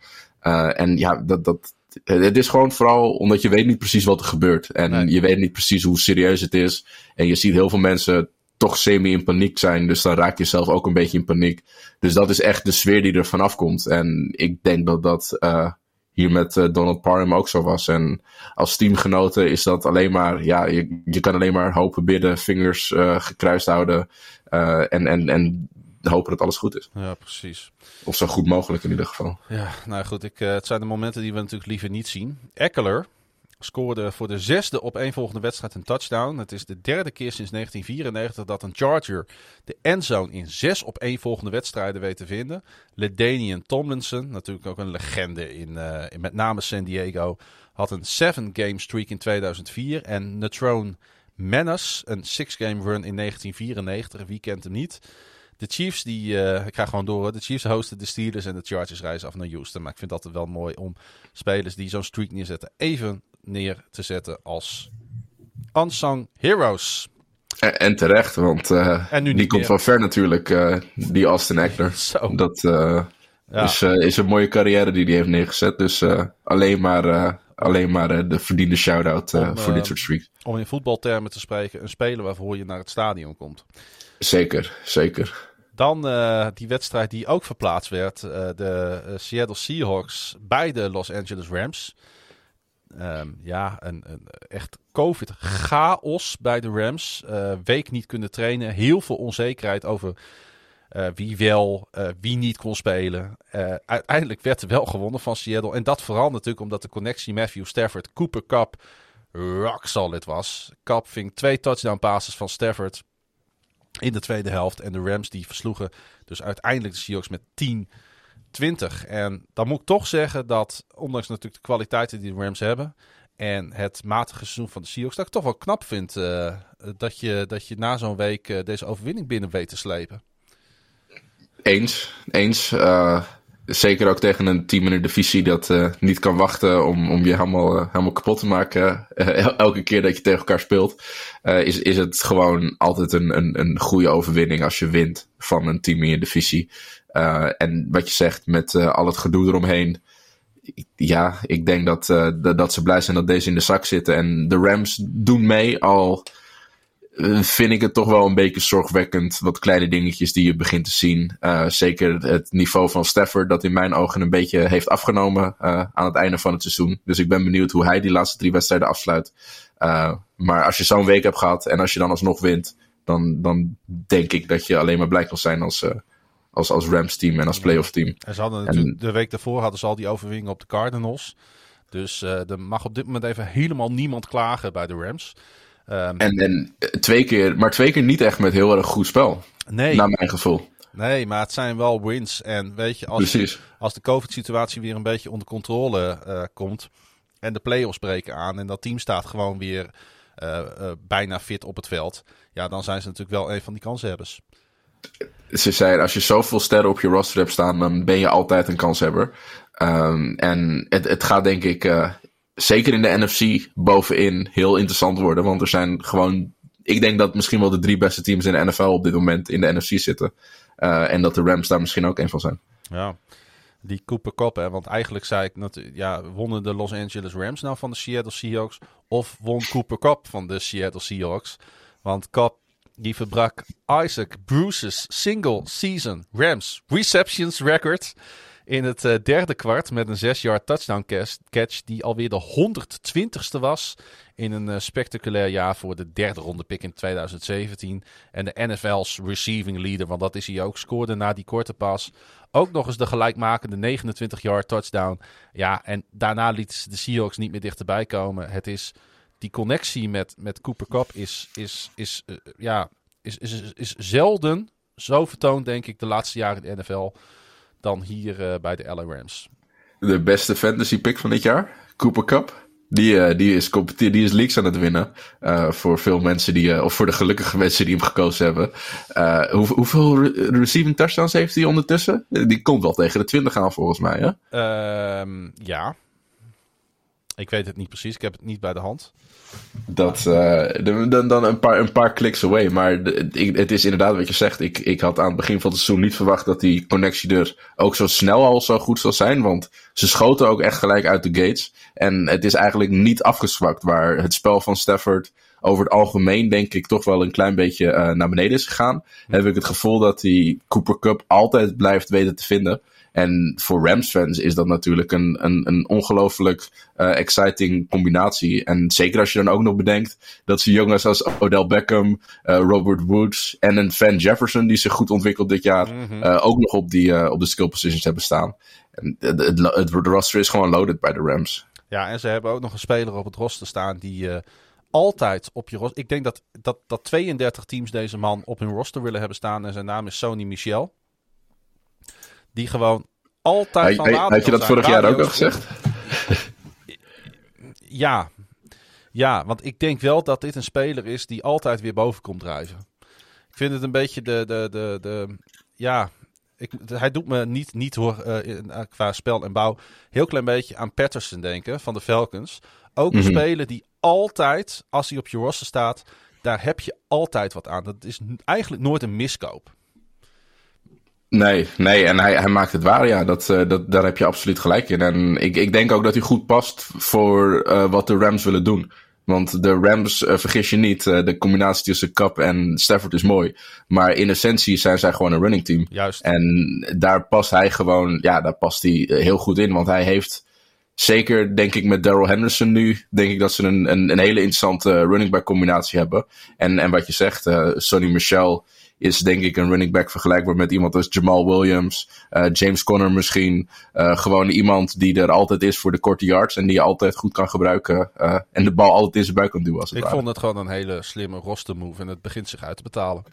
en ja, dat, dat, het is gewoon vooral omdat je weet niet precies wat er gebeurt. En je weet niet precies hoe serieus het is. En je ziet heel veel mensen toch semi in paniek zijn. Dus dan raak je zelf ook een beetje in paniek. Dus dat is echt de sfeer die er vanaf komt. En ik denk dat dat uh, hier met uh, Donald Parham ook zo was. En als teamgenoten is dat alleen maar, ja, je, je kan alleen maar hopen, bidden, vingers uh, gekruist houden. en, en, en hopen dat alles goed is. Ja, precies. Of zo goed mogelijk in ieder geval. Ja, nou goed, ik, het zijn de momenten die we natuurlijk liever niet zien. Eckler, scoorde voor de zesde op één volgende wedstrijd een touchdown. Het is de derde keer sinds 1994 dat een Charger de endzone in zes op één volgende wedstrijden weet te vinden. Ledanian Tomlinson, natuurlijk ook een legende in, uh, in met name San Diego, had een seven game streak in 2004. En Netrone Menace, een six game run in 1994. Wie kent hem niet? De Chiefs, die, uh, ik ga gewoon door. De Chiefs hosten de Steelers en de Chargers reizen af naar Houston. Maar ik vind dat wel mooi om spelers die zo'n streak neerzetten even neer te zetten als unsung heroes. En, en terecht, want uh, en nu die komt van ver natuurlijk, uh, die Austin Eckler. Zo. Dat ja. is, is een mooie carrière die hij heeft neergezet. Dus alleen maar, alleen maar de verdiende shout-out voor dit soort streaks. Om in voetbaltermen te spreken, een speler waarvoor je naar het stadion komt. Zeker, zeker. Dan die wedstrijd die ook verplaatst werd. de Seattle Seahawks bij de Los Angeles Rams. Um, ja, een, een, echt COVID-chaos bij de Rams. Week niet kunnen trainen. Heel veel onzekerheid over wie wel, wie niet kon spelen. uiteindelijk werd er wel gewonnen van Seattle. En dat vooral natuurlijk omdat de connectie Matthew Stafford, Cooper Cup rock solid was. Cup ving twee touchdown passes van Stafford in de tweede helft. En de Rams die versloegen dus uiteindelijk de Seahawks met 10 20. En dan moet ik toch zeggen dat, ondanks natuurlijk de kwaliteiten die de Rams hebben. En het matige seizoen van de Seahawks, dat ik toch wel knap vind uh, dat, je, dat je na zo'n week uh, deze overwinning binnen weet te slepen. Eens, eens. Uh, zeker ook tegen een team in de divisie dat niet kan wachten om, om je helemaal, helemaal kapot te maken. elke keer dat je tegen elkaar speelt, is, is het gewoon altijd een, een, een goede overwinning als je wint van een team in je divisie. En wat je zegt met al het gedoe eromheen. Ja, ik denk dat, dat ze blij zijn dat deze in de zak zitten. En de Rams doen mee. Al vind ik het toch wel een beetje zorgwekkend. Wat kleine dingetjes die je begint te zien. zeker het niveau van Stafford, dat in mijn ogen een beetje heeft afgenomen aan het einde van het seizoen. Dus ik ben benieuwd hoe hij die laatste drie wedstrijden afsluit. maar als je zo'n week hebt gehad en als je dan alsnog wint, dan, dan denk ik dat je alleen maar blij kan zijn als als, als Rams team en als playoff team. En ze hadden natuurlijk, de week daarvoor hadden ze al die overwinning op de Cardinals. Dus er mag op dit moment even helemaal niemand klagen bij de Rams. Um, en, en twee keer, maar twee keer niet echt met heel erg goed spel. Nee. Naar mijn gevoel. Nee, maar het zijn wel wins. En weet je, als, als de COVID-situatie weer een beetje onder controle uh, komt. En de playoffs breken aan. En dat team staat gewoon weer uh, bijna fit op het veld. Ja, dan zijn ze natuurlijk wel een van die kanshebbers ze zeiden, als je zoveel sterren op je roster hebt staan, dan ben je altijd een kanshebber. Um, en het, het gaat denk ik, zeker in de NFC, bovenin heel interessant worden. Want er zijn gewoon, ik denk dat misschien wel de drie beste teams in de NFL op dit moment in de NFC zitten. Uh, en dat de Rams daar misschien ook een van zijn. Ja, die Cooper Cup, hè. Want eigenlijk zei ik, natuurlijk, ja, wonnen de Los Angeles Rams nou van de Seattle Seahawks? Of won Cooper Cup van de Seattle Seahawks? Want Cup die verbrak Isaac Bruce's single season Rams receptions record in het uh, derde kwart met een 6-yard touchdown catch die alweer de 120ste was in een uh, spectaculair jaar voor de derde ronde pick in 2017. En de NFL's receiving leader, want dat is hij ook, scoorde na die korte pas ook nog eens de gelijkmakende 29-yard touchdown. Ja, en daarna liet de Seahawks niet meer dichterbij komen. Het is die connectie met, met Cooper Cup is, is, is, uh, ja, is, is, is zelden zo vertoond, denk ik, de laatste jaren in de NFL dan hier uh, bij de LA Rams. De beste fantasy pick van dit jaar, Cooper Cup. Die, uh, die, is, die is leaks aan het winnen. Uh, voor veel mensen die, of voor de gelukkige mensen die hem gekozen hebben. Hoe, hoeveel re receiving touchdowns heeft hij ondertussen? Die komt wel tegen de 20 aan volgens mij, hè? Ehm, ja. Ik weet het niet precies, ik heb het niet bij de hand. Dat, uh, dan, dan een, paar, een paar kliks away. Maar de, het is inderdaad wat je zegt. Ik, ik had aan het begin van het seizoen niet verwacht dat die connectie er ook zo snel al zo goed zou zijn. Want ze schoten ook echt gelijk uit de gates. En het is eigenlijk niet afgezwakt. Waar het spel van Stafford over het algemeen denk ik toch wel een klein beetje uh, naar beneden is gegaan. Heb ik het gevoel dat hij Cooper Cup altijd blijft weten te vinden. En voor Rams fans is dat natuurlijk een, een, een ongelooflijk uh, exciting combinatie. En zeker als je dan ook nog bedenkt dat ze jongens als Odell Beckham, uh, Robert Woods en een Van Jefferson die zich goed ontwikkeld dit jaar mm -hmm. uh, ook nog op, die, op de skill positions hebben staan. En het, het, het, het roster is gewoon loaded bij de Rams. Ja, en ze hebben ook nog een speler op het roster staan die altijd op je roster... Ik denk dat, dat, dat 32 teams deze man op hun roster willen hebben staan. En zijn naam is Sony Michel. Die gewoon altijd van waarde Had je dat vorig jaar ook al gezegd? ja. Ja, want ik denk wel dat dit een speler is die altijd weer boven komt drijven. Ik vind het een beetje de... de, de, de ja, ik, hij doet me niet, niet hoor, uh, qua spel en bouw heel klein beetje aan Patterson denken van de Falcons. Ook een mm -hmm. speler die altijd, als hij op je roster staat, daar heb je altijd wat aan. Dat is eigenlijk nooit een miskoop. Nee, nee, en hij, hij maakt het waar, ja. Dat, uh, dat, daar heb je absoluut gelijk in. En ik, ik denk ook dat hij goed past voor uh, wat de Rams willen doen. Want de Rams, uh, vergis je niet, de combinatie tussen Cup en Stafford is mooi. Maar in essentie zijn zij gewoon een running team. Juist. En daar past hij gewoon, ja, daar past hij heel goed in. Want hij heeft, zeker denk ik met Daryl Henderson nu, denk ik dat ze een, een, een hele interessante running back combinatie hebben. En, en wat je zegt, Sonny Michel is denk ik een running back vergelijkbaar met iemand als Jamal Williams, uh, James Conner misschien. Uh, gewoon iemand die er altijd is voor de korte yards en die je altijd goed kan gebruiken uh, en de bal altijd in zijn buik kan duwen. Als het ik vond het gewoon een hele slimme roster move en het begint zich uit te betalen.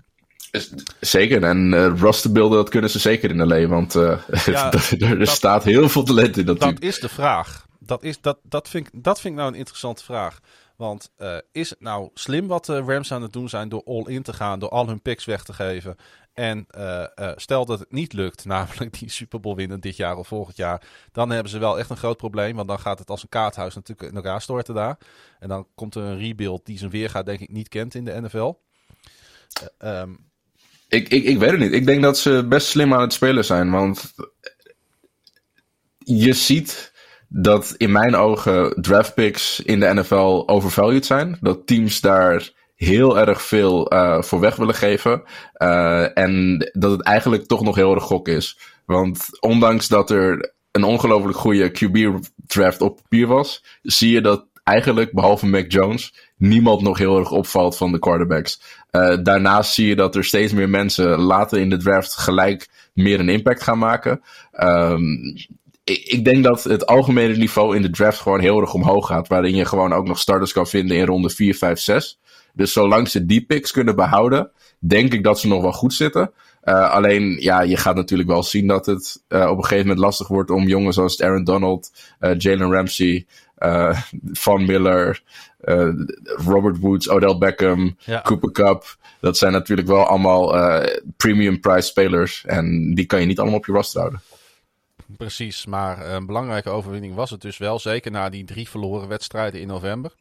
Zeker, en uh, rosterbeelden, dat kunnen ze zeker in de lee, want ja, er, dat, staat heel veel talent in dat, dat team. Dat is de vraag. Dat, is, dat, dat, vind ik, dat vind ik nou een interessante vraag. Want uh, is het nou slim wat de Rams aan het doen zijn door all-in te gaan, door al hun picks weg te geven? En uh, uh, stel dat het niet lukt, namelijk die Super Bowl winnen dit jaar of volgend jaar, dan hebben ze wel echt een groot probleem. Want dan gaat het als een kaarthuis natuurlijk in elkaar storten daar. En dan komt er een rebuild die zijn weergaat denk ik niet kent in de NFL. Um, ik, ik, ik weet het niet. Ik denk dat ze best slim aan het spelen zijn. Want je ziet dat in mijn ogen draftpicks in de NFL overvalued zijn. Dat teams daar heel erg veel uh, voor weg willen geven. Uh, en dat het eigenlijk toch nog heel erg gok is. Want ondanks dat er een ongelooflijk goede QB-draft op papier was, zie je dat eigenlijk, behalve Mac Jones, niemand nog heel erg opvalt van de quarterbacks. Uh, daarnaast zie je dat er steeds meer mensen later in de draft gelijk meer een impact gaan maken. Um, ik denk dat het algemene niveau in de draft gewoon heel erg omhoog gaat. Waarin je gewoon ook nog starters kan vinden in ronde 4, 5, 6. Dus zolang ze die picks kunnen behouden, denk ik dat ze nog wel goed zitten. Uh, alleen, ja, je gaat natuurlijk wel zien dat het uh, op een gegeven moment lastig wordt om jongens zoals Aaron Donald, uh, Jalen Ramsey, Von Miller, Robert Woods, Odell Beckham, ja. Cooper Cup. Dat zijn natuurlijk wel allemaal premium price spelers. En die kan je niet allemaal op je roster houden. Precies, maar een belangrijke overwinning was het dus wel. Zeker na die drie verloren wedstrijden in november.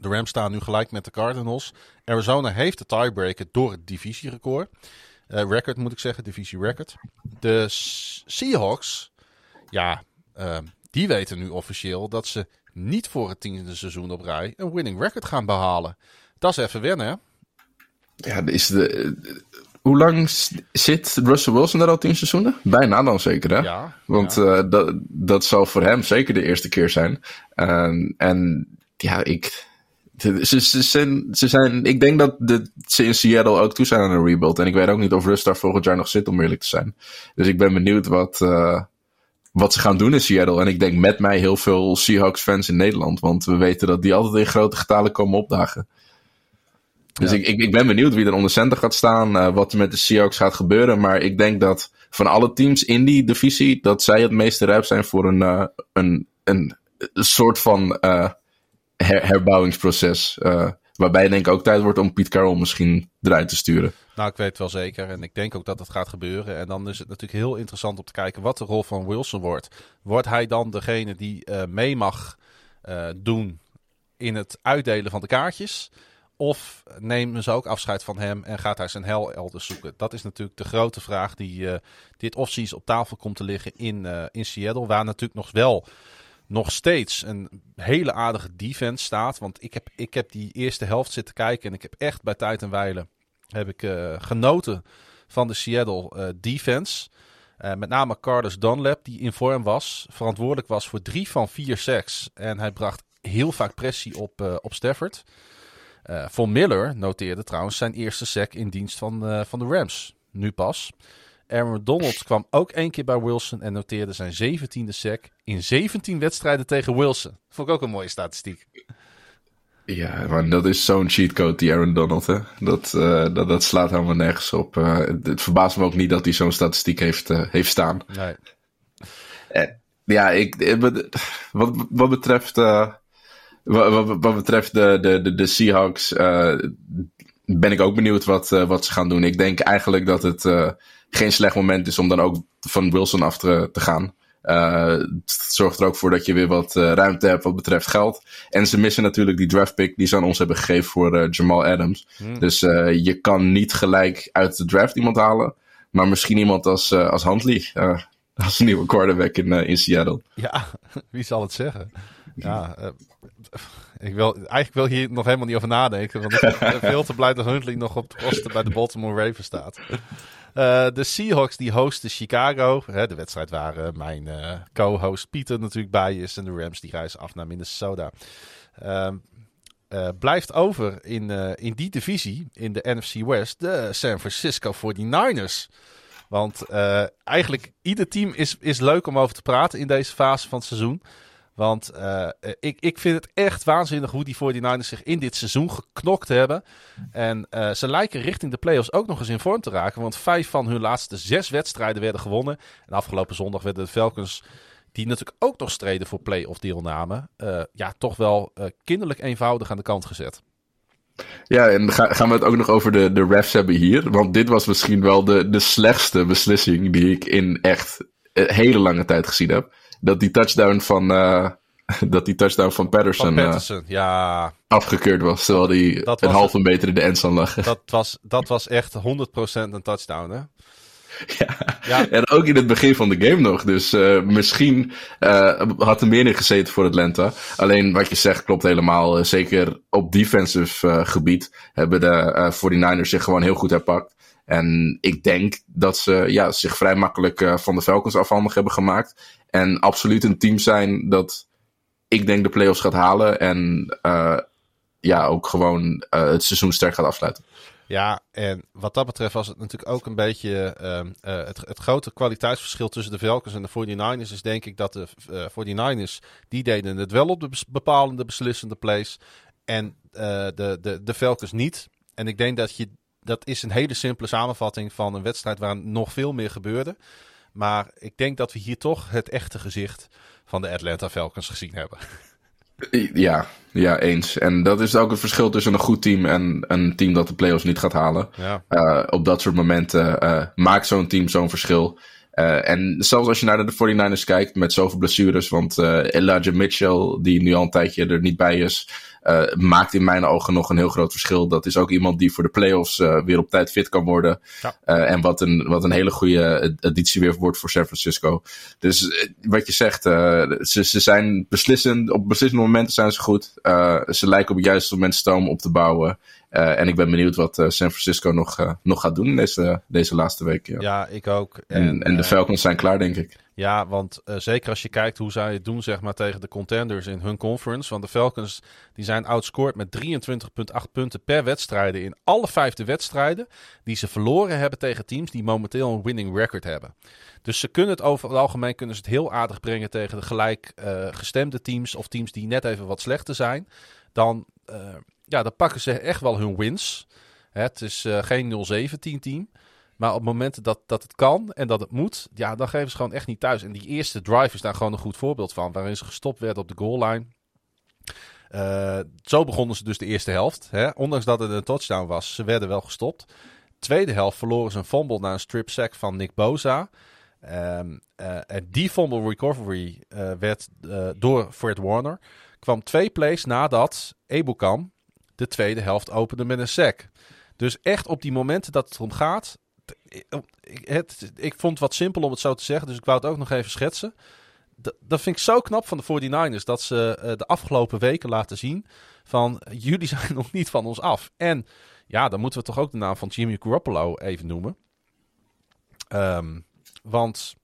De Rams staan nu gelijk met de Cardinals. Arizona heeft de tiebreaker door het divisierecord. Uh, record moet ik zeggen, divisie record. De Seahawks, ja, uh, die weten nu officieel dat ze niet voor het tiende seizoen op rij een winning record gaan behalen. Dat is even wennen, hè? Ja, is de, hoe lang zit Russell Wilson daar al tien seizoenen? Bijna dan zeker, hè? Ja. Want ja. Uh, dat, dat zal voor hem zeker de eerste keer zijn. Uh, en ja, ik. Ze, ze, zijn, ze zijn. Ik denk dat de, ze in Seattle ook toe zijn aan een rebuild. En ik weet ook niet of Russ daar volgend jaar nog zit, om eerlijk te zijn. Dus ik ben benieuwd wat, uh, wat ze gaan doen in Seattle. En ik denk met mij heel veel Seahawks-fans in Nederland. Want we weten dat die altijd in grote getalen komen opdagen. Dus ja. ik, ik, ik, ben benieuwd wie er onder center gaat staan, uh, wat er met de Seahawks gaat gebeuren. Maar ik denk dat van alle teams in die divisie, dat zij het meeste rijp zijn voor een, uh, een, een, een, soort van uh, her, herbouwingsproces. waarbij denk ik ook tijd wordt om Piet Carroll misschien eruit te sturen. Nou, ik weet het wel zeker. En ik denk ook dat het gaat gebeuren. En dan is het natuurlijk heel interessant om te kijken wat de rol van Wilson wordt. Wordt hij dan degene die mee mag doen in het uitdelen van de kaartjes? Of nemen ze ook afscheid van hem en gaat hij zijn hel elders zoeken? Dat is natuurlijk de grote vraag die uh, dit offseason op tafel komt te liggen in, uh, in Seattle. Waar natuurlijk nog wel nog steeds een hele aardige defense staat. Want ik heb, ik heb die eerste helft zitten kijken en ik heb echt bij tijd en wijle heb ik, uh, genoten van de Seattle uh, defense. Uh, met name Carlos Dunlap, die in vorm was, verantwoordelijk was voor drie van vier sacks. En hij bracht heel vaak pressie op, op Stafford. Von Miller noteerde trouwens zijn eerste sack in dienst van, van de Rams. Nu pas. Aaron Donald kwam ook één keer bij Wilson en noteerde zijn 17e sack in 17 wedstrijden tegen Wilson. Vond ik ook een mooie statistiek. Ja, maar dat is zo'n cheatcode, die Aaron Donald. Hè? Dat, uh, dat, dat slaat helemaal nergens op. Uh, het verbaast me ook niet dat hij zo'n statistiek heeft, uh, heeft staan. Nee. ja, ik, wat, wat betreft, wat, wat, wat, betreft de, de, de, de Seahawks ben ik ook benieuwd wat, wat ze gaan doen. Ik denk eigenlijk dat het geen slecht moment is om dan ook van Wilson af te, te gaan. Het zorgt er ook voor dat je weer wat ruimte hebt wat betreft geld. En ze missen natuurlijk die draft pick die ze aan ons hebben gegeven voor Jamal Adams. Hmm. Dus je kan niet gelijk uit de draft iemand halen. Maar misschien iemand als, als Huntley. als nieuwe quarterback in, in Seattle. Ja, wie zal het zeggen? Ja, ik wil, eigenlijk wil hier nog helemaal niet over nadenken. Want ik ben veel te blij dat Huntley nog op de posten bij de Baltimore Ravens staat. Uh, de Seahawks die hosten Chicago. Hè, de wedstrijd waar uh, mijn uh, co-host Pieter natuurlijk bij is. En de Rams die reizen af naar Minnesota. Ehm, blijft over in, in die divisie, in de NFC West, de San Francisco 49ers. Want eigenlijk ieder team is, is leuk om over te praten in deze fase van het seizoen. Want uh, ik, ik vind het echt waanzinnig hoe die 49ers zich in dit seizoen geknokt hebben. En uh, ze lijken richting de playoffs ook nog eens in vorm te raken. Want vijf van hun laatste zes wedstrijden werden gewonnen. En afgelopen zondag werden de Falcons, die natuurlijk ook nog streden voor playoff deelname, uh, ja, toch wel kinderlijk eenvoudig aan de kant gezet. Ja, en gaan we het ook nog over de, de refs hebben hier? Want dit was misschien wel de, de slechtste beslissing die ik in echt hele lange tijd gezien heb dat die touchdown van, uh, dat die touchdown van Patterson, van eh, Patterson uh, ja. afgekeurd was. Terwijl die een half een meter in de endzone lag. Dat was, dat was echt 100% een touchdown, hè? Ja. ja. en ook in het begin van de game nog. Dus uh, misschien had er meer in gezeten voor Atlanta. Alleen wat je zegt klopt helemaal. zeker op defensive gebied hebben de 49ers zich gewoon heel goed herpakt. En ik denk dat ze ja, zich vrij makkelijk van de Falcons afhandig hebben gemaakt. En absoluut een team zijn dat ik denk de playoffs gaat halen. En uh, ja, ook gewoon uh, het seizoen sterk gaat afsluiten. Ja, en wat dat betreft was het natuurlijk ook een beetje uh, het, het, grote kwaliteitsverschil tussen de Falcons en de 49ers. Is denk ik dat de 49ers, die deden het wel op de bepalende beslissende plays. En de, de, de Falcons niet. En ik denk dat je, dat is een hele simpele samenvatting van een wedstrijd waar nog veel meer gebeurde. Maar ik denk dat we hier toch het echte gezicht van de Atlanta Falcons gezien hebben. Ja, ja, eens. En dat is ook het verschil tussen een goed team en een team dat de playoffs niet gaat halen. Ja. Uh, op dat soort momenten uh, maakt zo'n team zo'n verschil. Uh, en zelfs als je naar de 49ers kijkt met zoveel blessures, want Elijah Mitchell, die nu al een tijdje er niet bij is, uh, maakt in mijn ogen nog een heel groot verschil. Dat is ook iemand die voor de playoffs uh, weer op tijd fit kan worden. Ja. Uh, en wat een, wat een hele goede editie weer wordt voor San Francisco. Dus wat je zegt, ze, ze zijn beslissend. Op beslissende momenten zijn ze goed. ze lijken op het juiste moment stoom op te bouwen. Uh, en ik ben benieuwd wat uh, San Francisco nog, uh, nog gaat doen deze, deze laatste week. Ja, ja ik ook. En, en, de Falcons zijn klaar, denk ik. Ja, want zeker als je kijkt hoe zij het doen zeg maar, tegen de contenders in hun conference. Want de Falcons die zijn outscored met 23,8 punten per wedstrijd in alle vijfde wedstrijden. Die ze verloren hebben tegen teams die momenteel een winning record hebben. Dus ze kunnen het over het algemeen kunnen ze het heel aardig brengen tegen de gelijk gestemde teams. Of teams die net even wat slechter zijn. Dan ja, dan pakken ze echt wel hun wins. Het is uh, geen 0-17 team. Maar op momenten dat, dat het kan en dat het moet, ja, dan geven ze gewoon echt niet thuis. En die eerste drive is daar gewoon een goed voorbeeld van. Waarin ze gestopt werden op de goal line. Uh, zo begonnen ze dus de eerste helft. Hè? Ondanks dat het een touchdown was, ze werden wel gestopt. Tweede helft verloren ze een fumble na een strip sack van Nick Boza. Um, uh, en die fumble recovery werd door Fred Warner. Kwam twee plays nadat Ebukam de tweede helft opende met een sack. Dus echt op die momenten dat het om gaat. Het, ik vond het wat simpel om het zo te zeggen, dus ik wou het ook nog even schetsen. dat vind ik zo knap van de 49ers. Dat ze de afgelopen weken laten zien van jullie zijn nog niet van ons af. En ja, dan moeten we toch ook de naam van Jimmy Garoppolo even noemen. Ehm, want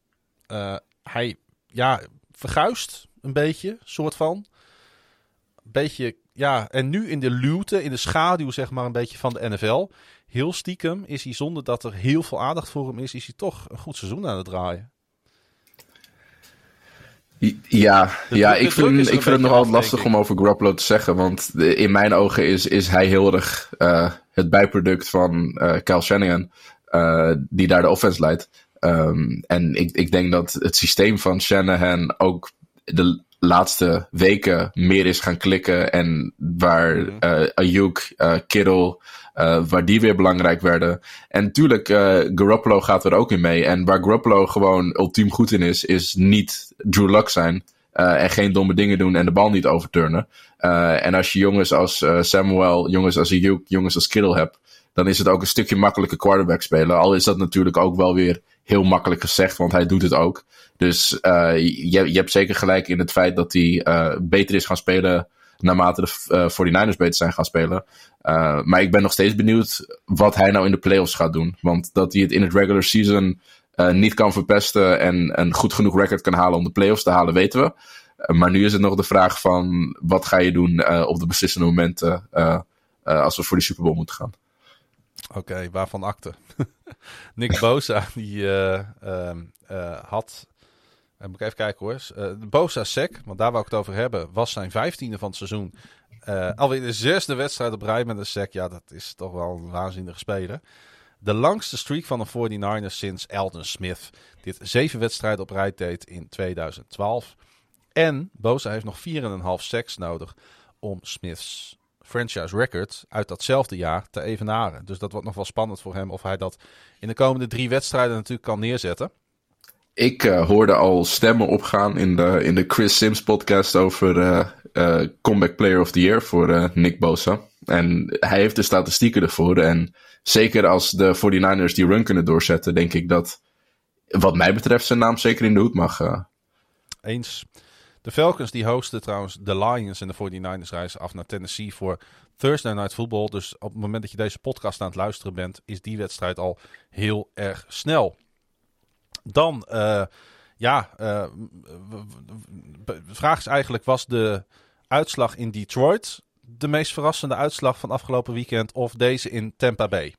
hij ja, verguist een beetje, soort van. Beetje, ja, en nu in de luwte, in de schaduw zeg maar een beetje van de NFL. Heel stiekem is hij zonder dat er heel veel aandacht voor hem is, is hij toch een goed seizoen aan het draaien. Ja, ja ik vind, ik vind het nogal lastig om over Garoppolo te zeggen. Want in mijn ogen is, is hij heel erg uh, het bijproduct van uh, Kyle Shanahan. Uh, die daar de offense leidt. Um, en ik, ik denk dat het systeem van Shanahan ook de laatste weken meer is gaan klikken. En waar uh, Ayuk, uh, Kittle, uh, waar die weer belangrijk werden. En natuurlijk, Garoppolo gaat er ook in mee. En waar Garoppolo gewoon ultiem goed in is, is niet Drew Luck zijn. en geen domme dingen doen en de bal niet overturnen. en als je jongens als Samuel, jongens als Ayuk, jongens als Kittle hebt, dan is het ook een stukje makkelijker quarterback spelen. Al is dat natuurlijk ook wel weer heel makkelijk gezegd, want hij doet het ook. Dus uh, je, je hebt zeker gelijk in het feit dat hij uh, beter is gaan spelen naarmate de uh, 49ers beter zijn gaan spelen. Maar ik ben nog steeds benieuwd wat hij nou in de playoffs gaat doen. Want dat hij het in het regular season niet kan verpesten en een goed genoeg record kan halen om de playoffs te halen, weten we. maar nu is het nog de vraag van wat ga je doen op de beslissende momenten als we voor die Super Bowl moeten gaan. Oké, waarvan akte? Nick Bosa, die uh, had... Uh, moet ik even kijken hoor. de Bosa sec, want daar wou ik het over hebben, was zijn vijftiende van het seizoen. alweer de zesde wedstrijd op rij met een sec. Ja, dat is toch wel een waanzinnige speler. De langste streak van de 49ers sinds Elton Smith. Dit zeven wedstrijden op rij deed in 2012. En Bosa heeft nog 4,5 seks nodig om Smiths franchise record uit datzelfde jaar te evenaren. Dus dat wordt nog wel spannend voor hem of hij dat in de komende drie wedstrijden natuurlijk kan neerzetten. Ik uh, hoorde al stemmen opgaan in de, in de Chris Sims podcast over uh, uh, Comeback Player of the Year voor Nick Bosa. En hij heeft de statistieken ervoor. En zeker als de 49ers die run kunnen doorzetten, denk ik dat wat mij betreft zijn naam zeker in de hoed mag. Eens. De Falcons die hosten trouwens de Lions en de 49ers reizen af naar Tennessee voor Thursday Night Football. Dus op het moment dat je deze podcast aan het luisteren bent, is die wedstrijd al heel erg snel. Dan, uh, ja, uh, de vraag is eigenlijk, was de uitslag in Detroit de meest verrassende uitslag van afgelopen weekend of deze in Tampa Bay?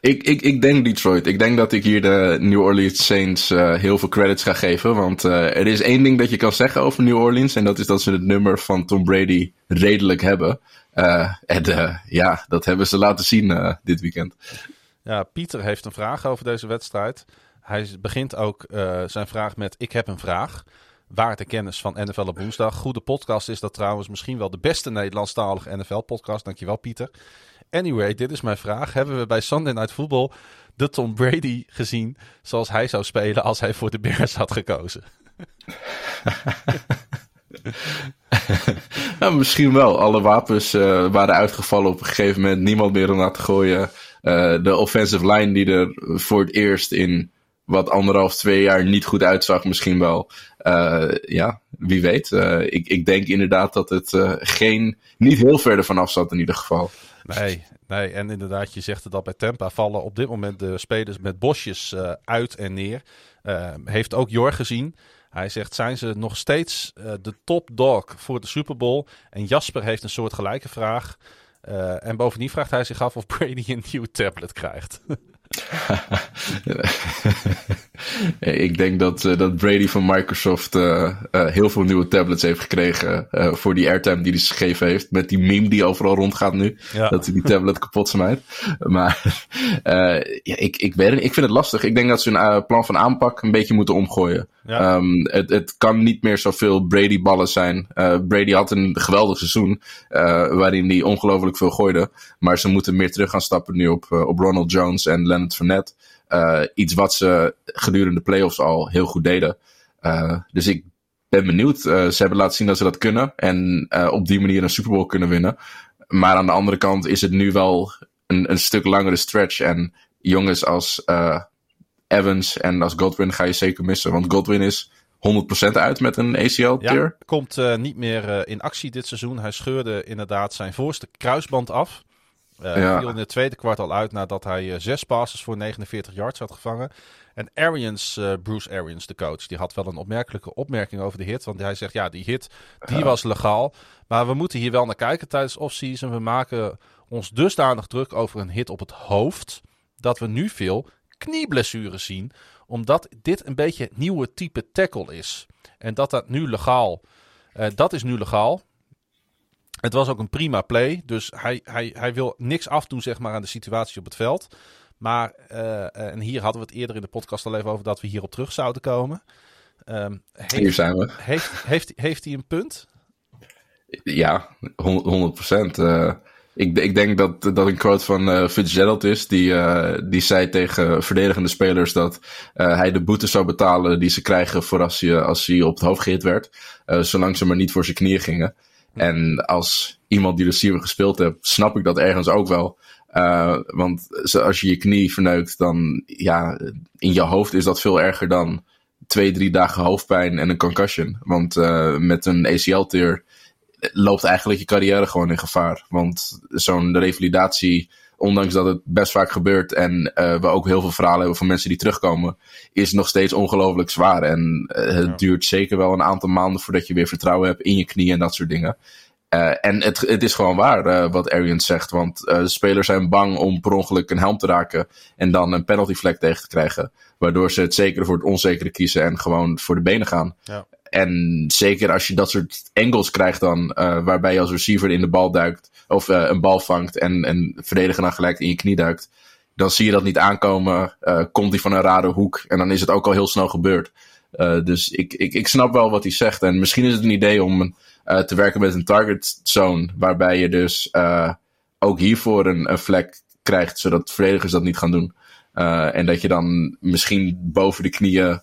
Ik, ik, ik denk Detroit. Ik denk dat ik hier de New Orleans Saints uh, heel veel credits ga geven. Want uh, er is één ding dat je kan zeggen over New Orleans. En dat is dat ze het nummer van Tom Brady redelijk hebben. Uh, en ja, dat hebben ze laten zien dit weekend. Ja, Pieter heeft een vraag over deze wedstrijd. Hij begint ook zijn vraag met: Ik heb een vraag. Waar de kennis van NFL op woensdag. Goede podcast is dat trouwens misschien wel de beste Nederlandstalige NFL-podcast. Dankjewel, Pieter. Anyway, dit is mijn vraag. Hebben we bij Sunday Night Football de Tom Brady gezien zoals hij zou spelen als hij voor de Bears had gekozen? nou, misschien wel. Alle wapens uh, waren uitgevallen op een gegeven moment. Niemand meer om naar te gooien. Uh, de offensive line die er voor het eerst in wat anderhalf, twee jaar niet goed uitzag, misschien wel. Uh, ja, wie weet. ik, ik denk inderdaad dat het geen, niet heel verder vanaf zat in ieder geval. Nee, nee, en inderdaad, je zegt het al bij Tempa vallen op dit moment de spelers met bosjes uh, uit en neer. Uh, heeft ook Jor gezien. Hij zegt, zijn ze nog steeds uh, de top dog voor de Super Bowl? En Jasper heeft een soort gelijke vraag. en bovendien vraagt hij zich af of Brady een nieuw tablet krijgt. ik denk dat, uh, dat Brady van Microsoft uh, uh, heel veel nieuwe tablets heeft gekregen voor die airtime die hij gegeven heeft. Met die meme die overal rondgaat nu. Ja. Dat hij die tablet kapot smijt. Maar ja, ik, ik, weet ik vind het lastig. Ik denk dat ze een plan van aanpak een beetje moeten omgooien. Ja. Um, het, het kan niet meer zoveel Brady-ballen zijn. Brady had een geweldig seizoen waarin hij ongelooflijk veel gooide. Maar ze moeten meer terug gaan stappen nu op, op Ronald Jones en Leonard Fournette. Uh, iets wat ze gedurende de playoffs al heel goed deden. Uh, dus ik ben benieuwd. Uh, ze hebben laten zien dat ze dat kunnen. En op die manier een Super Bowl kunnen winnen. Maar aan de andere kant is het nu wel een, een stuk langere stretch. En jongens als Evans en als Godwin ga je zeker missen. Want Godwin is 100% uit met een ACL-tear. Ja, komt uh, niet meer uh, in actie dit seizoen. Hij scheurde inderdaad zijn voorste kruisband af. Uh, ja. viel in het tweede kwart al uit nadat hij zes passes voor 49 yards had gevangen. En Arians, Bruce Arians, de coach, die had wel een opmerkelijke opmerking over de hit. Want hij zegt, ja, die hit, die ja. was legaal. Maar we moeten hier wel naar kijken tijdens offseason. We maken ons dusdanig druk over een hit op het hoofd. Dat we nu veel knieblessures zien. Omdat dit een beetje het nieuwe type tackle is. En dat dat nu legaal. Dat is nu legaal. Het was ook een prima play. Dus hij, hij, hij wil niks afdoen zeg maar, aan de situatie op het veld. Maar, uh, en hier hadden we het eerder in de podcast al even over dat we hierop terug zouden komen. Um, heeft, hier zijn we. Heeft, heeft, heeft hij een punt? Ja, 100 procent. Uh, ik, ik, denk dat dat een quote van uh, Fitzgerald is. Die, uh, die zei tegen verdedigende spelers dat hij de boete zou betalen die ze krijgen voor als hij, als hij op het hoofd gehit werd. zolang ze maar niet voor zijn knieën gingen. En als iemand die receiver gespeeld heeft, snap ik dat ergens ook wel. want als je je knie verneukt, dan ja, in je hoofd is dat veel erger dan twee, drie dagen hoofdpijn en een concussion. Want met een ACL-tear loopt eigenlijk je carrière gewoon in gevaar. Want zo'n revalidatie, ondanks dat het best vaak gebeurt en uh, we ook heel veel verhalen hebben van mensen die terugkomen, is nog steeds ongelooflijk zwaar. En uh, het duurt zeker wel een aantal maanden voordat je weer vertrouwen hebt in je knie en dat soort dingen. Uh, en het, het is gewoon waar wat Arians zegt. Want de spelers zijn bang om per ongeluk een helm te raken en dan een penalty flag tegen te krijgen. Waardoor ze het zekere voor het onzekere kiezen en gewoon voor de benen gaan. Ja. En zeker als je dat soort angles krijgt dan, uh, waarbij je als receiver in de bal duikt, of uh, een bal vangt en, en verdediger dan gelijk in je knie duikt, dan zie je dat niet aankomen, uh, komt hij van een rare hoek en dan is het ook al heel snel gebeurd. dus ik, ik, ik snap wel wat hij zegt en misschien is het een idee om te werken met een target zone, waarbij je dus ook hiervoor een, een vlek krijgt, zodat verdedigers dat niet gaan doen. en dat je dan misschien boven de knieën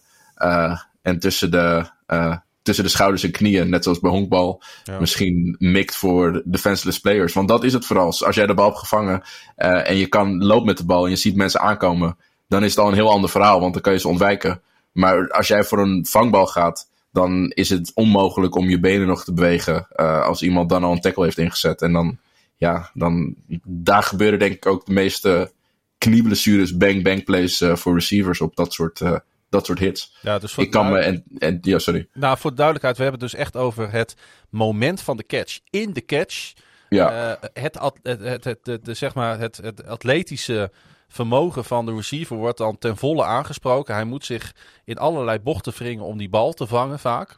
en tussen de, uh, tussen de schouders en knieën, net zoals bij honkbal, ja. misschien mikt voor defenseless players. Want dat is het vooral. Als jij de bal hebt gevangen uh, en je kan loopt met de bal en je ziet mensen aankomen, dan is het al een heel ander verhaal, want dan kan je ze ontwijken. Maar als jij voor een vangbal gaat, dan is het onmogelijk om je benen nog te bewegen uh, als iemand dan al een tackle heeft ingezet. En dan, ja, dan, daar gebeuren denk ik ook de meeste knieblessures, bang-bang plays uh, voor receivers op dat soort dat soort hits. Ja, dus ik kan me en, en ja, sorry. Nou, voor de duidelijkheid, we hebben het dus echt over het moment van de catch. In de catch. Ja. Uh, het, het, het, het, de, de, zeg maar het, het atletische vermogen van de receiver wordt dan ten volle aangesproken. Hij moet zich in allerlei bochten wringen om die bal te vangen vaak.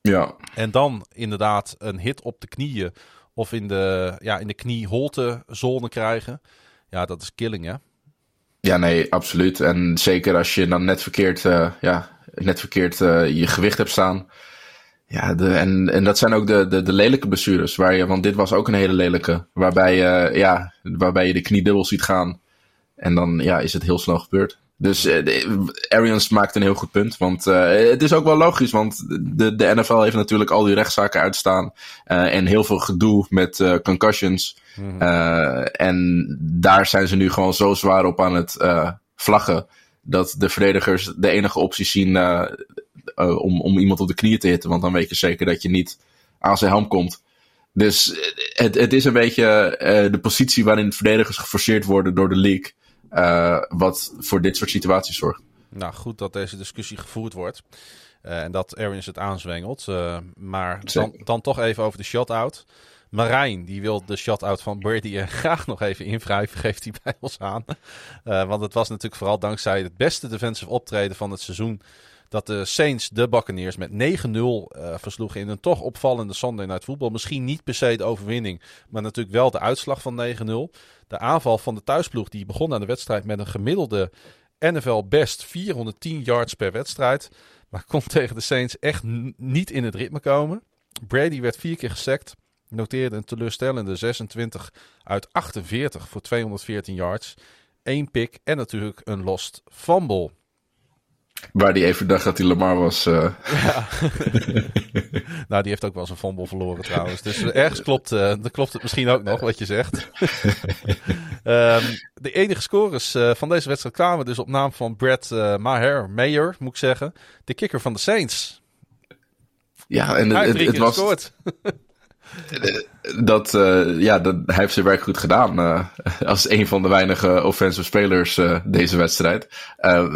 Ja. En dan inderdaad een hit op de knieën of in de, ja, in de knieholte zone krijgen. Ja, dat is killing hè. Ja, nee, absoluut. En zeker als je dan net verkeerd, uh, ja, net verkeerd uh, je gewicht hebt staan. Ja, de, en, en dat zijn ook de, de, de lelijke blessures. Waar je, want dit was ook een hele lelijke. Waarbij, uh, ja, waarbij je de knie dubbel ziet gaan. En dan ja, is het heel snel gebeurd. Dus uh, Arians maakt een heel goed punt. Want uh, het is ook wel logisch, want de, de NFL heeft natuurlijk al die rechtszaken uitstaan. Uh, en heel veel gedoe met concussions. Mm-hmm. en daar zijn ze nu gewoon zo zwaar op aan het vlaggen. Dat de verdedigers de enige optie zien om, om iemand op de knieën te hitten. Want dan weet je zeker dat je niet aan zijn helm komt. Dus het, het is een beetje de positie waarin verdedigers geforceerd worden door de league. Uh, wat voor dit soort situaties zorgt. Nou, goed dat deze discussie gevoerd wordt. Uh, en dat Arians het aanzwengelt. Uh, maar dan, dan, toch even over de shot-out. Marijn, die wil de shot-out van Brady graag nog even invrijven, geeft hij bij ons aan. want het was natuurlijk vooral dankzij het beste defensive optreden van het seizoen dat de Saints de Buccaneers met 9-0 uh, versloegen in een toch opvallende Sunday Night Football. Misschien niet per se de overwinning, maar natuurlijk wel de uitslag van 9-0. De aanval van de thuisploeg die begon aan de wedstrijd met een gemiddelde NFL best 410 yards per wedstrijd. Maar kon tegen de Saints echt niet in het ritme komen. Brady werd vier keer gesackt. Noteerde een teleurstellende 26 uit 48 voor 214 yards. Eén pick en natuurlijk een lost fumble. Waar die even dacht dat hij Lamar was. Uh... Ja. nou, die heeft ook wel zijn fumble verloren trouwens. Dus ergens klopt, uh, dan klopt het misschien ook nog wat je zegt. um, de enige scores uh, van deze wedstrijd kwamen dus op naam van Brad Maher, Mayer moet ik zeggen. De kicker van de Saints. Ja, en het, het, was. Dat, uh, ja, dat, hij heeft zijn werk goed gedaan. Uh, als een van de weinige offensive spelers uh, deze wedstrijd.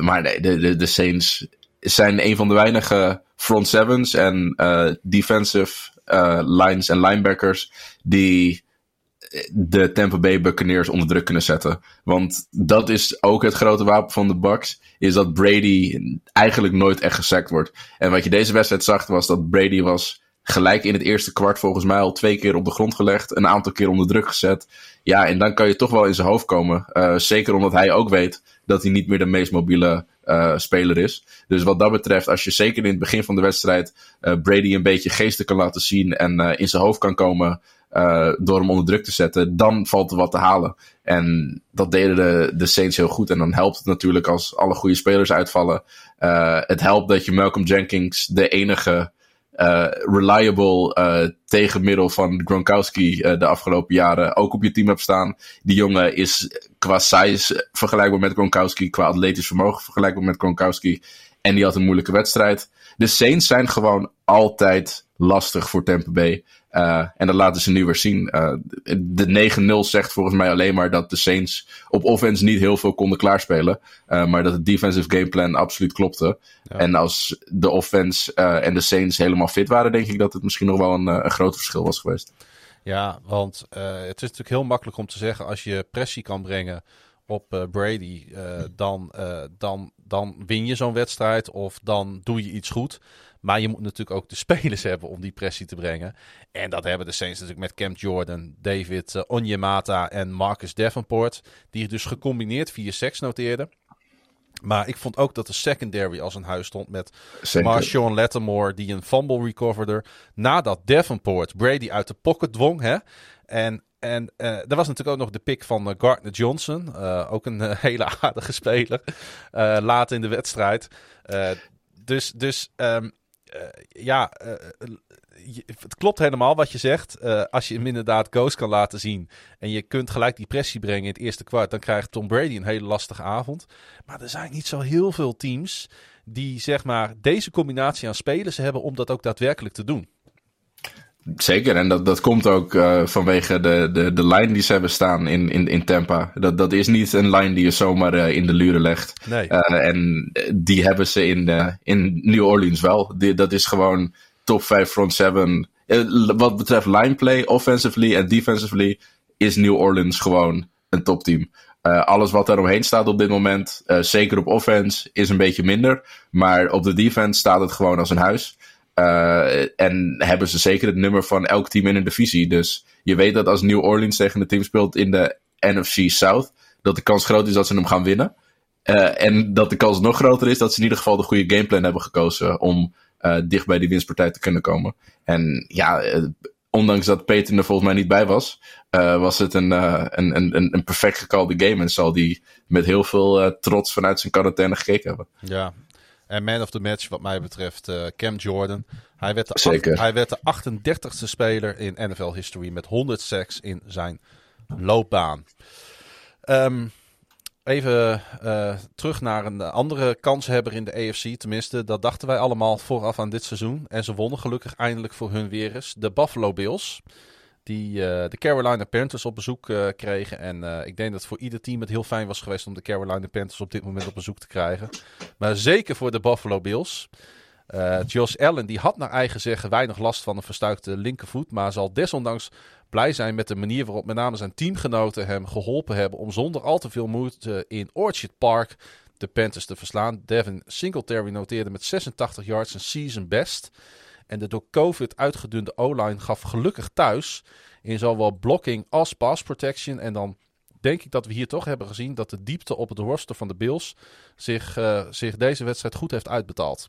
maar nee, de, de, de Saints zijn een van de weinige front sevens en defensive lines en linebackers die de Tampa Bay Buccaneers onder druk kunnen zetten. Want dat is ook het grote wapen van de Bucks. Is dat Brady eigenlijk nooit echt gesackt wordt. En wat je deze wedstrijd zag was dat Brady was gelijk in het eerste kwart volgens mij al twee keer op de grond gelegd. Een aantal keer onder druk gezet. Ja, en dan kan je toch wel in zijn hoofd komen. Uh, zeker omdat hij ook weet dat hij niet meer de meest mobiele uh, speler is. Dus wat dat betreft, als je zeker in het begin van de wedstrijd uh, Brady een beetje geesten kan laten zien en in zijn hoofd kan komen door hem onder druk te zetten, dan valt er wat te halen. En dat deden de, de Saints heel goed. En dan helpt het natuurlijk als alle goede spelers uitvallen. het helpt dat je Malcolm Jenkins de enige uh, reliable uh, tegenmiddel van Gronkowski uh, de afgelopen jaren ook op je team hebt staan. Die jongen is qua size vergelijkbaar met Gronkowski, qua atletisch vermogen vergelijkbaar met Gronkowski. En die had een moeilijke wedstrijd. De Saints zijn gewoon altijd lastig voor Tampa Bay. Uh, en dat laten ze nu weer zien. Uh, de 9-0 zegt volgens mij alleen maar dat de Saints op offense niet heel veel konden klaarspelen. Uh, maar dat het defensive gameplan absoluut klopte. Ja. En als de offense en de Saints helemaal fit waren, denk ik dat het misschien nog wel een, een groot verschil was geweest. Ja, want het is natuurlijk heel makkelijk om te zeggen als je pressie kan brengen op Brady, dan, dan, dan win je zo'n wedstrijd of dan doe je iets goed. Maar je moet natuurlijk ook de spelers hebben om die pressie te brengen. En dat hebben de Saints natuurlijk met Cam Jordan, David uh, Onyemata en Marcus Davenport. Die dus gecombineerd 4 seks noteerden. Maar ik vond ook dat de secondary als een huis stond met Zeker. Marshawn Lattimore, die een fumble recoverde. Nadat Davenport Brady uit de pocket dwong. Hè? En, en uh, er was natuurlijk ook nog de pick van uh, Gardner Johnson. Uh, ook een hele aardige speler. later in de wedstrijd. dus dus um, uh, ja, uh, het klopt helemaal wat je zegt. Als je hem inderdaad ghost kan laten zien en je kunt gelijk die pressie brengen in het eerste kwart, dan krijgt Tom Brady een hele lastige avond. Maar er zijn niet zo heel veel teams die zeg maar deze combinatie aan spelers hebben om dat ook daadwerkelijk te doen. Zeker, en dat, dat komt ook uh, vanwege de, de, de lijn die ze hebben staan in, in, in Tampa. Dat, dat is niet een lijn die je zomaar uh, in de luren legt. Nee. Uh, en die hebben ze in, in New Orleans wel. Die, dat is gewoon top 5 front 7. wat betreft lineplay, offensively en defensively, is New Orleans gewoon een topteam. alles wat er omheen staat op dit moment, zeker op offense, is een beetje minder. Maar op de defense staat het gewoon als een huis. Uh, en hebben ze zeker het nummer van elk team in een divisie. Dus je weet dat als New Orleans tegen een team speelt in de NFC South, dat de kans groot is dat ze hem gaan winnen. Uh, en dat de kans nog groter is dat ze in ieder geval de goede gameplan hebben gekozen om uh, dicht bij die winstpartij te kunnen komen. En ja, ondanks dat Peter er volgens mij niet bij was, was het een, een, een, een perfect gekalde game. En zal die met heel veel trots vanuit zijn quarantaine gekeken hebben. Ja, en man of the match, wat mij betreft, uh, Cam Jordan. Hij werd, de Zeker. hij werd de 38ste speler in NFL history met 100 sacks in zijn loopbaan. Um, even uh, terug naar een andere kanshebber in de AFC. Tenminste, dat dachten wij allemaal vooraf aan dit seizoen. En ze wonnen gelukkig eindelijk voor hun weer eens. De Buffalo Bills die uh, de Carolina Panthers op bezoek uh, kregen. En uh, ik denk dat voor ieder team het heel fijn was geweest om de Carolina Panthers op dit moment op bezoek te krijgen. Maar zeker voor de Buffalo Bills. Josh Allen die had naar eigen zeggen weinig last van een verstuikte linkervoet. Maar zal desondanks blij zijn met de manier waarop met name zijn teamgenoten hem geholpen hebben om zonder al te veel moeite in Orchard Park de Panthers te verslaan. Devin Singletary noteerde met 86 yards een season best. En de door COVID uitgedunde O-line gaf gelukkig thuis in zowel blocking als pass protection. En dan denk ik dat we hier toch hebben gezien dat de diepte op het roster van de Bills zich, uh, zich deze wedstrijd goed heeft uitbetaald.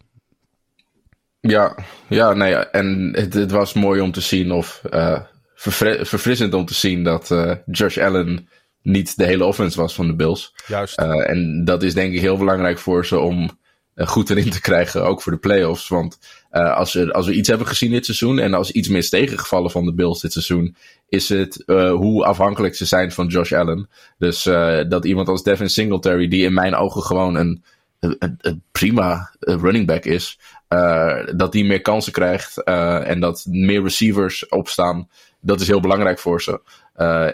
Ja, ja nee, en het, het was mooi om te zien of uh, verfrissend om te zien dat uh, Josh Allen niet de hele offense was van de Bills. Juist. en dat is denk ik heel belangrijk voor ze om goed erin te krijgen, ook voor de playoffs. Want uh, als, we, als we iets hebben gezien dit seizoen en als iets mis tegengevallen van de Bills dit seizoen, is het uh, hoe afhankelijk ze zijn van Josh Allen. Dus uh, dat iemand als Devin Singletary, die in mijn ogen gewoon een een, prima running back is. dat die meer kansen krijgt en dat meer receivers opstaan. Dat is heel belangrijk voor ze.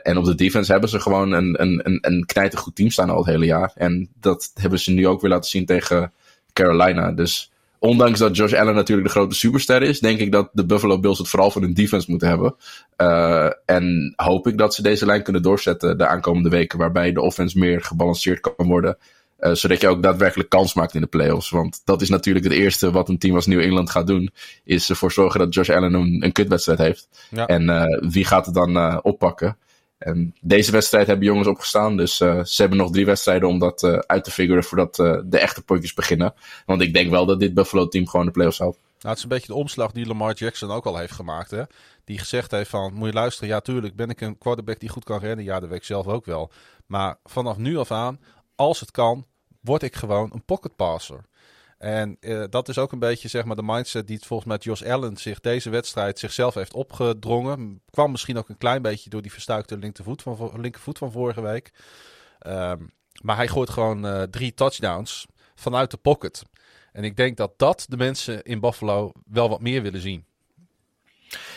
en op de defense hebben ze gewoon een, een, een, een team staan al het hele jaar. En dat hebben ze nu ook weer laten zien tegen Carolina. Dus ondanks dat Josh Allen natuurlijk de grote superster is, denk ik dat de Buffalo Bills het vooral voor hun defense moeten hebben. Uh, en hoop ik dat ze deze lijn kunnen doorzetten de aankomende weken, waarbij de offense meer gebalanceerd kan worden. Uh, zodat je ook daadwerkelijk kans maakt in de playoffs. Want dat is natuurlijk het eerste wat een team als New England gaat doen. Is ervoor zorgen dat Josh Allen een, een kutwedstrijd heeft. Ja. En uh, wie gaat het dan oppakken? En deze wedstrijd hebben jongens opgestaan. Dus uh, ze hebben nog drie wedstrijden om dat uh, uit te figuren voordat uh, de echte potjes beginnen. Want ik denk wel dat dit Buffalo team gewoon de playoffs houdt. Nou, het is een beetje de omslag die Lamar Jackson ook al heeft gemaakt. Hè? Die gezegd heeft van, moet je luisteren, ja tuurlijk ben ik een quarterback die goed kan rennen. Ja, dat weet ik zelf ook wel. Maar vanaf nu af aan, als het kan, word ik gewoon een pocket passer. En uh, dat is ook een beetje zeg maar, de mindset die volgens mij Josh Allen zich deze wedstrijd zichzelf heeft opgedrongen. Kwam misschien ook een klein beetje door die verstuikte linkervoet van, van vorige week. Um, maar hij gooit gewoon uh, drie touchdowns vanuit de pocket. En ik denk dat dat de mensen in Buffalo wel wat meer willen zien.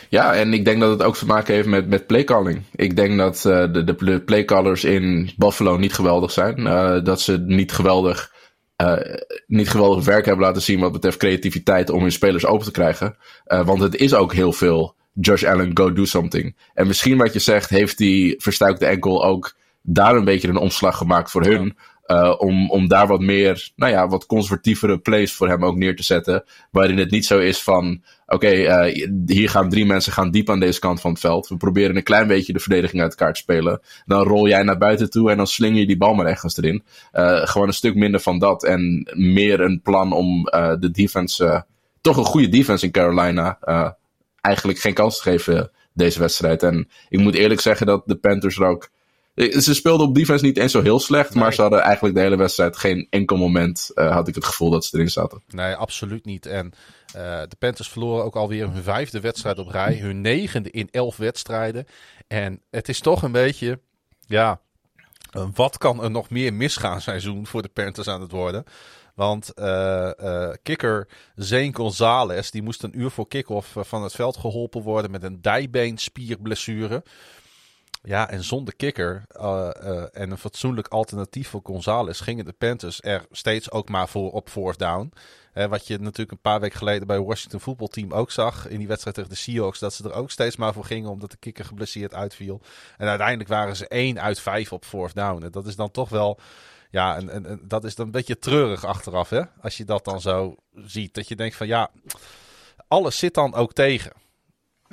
Ja, en ik denk dat het ook te maken heeft met, met playcalling. Ik denk dat uh, de, de playcallers in Buffalo niet geweldig zijn. Dat ze niet geweldig uh, niet geweldig werk hebben laten zien wat betreft creativiteit om hun spelers open te krijgen. Uh, want het is ook heel veel Josh Allen, go do something. En misschien wat je zegt, heeft die verstuikte enkel ook daar een beetje een omslag gemaakt voor hun. Uh, om, om daar wat meer, nou ja, wat conservatievere plays voor hem ook neer te zetten. Waarin het niet zo is van, oké, okay, uh, hier gaan drie mensen gaan diep aan deze kant van het veld. We proberen een klein beetje de verdediging uit elkaar te spelen. Dan rol jij naar buiten toe en dan sling je die bal maar ergens erin. Uh, gewoon een stuk minder van dat en meer een plan om de defense, toch een goede defense in Carolina, eigenlijk geen kans te geven deze wedstrijd. En ik moet eerlijk zeggen dat de Panthers er ook eh, ze speelden op defense niet eens zo heel slecht, maar ze hadden eigenlijk de hele wedstrijd geen enkel moment, had ik het gevoel dat ze erin zaten. Nee, absoluut niet. En uh, de Panthers verloren ook alweer hun vijfde wedstrijd op rij, hun negende in elf wedstrijden. En het is toch een beetje, ja, wat kan er nog meer misgaan seizoen voor de Panthers aan het worden? Want uh, uh, kicker Zane Gonzalez, die moest een uur voor kick-off van het veld geholpen worden met een dijbeenspierblessure. Ja, en zonder kikker uh, en een fatsoenlijk alternatief voor Gonzalez gingen de Panthers er steeds ook maar voor op fourth down. Wat je natuurlijk een paar weken geleden bij Washington voetbalteam ook zag in die wedstrijd tegen de Seahawks. Dat ze er ook steeds maar voor gingen omdat de kikker geblesseerd uitviel. En uiteindelijk waren ze één uit vijf op fourth down. En dat is dan toch wel... Ja, en, dat is dan een beetje treurig achteraf, hè? Als je dat dan zo ziet. Dat je denkt van ja, alles zit dan ook tegen.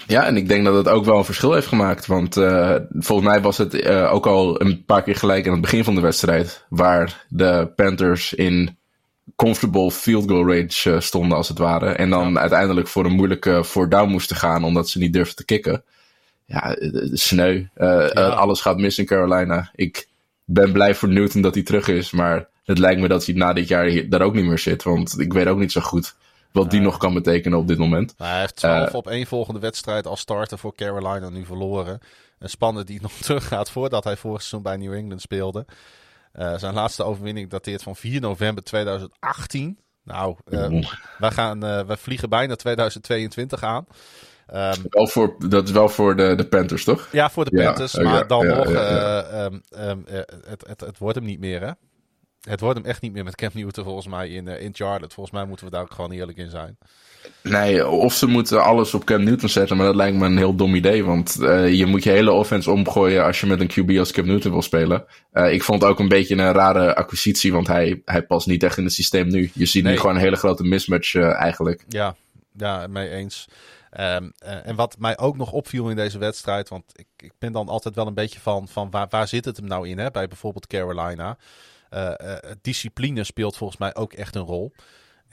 Ja, en ik denk dat het ook wel een verschil heeft gemaakt. Want uh, volgens mij was het uh, ook al een paar keer gelijk aan het begin van de wedstrijd. Waar de Panthers in comfortable field goal range uh, stonden, als het ware. En dan uiteindelijk voor een moeilijke four down moesten gaan, omdat ze niet durfden te kicken. Ja, sneu. Ja. Alles gaat mis in Carolina. Ik ben blij voor Newton dat hij terug is. Maar het lijkt me dat hij na dit jaar hier, daar ook niet meer zit. Want ik weet ook niet zo goed wat die nog kan betekenen op dit moment. Nou, hij heeft 12 uh, op één volgende wedstrijd als starter voor Carolina nu verloren. Een spanner die nog teruggaat voordat hij vorig seizoen bij New England speelde. Uh, zijn laatste overwinning dateert van 4 november 2018. Nou, uh, wij, gaan, wij vliegen bijna 2022 aan. Um, wel voor, dat is wel voor de, de Panthers, toch? Ja, voor de Panthers. Ja, maar ja, dan ja, nog, um, um, het, het, het wordt hem niet meer, hè? Het wordt hem echt niet meer met Cam Newton volgens mij in, uh, in Charlotte. Volgens mij moeten we daar ook gewoon eerlijk in zijn. Nee, of ze moeten alles op Cam Newton zetten, maar dat lijkt me een heel dom idee. Want uh, je moet je hele offense omgooien als je met een QB als Cam Newton wil spelen. Uh, ik vond het ook een beetje een rare acquisitie, want hij, hij past niet echt in het systeem nu. Je ziet nee. nu gewoon een hele grote mismatch eigenlijk. Ja, ja, mee eens. Um, uh, en wat mij ook nog opviel in deze wedstrijd, want ik, ik ben dan altijd wel een beetje van, van waar, waar zit het hem nou in, hè? bij bijvoorbeeld Carolina. Uh, uh, discipline speelt volgens mij ook echt een rol.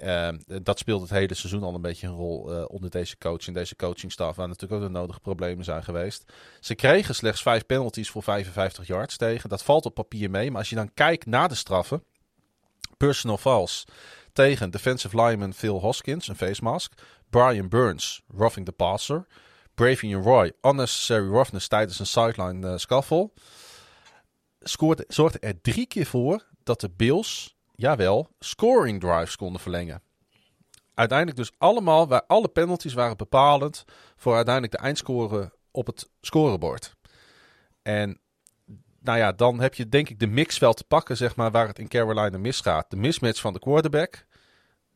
Uh, dat speelt het hele seizoen al een beetje een rol uh, onder deze coach en deze coachingstaf, waar natuurlijk ook de nodige problemen zijn geweest. Ze kregen slechts vijf penalties voor 55 yards tegen. Dat valt op papier mee, maar als je dan kijkt naar de straffen, personal fouls tegen defensive lineman Phil Hoskins, een face mask, Brian Burns, roughing the passer, Bravian Roy, unnecessary roughness tijdens een sideline uh, scuffle scoorde, zorgde er drie keer voor dat de Bills jawel, scoring drives konden verlengen. Uiteindelijk dus allemaal, waar alle penalties waren bepalend voor uiteindelijk de eindscore op het scorebord. En nou ja, dan heb je denk ik de mix te pakken, zeg maar, waar het in Carolina misgaat. De mismatch van de quarterback,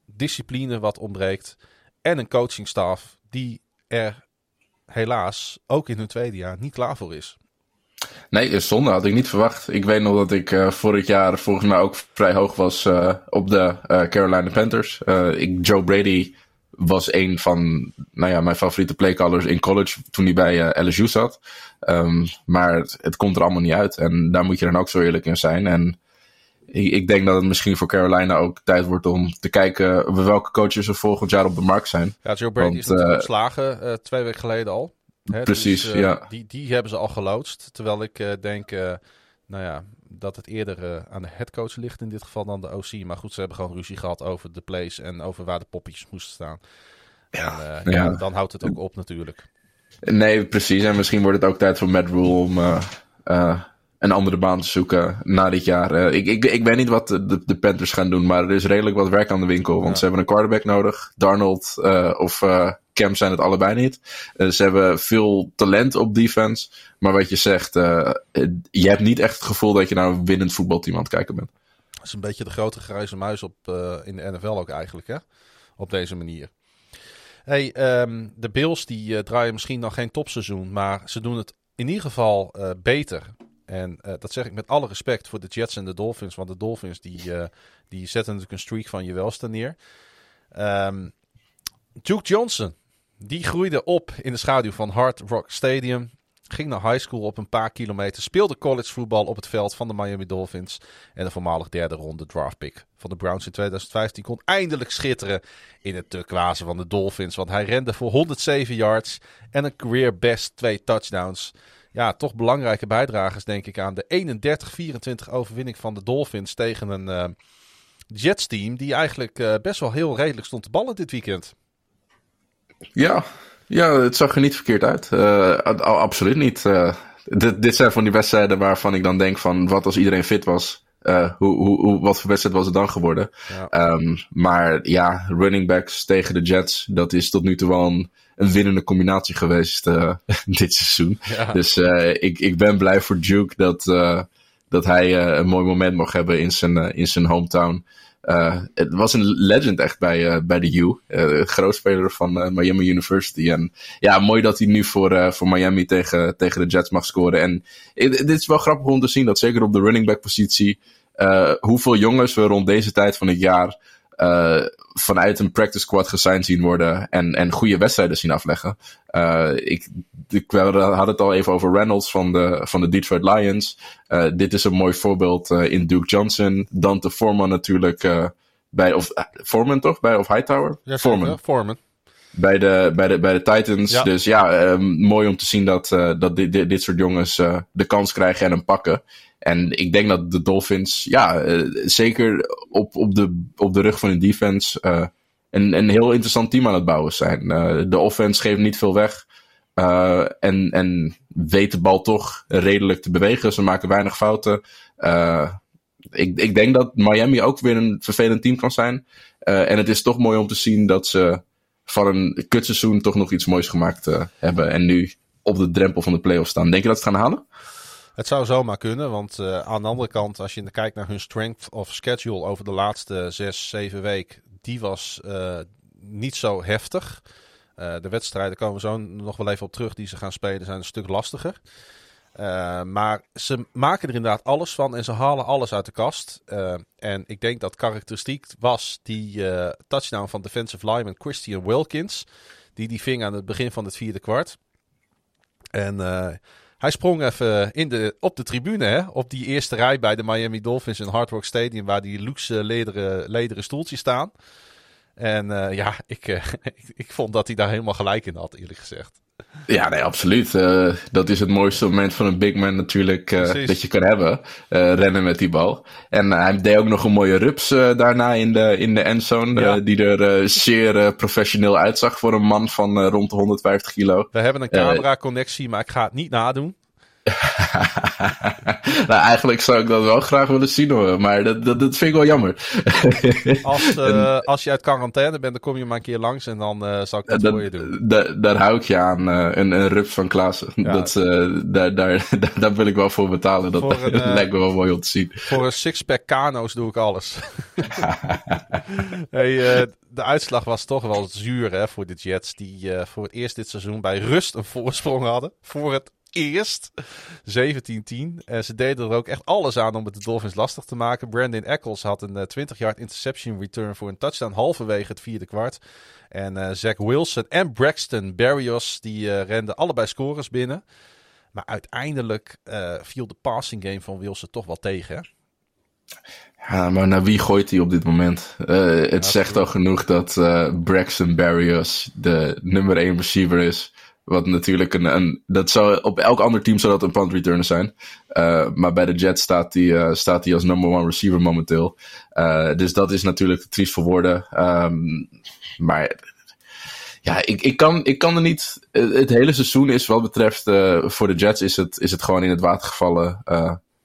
discipline wat ontbreekt en een coachingstaf die er helaas ook in hun tweede jaar niet klaar voor is. Nee, zonde had ik niet verwacht. Ik weet nog dat ik uh, vorig jaar volgens mij ook vrij hoog was uh, op de uh, Carolina Panthers. ik, Joe Brady was een van nou ja, mijn favoriete playcallers in college toen hij bij LSU zat. Um, maar het, het, komt er allemaal niet uit. En daar moet je dan ook zo eerlijk in zijn. En ik, ik, denk dat het misschien voor Carolina ook tijd wordt om te kijken welke coaches er volgend jaar op de markt zijn. Ja, Joe Brady Want, is natuurlijk ontslagen twee weken geleden al. Hè, Precies, dus, uh, ja. Die, die hebben ze al geloodst. Terwijl ik uh, denk, uh, nou ja, dat het eerder aan de headcoach ligt in dit geval dan de OC. Maar goed, ze hebben gewoon ruzie gehad over de plays en over waar de poppies moesten staan. Ja, en, ja. ja, dan houdt het ook op natuurlijk. Nee, precies. En misschien wordt het ook tijd voor Matt Rule om een andere baan te zoeken na dit jaar. Uh, ik, ik, ik weet niet wat de, de, Panthers gaan doen, maar er is redelijk wat werk aan de winkel. Want ja. ze hebben een quarterback nodig. Darnold of uh, Cam zijn het allebei niet. ze hebben veel talent op defense. Maar wat je zegt, je hebt niet echt het gevoel dat je naar een winnend voetbalteam aan het kijken bent. Dat is een beetje de grote grijze muis op, in de NFL ook eigenlijk, hè? Op deze manier. Hey, um, de Bills die draaien misschien nog geen topseizoen, maar ze doen het in ieder geval beter en uh, dat zeg ik met alle respect voor de Jets en de Dolphins. Want de Dolphins die, uh, die zetten natuurlijk een streak van je welste neer. Um, Duke Johnson, die groeide op in de schaduw van Hard Rock Stadium. Ging naar high school op een paar kilometer. Speelde college voetbal op het veld van de Miami Dolphins. En de voormalig derde ronde draft pick van de Browns in 2015 kon eindelijk schitteren in het turquoise van de Dolphins. Want hij rende voor 107 yards en een career best twee touchdowns ja, toch belangrijke bijdragers, denk ik, aan de 31-24 overwinning van de Dolphins tegen een uh, Jets team. Die eigenlijk uh, best wel heel redelijk stond te ballen dit weekend. Ja, ja het zag er niet verkeerd uit. Uh, absoluut niet. dit, dit zijn van die wedstrijden waarvan ik dan denk van wat als iedereen fit was. Uh, hoe, hoe, wat voor wedstrijd was het dan geworden? Ja. Um, maar ja, running backs tegen de Jets, dat is tot nu toe wel een, een winnende combinatie geweest uh, dit seizoen. Ja. Dus uh, ik, ik ben blij voor Duke dat, dat hij een mooi moment mag hebben in zijn, in zijn hometown. Het was een legend echt bij, bij de U. grootspeler van Miami University. En ja, mooi dat hij nu voor, voor Miami tegen, tegen de Jets mag scoren. En dit is wel grappig om te zien dat zeker op de running back positie. hoeveel jongens we rond deze tijd van het jaar uh, vanuit een practice squad gesigned zien worden en, en goede wedstrijden zien afleggen. Uh, ik, ik had het al even over Reynolds van de, van de Detroit Lions. Uh, dit is een mooi voorbeeld in Duke Johnson. Dante Foreman natuurlijk bij, of Foreman toch? Bij, of Hightower? Ja, Foreman. Foreman. Bij de, bij de, bij de Titans. Ja. Dus ja, mooi om te zien dat, dat dit, dit, dit soort jongens de kans krijgen en hem pakken. En ik denk dat de Dolphins, ja, uh, zeker op, op, de, op de rug van hun defense, een, een heel interessant team aan het bouwen zijn. De offense geeft niet veel weg. en, en weet de bal toch redelijk te bewegen. Ze maken weinig fouten. ik, ik denk dat Miami ook weer een vervelend team kan zijn. en het is toch mooi om te zien dat ze van een kutseizoen toch nog iets moois gemaakt hebben. En nu op de drempel van de playoffs staan. Denk je dat ze het gaan halen? Het zou zomaar kunnen, want uh, aan de andere kant, als je kijkt naar hun strength of schedule over de laatste zes, zeven weken, die was uh, niet zo heftig. De wedstrijden komen zo nog wel even op terug die ze gaan spelen, zijn een stuk lastiger. Maar ze maken er inderdaad alles van en ze halen alles uit de kast. en ik denk dat karakteristiek was die touchdown van defensive lineman Christian Wilkins. Die die ving aan het begin van het vierde kwart. En hij sprong even in de, op de tribune, hè, op die eerste rij bij de Miami Dolphins in Hard Rock Stadium, waar die luxe lederen, lederen stoeltjes staan. En ja, ik, ik, vond dat hij daar helemaal gelijk in had, eerlijk gezegd. Ja, nee, absoluut. Uh, dat is het mooiste moment van een big man natuurlijk dat je kan hebben. rennen met die bal. En hij deed ook nog een mooie rups daarna in de, in de endzone. Ja. die er zeer professioneel uitzag voor een man van rond de 150 kilo. We hebben een camera-connectie, maar ik ga het niet nadoen. nou, eigenlijk zou ik dat wel graag willen zien hoor, maar dat, dat, dat vind ik wel jammer. als, uh, als je uit quarantaine bent, dan kom je maar een keer langs en dan uh, zou ik dat, dat voor je doen. daar hou ik je aan, uh, een, een rups van Klaassen. Ja. Dat, daar, daar, daar wil ik wel voor betalen. Dat een, lijkt me wel mooi om te zien. Voor een sixpack kano's doe ik alles. hey, de uitslag was toch wel zuur hè, voor de Jets, die voor het eerst dit seizoen bij rust een voorsprong hadden. Voor het eerst. 17-10. En ze deden er ook echt alles aan om het de Dolphins lastig te maken. Brandon Eccles had een 20-yard eh, interception return voor een touchdown halverwege het vierde kwart. En uh, Zach Wilson en Braxton Berrios die renden allebei scores binnen. Maar uiteindelijk viel de passing game van Wilson toch wel tegen. Hè? Ja, maar naar wie gooit hij op dit moment? het zegt al genoeg dat Braxton Berrios de nummer 1 receiver is. Wat natuurlijk een, een. Dat zou, op elk ander team zou dat een punt returner zijn. Uh, maar bij de Jets staat hij uh, staat als number one receiver momenteel. Uh, dus dat is natuurlijk triest voor woorden. Um, maar ja, ik, ik, kan, ik kan er niet. Het hele seizoen is wat betreft voor de Jets is het, is het gewoon in het water gevallen.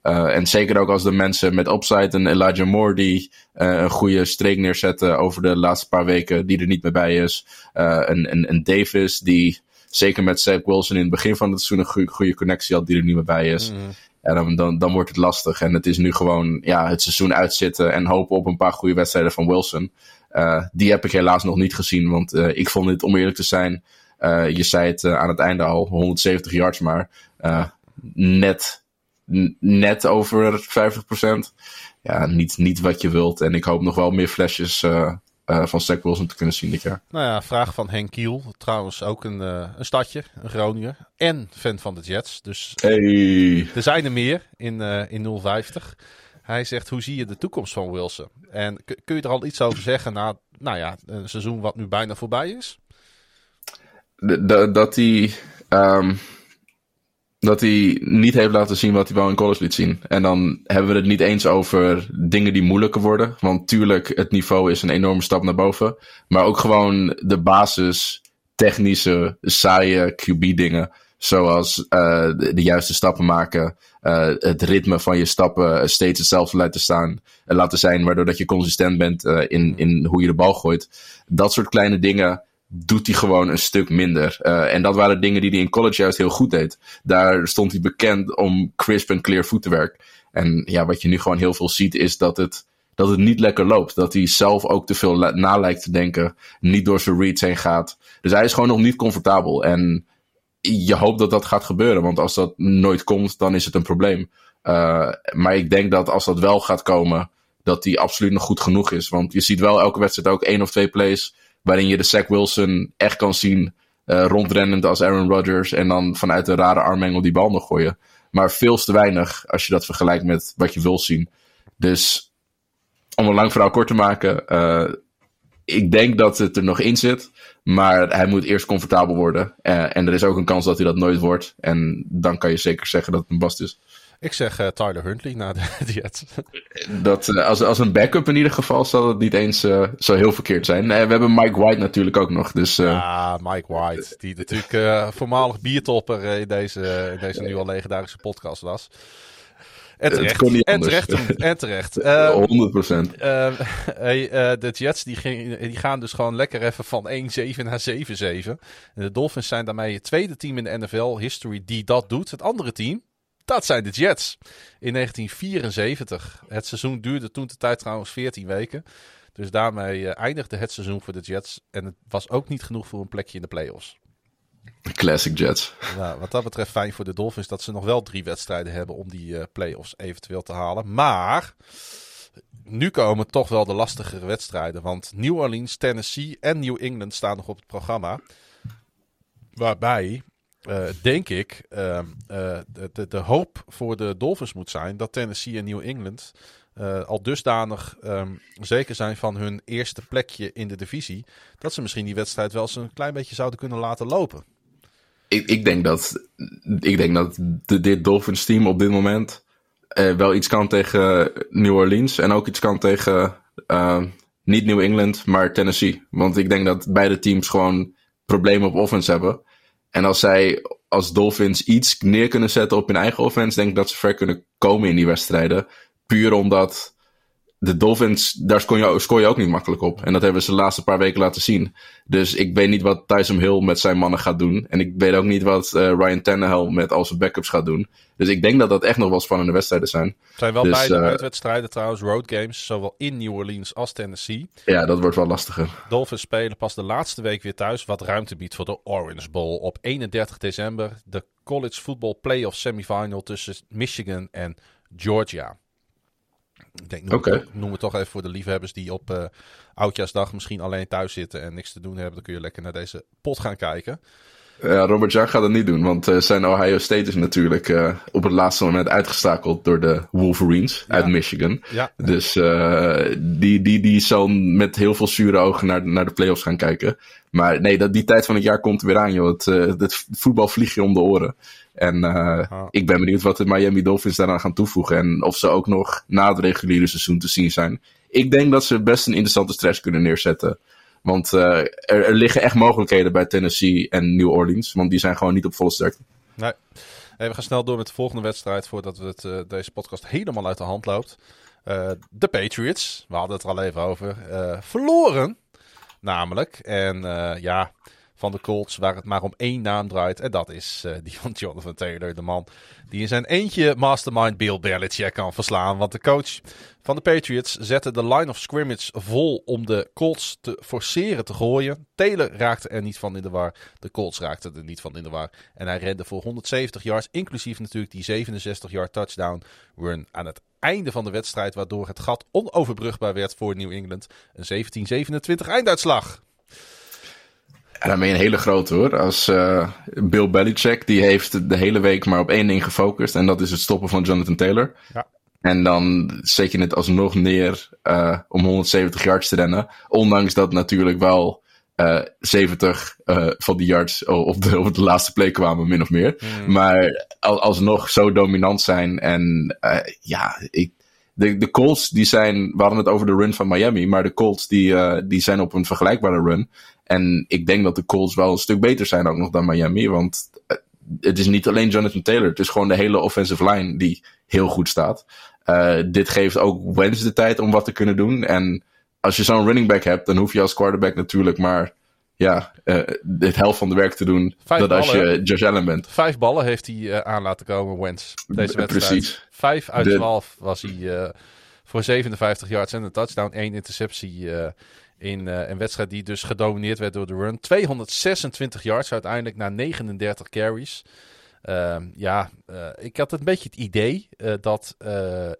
en zeker ook als de mensen met upside en Elijah Moore die een goede streek neerzetten over de laatste paar weken, die er niet meer bij is. een, een, een Davis die zeker met Zach Wilson in het begin van het seizoen een goede, goede connectie had die er niet meer bij is. Mm. En dan, dan, dan wordt het lastig. En het is nu gewoon ja, het seizoen uitzitten en hopen op een paar goede wedstrijden van Wilson. Uh, die heb ik helaas nog niet gezien, want uh, ik vond het, om eerlijk te zijn, uh, je zei het aan het einde al, 170 yards maar, net, net over 50%. Ja, niet, niet wat je wilt. En ik hoop nog wel meer flesjes uh, van Zach Wilson te kunnen zien dit jaar. Nou ja, vraag van Henk Kiel. Trouwens ook een, uh, een stadje, een Groninger. En fan van de Jets. Dus hey. er zijn er meer in, uh, in 050. Hij zegt, hoe zie je de toekomst van Wilson? En kun je er al iets over zeggen na nou ja, een seizoen wat nu bijna voorbij is? dat hij... Um dat hij niet heeft laten zien wat hij wel in college liet zien. En dan hebben we het niet eens over dingen die moeilijker worden. Want tuurlijk, het niveau is een enorme stap naar boven. Maar ook gewoon de basis, technische, saaie QB-dingen. Zoals uh, de, juiste stappen maken. Uh, het ritme van je stappen steeds hetzelfde laten staan. Laten zijn, waardoor dat je consistent bent in, in hoe je de bal gooit. Dat soort kleine dingen doet hij gewoon een stuk minder. Uh, en dat waren dingen die hij in college juist heel goed deed. Daar stond hij bekend om crisp en clear voetenwerk. En ja, wat je nu gewoon heel veel ziet is dat het, dat het niet lekker loopt. Dat hij zelf ook te veel na lijkt te denken. Niet door zijn reads heen gaat. Dus hij is gewoon nog niet comfortabel. En je hoopt dat dat gaat gebeuren. Want als dat nooit komt, dan is het een probleem. Uh, maar ik denk dat als dat wel gaat komen, dat hij absoluut nog goed genoeg is. Want je ziet wel elke wedstrijd ook één of twee plays Waarin je de Zach Wilson echt kan zien uh, rondrennend als Aaron Rodgers. En dan vanuit een rare armengel die bal nog gooien. Maar veel te weinig als je dat vergelijkt met wat je wil zien. Dus om een lang verhaal kort te maken. Uh, ik denk dat het er nog in zit. Maar hij moet eerst comfortabel worden. Uh, en er is ook een kans dat hij dat nooit wordt. En dan kan je zeker zeggen dat het een bast is. Ik zeg uh, Tyler Huntley na de Jets. Dat, uh, als, als een backup in ieder geval zal het niet eens uh, zo heel verkeerd zijn. we hebben Mike White natuurlijk ook nog. Dus, ja, Mike White. Die natuurlijk voormalig biertopper in deze, in deze nu al legendarische podcast was. En terecht. En terecht. En terecht. Uh, 100%. Uh, hey, uh, de Jets die, ging, die gaan dus gewoon lekker even van 1-7 naar 7-7. De Dolphins zijn daarmee het tweede team in de NFL history die dat doet. Het andere team, dat zijn de Jets. In 1974. Het seizoen duurde toen de tijd trouwens 14 weken. Dus daarmee uh, eindigde het seizoen voor de Jets. En het was ook niet genoeg voor een plekje in de playoffs. Classic Jets. Nou, wat dat betreft fijn voor de Dolphins dat ze nog wel drie wedstrijden hebben om die uh, playoffs eventueel te halen. Maar nu komen toch wel de lastigere wedstrijden. Want New Orleans, Tennessee en New England staan nog op het programma. Waarbij uh, denk ik, uh, de, de, hoop voor de Dolphins moet zijn dat Tennessee en New England al dusdanig um, zeker zijn van hun eerste plekje in de divisie, dat ze misschien die wedstrijd wel eens een klein beetje zouden kunnen laten lopen. Ik, ik denk dat, ik denk dat dit Dolphins team op dit moment wel iets kan tegen New Orleans en ook iets kan tegen niet New England, maar Tennessee. Want ik denk dat beide teams gewoon problemen op offense hebben. En als zij als Dolphins iets neer kunnen zetten op hun eigen offense, denk ik dat ze ver kunnen komen in die wedstrijden. Puur omdat de Dolphins, daar scoor je, scoor je ook niet makkelijk op. En dat hebben ze de laatste paar weken laten zien. Dus ik weet niet wat Tyson Hill met zijn mannen gaat doen. En ik weet ook niet wat uh, Ryan Tannehill met al zijn backups gaat doen. Dus ik denk dat dat echt nog wel spannende wedstrijden zijn. Het zijn wel dus, beide uh, uitwedstrijden trouwens, road games, zowel in New Orleans als Tennessee. Ja, dat wordt wel lastiger. Dolphins spelen pas de laatste week weer thuis, wat ruimte biedt voor de Orange Bowl. Op 31 december de College Football Playoff Semifinal tussen Michigan en Georgia. Ik denk, noem, okay. het, noem het toch even voor de liefhebbers die op uh, Oudjaarsdag misschien alleen thuis zitten en niks te doen hebben. Dan kun je lekker naar deze pot gaan kijken. Ja, Robert Jack gaat dat niet doen, want uh, zijn Ohio State is natuurlijk uh, op het laatste moment uitgestakeld door de Wolverines ja. uit Michigan. Ja. Dus uh, die, die, die zal met heel veel zure ogen naar, naar de playoffs gaan kijken. Maar nee, dat, die tijd van het jaar komt er weer aan, joh. Het, het voetbal vliegt je om de oren. En ik ben benieuwd wat de Miami Dolphins daaraan gaan toevoegen. En of ze ook nog na het reguliere seizoen te zien zijn. Ik denk dat ze best een interessante stress kunnen neerzetten. Want uh, er, liggen echt mogelijkheden bij Tennessee en New Orleans. Want die zijn gewoon niet op volle sterkte. Nee. we gaan snel door met de volgende wedstrijd voordat we het, uh, deze podcast helemaal uit de hand loopt. Uh, de Patriots, we hadden het er al even over, verloren namelijk. En ja, van de Colts, waar het maar om één naam draait. En dat is uh, die van Jonathan Taylor, de man die in zijn eentje mastermind Bill Belichick kan verslaan. Want de coach van de Patriots zette de line of scrimmage vol om de Colts te forceren te gooien. Taylor raakte er niet van in de war. De Colts raakten er niet van in de war. En hij rende voor 170 yards, inclusief natuurlijk die 67 yard touchdown run aan het einde van de wedstrijd. Waardoor het gat onoverbrugbaar werd voor New England. Een 17-27 einduitslag. En je een hele grote hoor. Als uh, Bill Belichick, die heeft de hele week maar op één ding gefocust. En dat is het stoppen van Jonathan Taylor. Ja. En dan zet je het alsnog neer uh, om 170 yards te rennen. Ondanks dat natuurlijk wel uh, 70 uh, van die yards op de, op de laatste play kwamen, min of meer. Mm. Maar al, alsnog zo dominant zijn. En ja, ik, de, de Colts die zijn, we hadden het over de run van Miami, maar de Colts die, uh, die zijn op een vergelijkbare run. En ik denk dat de Colts wel een stuk beter zijn ook nog dan Miami, want uh, het is niet alleen Jonathan Taylor, het is gewoon de hele offensive line die heel goed staat. Uh, dit geeft ook Wentz de tijd om wat te kunnen doen. En als je zo'n running back hebt, dan hoef je als quarterback natuurlijk maar ja, uh, het helft van de werk te doen Vijf dat als je Josh Allen bent. Vijf ballen heeft hij uh, aan laten komen, Wentz, deze wedstrijd. Precies. Vijf uit twaalf was hij uh, voor 57 yards en een touchdown. één interceptie in een wedstrijd die dus gedomineerd werd door de run. 226 yards uiteindelijk na 39 carries. Ehm, ja, ik had een beetje het idee dat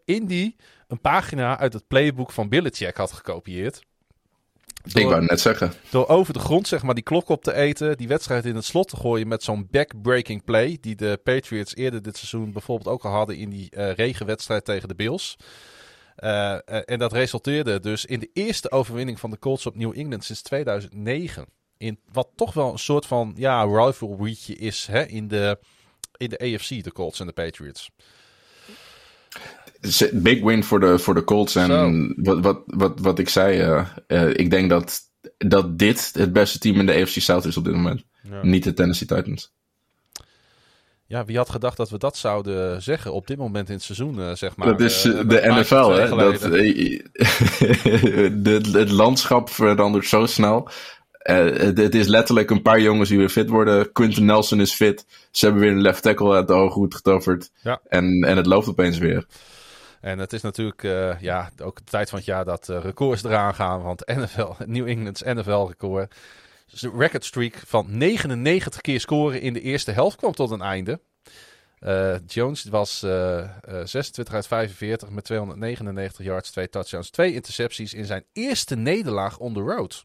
Indy een pagina uit het playbook van Belichick had gekopieerd. Door, ik wou net zeggen. Door over de grond zeg maar die klok op te eten, die wedstrijd in het slot te gooien met zo'n backbreaking play. Die de Patriots eerder dit seizoen bijvoorbeeld ook al hadden in die uh, regenwedstrijd tegen de Bills. Uh, uh, en dat resulteerde dus in de eerste overwinning van de Colts op New England sinds 2009. In wat toch wel een soort van ja, rivalrytje is hè, in, de, in de AFC, de Colts en de Patriots big win voor de, voor de Colts. En wat, wat, wat, wat ik zei, uh, uh, ik denk dat, dat dit het beste team in de AFC South is op dit moment. Ja. Niet de Tennessee Titans. Ja, wie had gedacht dat we dat zouden zeggen op dit moment in het seizoen, uh, zeg maar. Dat is de NFL, hè? Dat, de, het landschap verandert zo snel. het, het, is letterlijk een paar jongens die weer fit worden. Quinton Nelson is fit. Ze hebben weer een left tackle uit de ogen goed getoverd. Ja. En, en het loopt opeens weer. En het is natuurlijk uh, ja, ook de tijd van het jaar dat uh, records eraan gaan. Want NFL, New England's NFL-record. Dus de record streak van 99 keer scoren in de eerste helft kwam tot een einde. Uh, Jones was 26 uit 45 met 299 yards, twee touchdowns, twee intercepties in zijn eerste nederlaag on the road.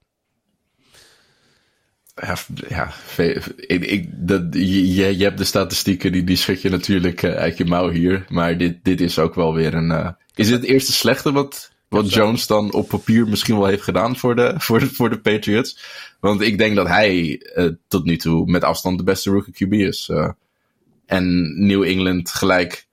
Ja, ja ik, ik, dat, je, je hebt de statistieken, die, die schud je natuurlijk uh, uit je mouw hier. Maar dit, dit is ook wel weer een. Uh, is dit het eerste slechte wat, wat Jones dan op papier misschien wel heeft gedaan voor de, voor de, voor de Patriots? Want ik denk dat hij uh, tot nu toe met afstand de beste rookie QB is. en New England gelijk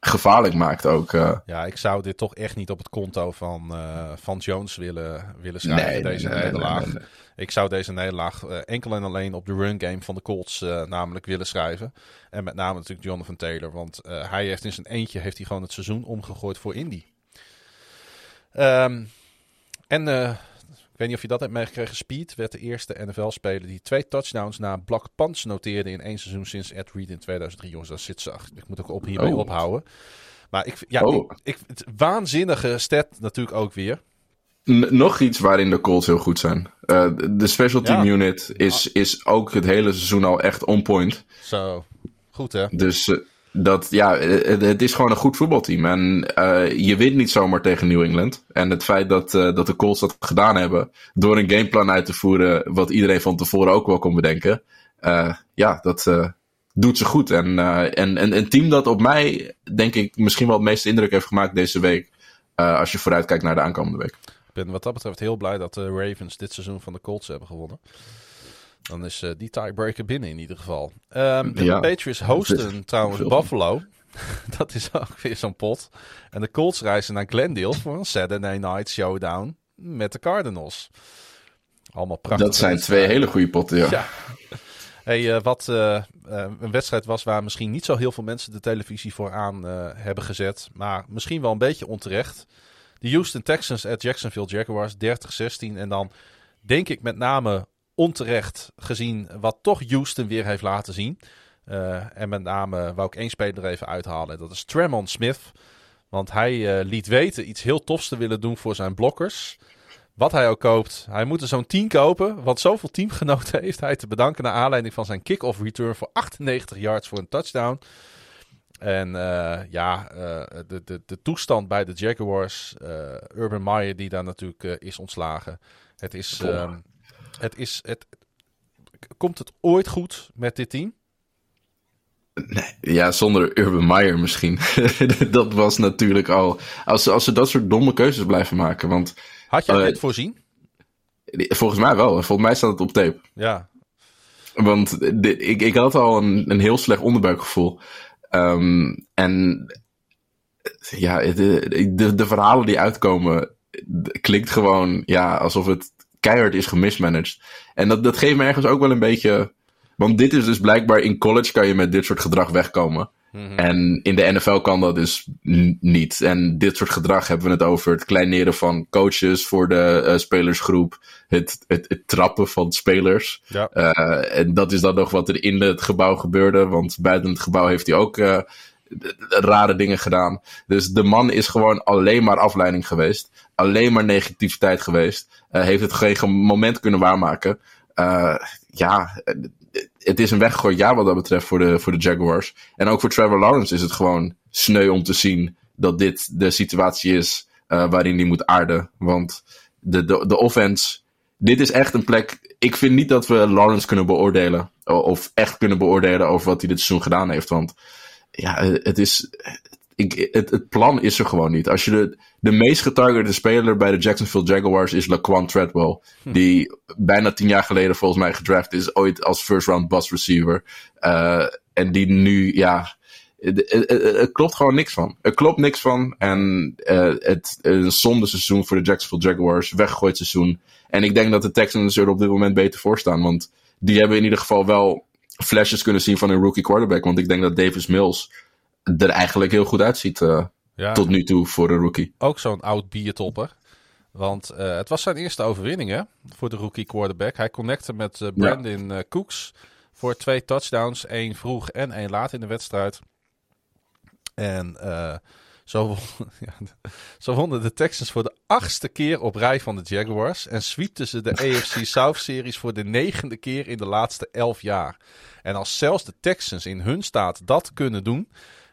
gevaarlijk maakt ook. Ja, ik zou dit toch echt niet op het konto van, van Jones willen, willen schrijven, nee, deze nee, nederlaag. Nee, ik zou deze nederlaag enkel en alleen op de run game van de Colts namelijk willen schrijven. En met name natuurlijk Jonathan Taylor, want hij heeft in zijn eentje heeft hij gewoon het seizoen omgegooid voor Indy. Um, en weet niet of je dat hebt meegekregen. Speed werd de eerste NFL-speler die twee touchdowns na block punch noteerde in één seizoen sinds Ed Reed in 2003. Jongens, dat zit zacht. Ik moet ook op hiermee oh. ophouden. Maar ik, ja, oh. ik, het waanzinnige stat natuurlijk ook weer. nog iets waarin de Colts heel goed zijn. Uh, de special team unit is, is ook het hele seizoen al echt on point. Zo, goed hè? Dus uh, dat, ja, het, is gewoon een goed voetbalteam. En uh, je wint niet zomaar tegen New England. En het feit dat, uh, dat de Colts dat gedaan hebben, door een gameplan uit te voeren, wat iedereen van tevoren ook wel kon bedenken, uh, ja, dat doet ze goed. En, en, en een team dat op mij, denk ik, misschien wel het meeste indruk heeft gemaakt deze week, als je vooruit kijkt naar de aankomende week. Ik ben wat dat betreft heel blij dat de Ravens dit seizoen van de Colts hebben gewonnen. Dan is uh, die tiebreaker binnen in ieder geval. Um, de Patriots hosten trouwens Buffalo. dat is ook weer zo'n pot. En de Colts reizen naar Glendale voor een Saturday Night Showdown met de Cardinals. Allemaal prachtig. Dat zijn twee hele goede potten, ja. ja. Hey, uh, wat uh, een wedstrijd was waar misschien niet zo heel veel mensen de televisie voor aan hebben gezet. Maar misschien wel een beetje onterecht. De Houston Texans at Jacksonville Jaguars 30-16. En dan denk ik met name onterecht gezien wat toch Houston weer heeft laten zien. Uh, en met name wou ik één speler er even uithalen. Dat is Tremont Smith. Want hij uh, liet weten iets heel tofs te willen doen voor zijn blokkers. Wat hij ook koopt. Hij moet er zo'n 10 kopen. Want zoveel teamgenoten heeft hij te bedanken naar aanleiding van zijn kick-off return voor 98 yards voor een touchdown. En uh, ja, de, de, de toestand bij de Jaguars. Urban Meyer die daar natuurlijk is ontslagen. Het is... Het is, het, komt het ooit goed met dit team? Nee, ja, zonder Urban Meyer misschien. dat was natuurlijk al. Als, ze, als ze dat soort domme keuzes blijven maken. Want, Had uh, dit voorzien? Volgens mij wel. Volgens mij staat het op tape. Ja. Want ik, ik had al een, een heel slecht onderbuikgevoel. Um, en ja, de, de, de verhalen die uitkomen. klinkt gewoon ja, alsof het keihard is gemismanaged. En dat, dat geeft me ergens ook wel een beetje. Want dit is dus blijkbaar in college kan je met dit soort gedrag wegkomen. Mhm. En in de NFL kan dat dus niet. En dit soort gedrag hebben we het over. Het kleineren van coaches voor de uh, spelersgroep. Het, het, het, trappen van spelers. Ja. Uh, en dat is dan nog wat er in het gebouw gebeurde. Want buiten het gebouw heeft hij ook uh, rare dingen gedaan. Dus de man is gewoon alleen maar afleiding geweest. Alleen maar negativiteit geweest. Uh, heeft het geen moment kunnen waarmaken. Uh, ja, het is een weggegooid jaar wat dat betreft voor de, voor de Jaguars. En ook voor Trevor Lawrence is het gewoon sneu om te zien dat dit de situatie is uh, waarin hij moet aarden. Want de, de, de offense, dit is echt een plek. Ik vind niet dat we Lawrence kunnen beoordelen. Of echt kunnen beoordelen over wat hij dit seizoen gedaan heeft. Want ja, het is. Ik, het, het plan is er gewoon niet. Als je de, de meest getargete speler bij de Jacksonville Jaguars is Laquan Treadwell. Hm. Die bijna tien jaar geleden volgens mij gedraft is. Ooit als first round bus receiver. Uh, en die nu, ja. Het, klopt gewoon niks van. Er klopt niks van. En uh, het een zonde seizoen voor de Jacksonville Jaguars. Weggegooid seizoen. En ik denk dat de Texans er op dit moment beter voor staan. Want die hebben in ieder geval wel flashes kunnen zien van een rookie quarterback. Want ik denk dat Davis Mills er eigenlijk heel goed uitziet uh, tot nu toe voor een rookie. Ook zo'n oud biertopper. Want uh, het was zijn eerste overwinning hè, voor de rookie quarterback. Hij connecte met uh, Brandon ja. Cooks voor twee touchdowns. één vroeg en één laat in de wedstrijd. En zo, ja, zo wonnen de Texans voor de achtste keer op rij van de Jaguars. En sweepten ze de AFC South-series voor de negende keer in de laatste elf jaar. En als zelfs de Texans in hun staat dat kunnen doen.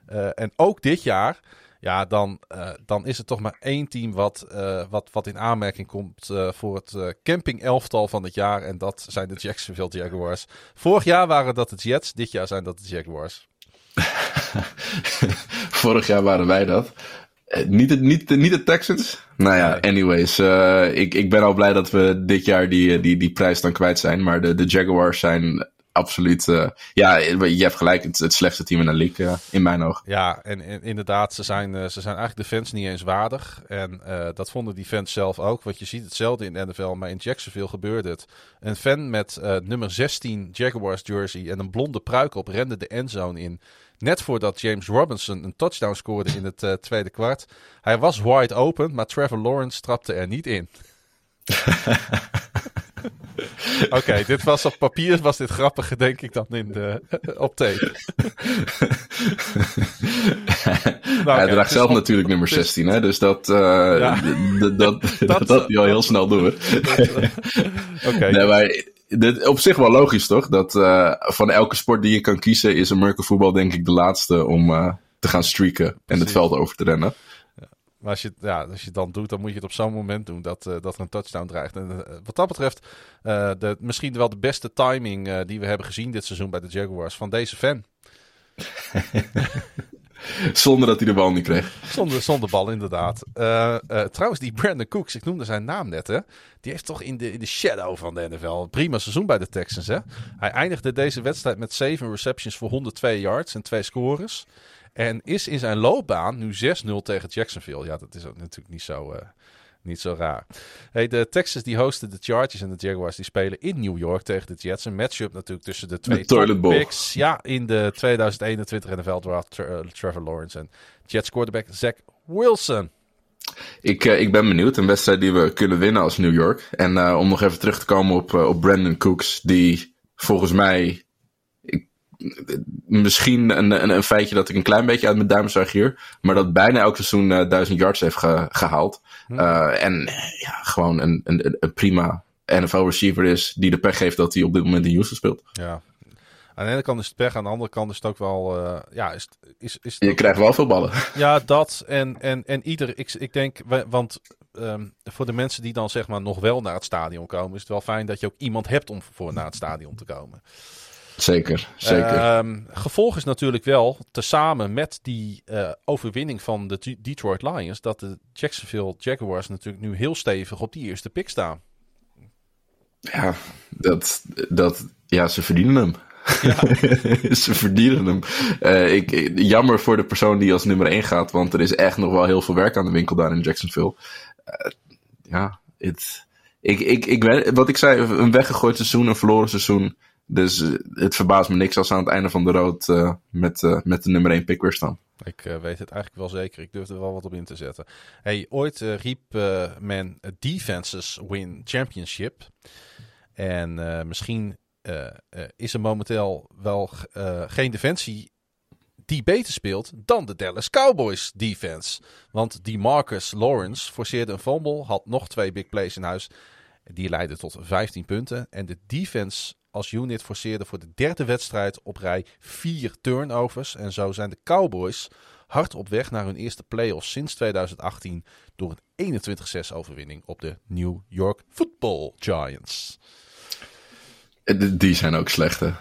Uh, en ook dit jaar. Ja, dan, uh, dan is er toch maar één team wat, uh, wat, wat in aanmerking komt voor het camping elftal van het jaar. En dat zijn de Jacksonville Jaguars. Vorig jaar waren dat de Jets, dit jaar zijn dat de Jaguars. Vorig jaar waren wij dat. Uh, niet, de, niet, niet de Texans? Nou ja, anyways. Uh, ik, ik ben al blij dat we dit jaar die, die, die prijs dan kwijt zijn. Maar de, de Jaguars zijn absoluut. Uh, ja, je hebt gelijk. Het, het slechtste team in de league, uh, in mijn ogen. Ja, en, en inderdaad, ze zijn, ze zijn eigenlijk de fans niet eens waardig. En dat vonden die fans zelf ook. Want je ziet hetzelfde in de NFL, maar in Jacksonville gebeurde het. Een fan met nummer 16 Jaguars jersey en een blonde pruik op rende de endzone in. Net voordat James Robinson een touchdown scoorde in het tweede kwart. Hij was wide open, maar Trevor Lawrence trapte er niet in. Oké, dit was op papier was dit grappiger, denk ik, dan in de, op tape. nou, Hij draagt zelf natuurlijk nummer 16, hè? dus dat, uh, ja. dat, dat, dat, hij al heel snel door. Oké. Nee, maar dit, op zich wel logisch, toch? Dat uh, van elke sport die je kan kiezen, is American voetbal denk ik de laatste om uh, te gaan streaken en het veld over te rennen. Maar als je, ja, als je het dan doet, dan moet je het op zo'n moment doen dat, uh, dat er een touchdown dreigt. En wat dat betreft, de, misschien wel de beste timing die we hebben gezien dit seizoen bij de Jaguars van deze fan. zonder dat hij de bal niet kreeg. Zonder, zonder bal, inderdaad. trouwens, die Brandon Cooks, ik noemde zijn naam net, hè. Die heeft toch in de, in de shadow van de NFL prima seizoen bij de Texans, hè. Hij eindigde deze wedstrijd met 7 receptions voor 102 yards en 2 scores. En is in zijn loopbaan nu 6-0 tegen Jacksonville. Ja, dat is natuurlijk niet zo, uh, niet zo raar. Hey, de Texans die hosten de Chargers en de Jaguars die spelen in New York tegen de Jets. Een matchup natuurlijk tussen de twee de picks. Ja, in de 2021 NFL draft uh, Trevor Lawrence en Jets quarterback Zach Wilson. Ik, uh, ik ben benieuwd. Een wedstrijd die we kunnen winnen als New York. En uh, om nog even terug te komen op, op Brandon Cooks. Die volgens mij misschien een, een, een, feitje dat ik een klein beetje uit mijn duim zag hier. Maar dat bijna elk seizoen uh, duizend yards heeft gehaald. Hm. Uh, en ja, gewoon een, een, een prima NFL receiver is die de pech heeft dat hij op dit moment in Houston speelt. Ja. Aan de ene kant is het pech, aan de andere kant is het ook wel. Uh, ja, is, is, is Je krijgt wel veel ballen. Ja, dat. En, en, en ieder. Ik, ik denk, want um, voor de mensen die dan zeg maar nog wel naar het stadion komen, is het wel fijn dat je ook iemand hebt om voor naar het stadion te komen. Zeker, zeker. Um, gevolg is natuurlijk wel, tezamen met die uh, overwinning van de Detroit Lions, dat de Jacksonville Jaguars natuurlijk nu heel stevig op die eerste pick staan. Ja, dat, dat, ja ze verdienen hem. Ja. ze verdienen hem. Uh, ik, jammer voor de persoon die als nummer 1 gaat, want er is echt nog wel heel veel werk aan de winkel daar in Jacksonville. Uh, ja, het, ik, ik, ik, wat ik zei, een weggegooid seizoen, een verloren seizoen. Dus eh, het verbaast me niks als ze aan het einde van de road uh, met, uh, met de nummer 1 pick weer staan. Ik weet het eigenlijk wel zeker. Ik durf er wel wat op in te zetten. Hey, ooit riep men defenses win championship. En misschien is er momenteel wel geen defensie die beter speelt dan de Dallas Cowboys defense. Want die Marcus Lawrence forceerde een fumble, had nog twee big plays in huis. Die leidden tot 15 punten. En de defense als unit forceerde voor de derde wedstrijd op rij vier turnovers. En zo zijn de Cowboys hard op weg naar hun eerste playoffs sinds 2018 door een 21-6 overwinning op de New York Football Giants. Die zijn ook slechte.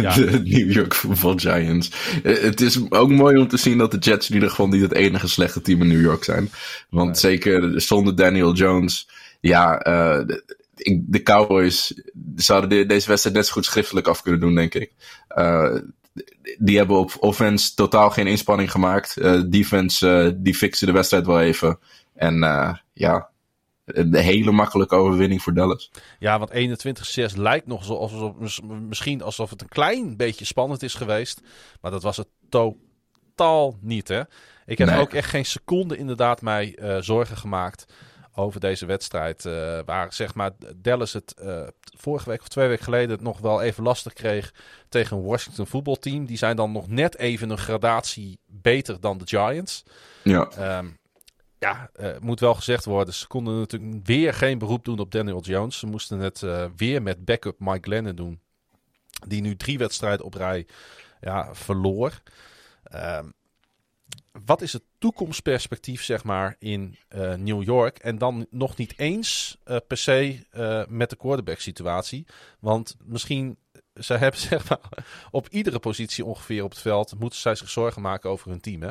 Ja. De New York Football Giants. Het is ook mooi om te zien dat de Jets in ieder geval niet het enige slechte team in New York zijn. Want zeker zonder Daniel Jones. Ja, uh, de Cowboys zouden deze wedstrijd net zo goed schriftelijk af kunnen doen, denk ik. Uh, die hebben op offense totaal geen inspanning gemaakt. Uh, defense, die fixen de wedstrijd wel even. En ja, een hele makkelijke overwinning voor Dallas. Ja, want 21-6 lijkt nog alsof, misschien alsof het een klein beetje spannend is geweest. Maar dat was het totaal niet, hè? Ik heb ook echt geen seconde inderdaad mij zorgen gemaakt over deze wedstrijd. Uh, waar zeg maar Dallas het uh, vorige week of twee weken geleden het nog wel even lastig kreeg tegen een Washington voetbalteam. Die zijn dan nog net even een gradatie beter dan de Giants. Ja. Um, ja, uh, moet wel gezegd worden. Ze konden natuurlijk weer geen beroep doen op Daniel Jones. Ze moesten het weer met backup Mike Glennon doen. Die nu drie wedstrijden op rij ja, verloor. Um, wat is het toekomstperspectief, zeg maar, in uh, New York? En dan nog niet eens uh, per se uh, met de quarterback-situatie. Want misschien, ze hebben zeg maar, op iedere positie ongeveer op het veld, moeten zij zich zorgen maken over hun team, hè?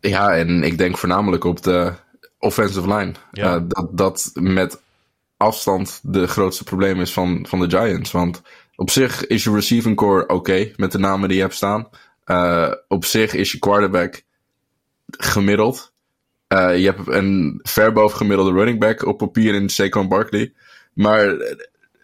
Ja, en ik denk voornamelijk op de offensive line. Ja. dat dat met afstand de grootste probleem is van, van de Giants. Want op zich is je receiving core oké met de namen die je hebt staan. Uh, op zich is je quarterback gemiddeld. Uh, je hebt een ver boven gemiddelde running back op papier in Saquon Barkley. Maar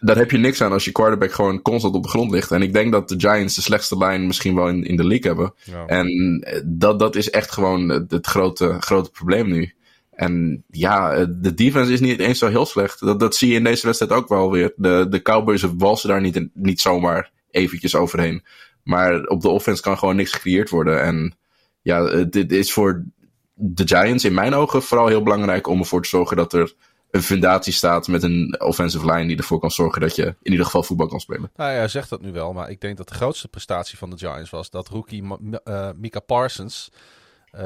daar heb je niks aan als je quarterback gewoon constant op de grond ligt. En ik denk dat de Giants de slechtste lijn misschien wel in, in de league hebben. Ja. En dat, dat is echt gewoon het grote, grote probleem nu. En ja, de defense is niet eens zo heel slecht. Dat, dat zie je in deze wedstrijd ook wel weer. De, de Cowboys walsen daar niet, niet zomaar eventjes overheen. Maar op de offense kan gewoon niks gecreëerd worden. En ja, dit is voor de Giants in mijn ogen vooral heel belangrijk om ervoor te zorgen dat er een fundatie staat met een offensive line die ervoor kan zorgen dat je in ieder geval voetbal kan spelen. Nou ja, zegt dat nu wel, maar ik denk dat de grootste prestatie van de Giants was dat rookie uh, Mika Parsons uh,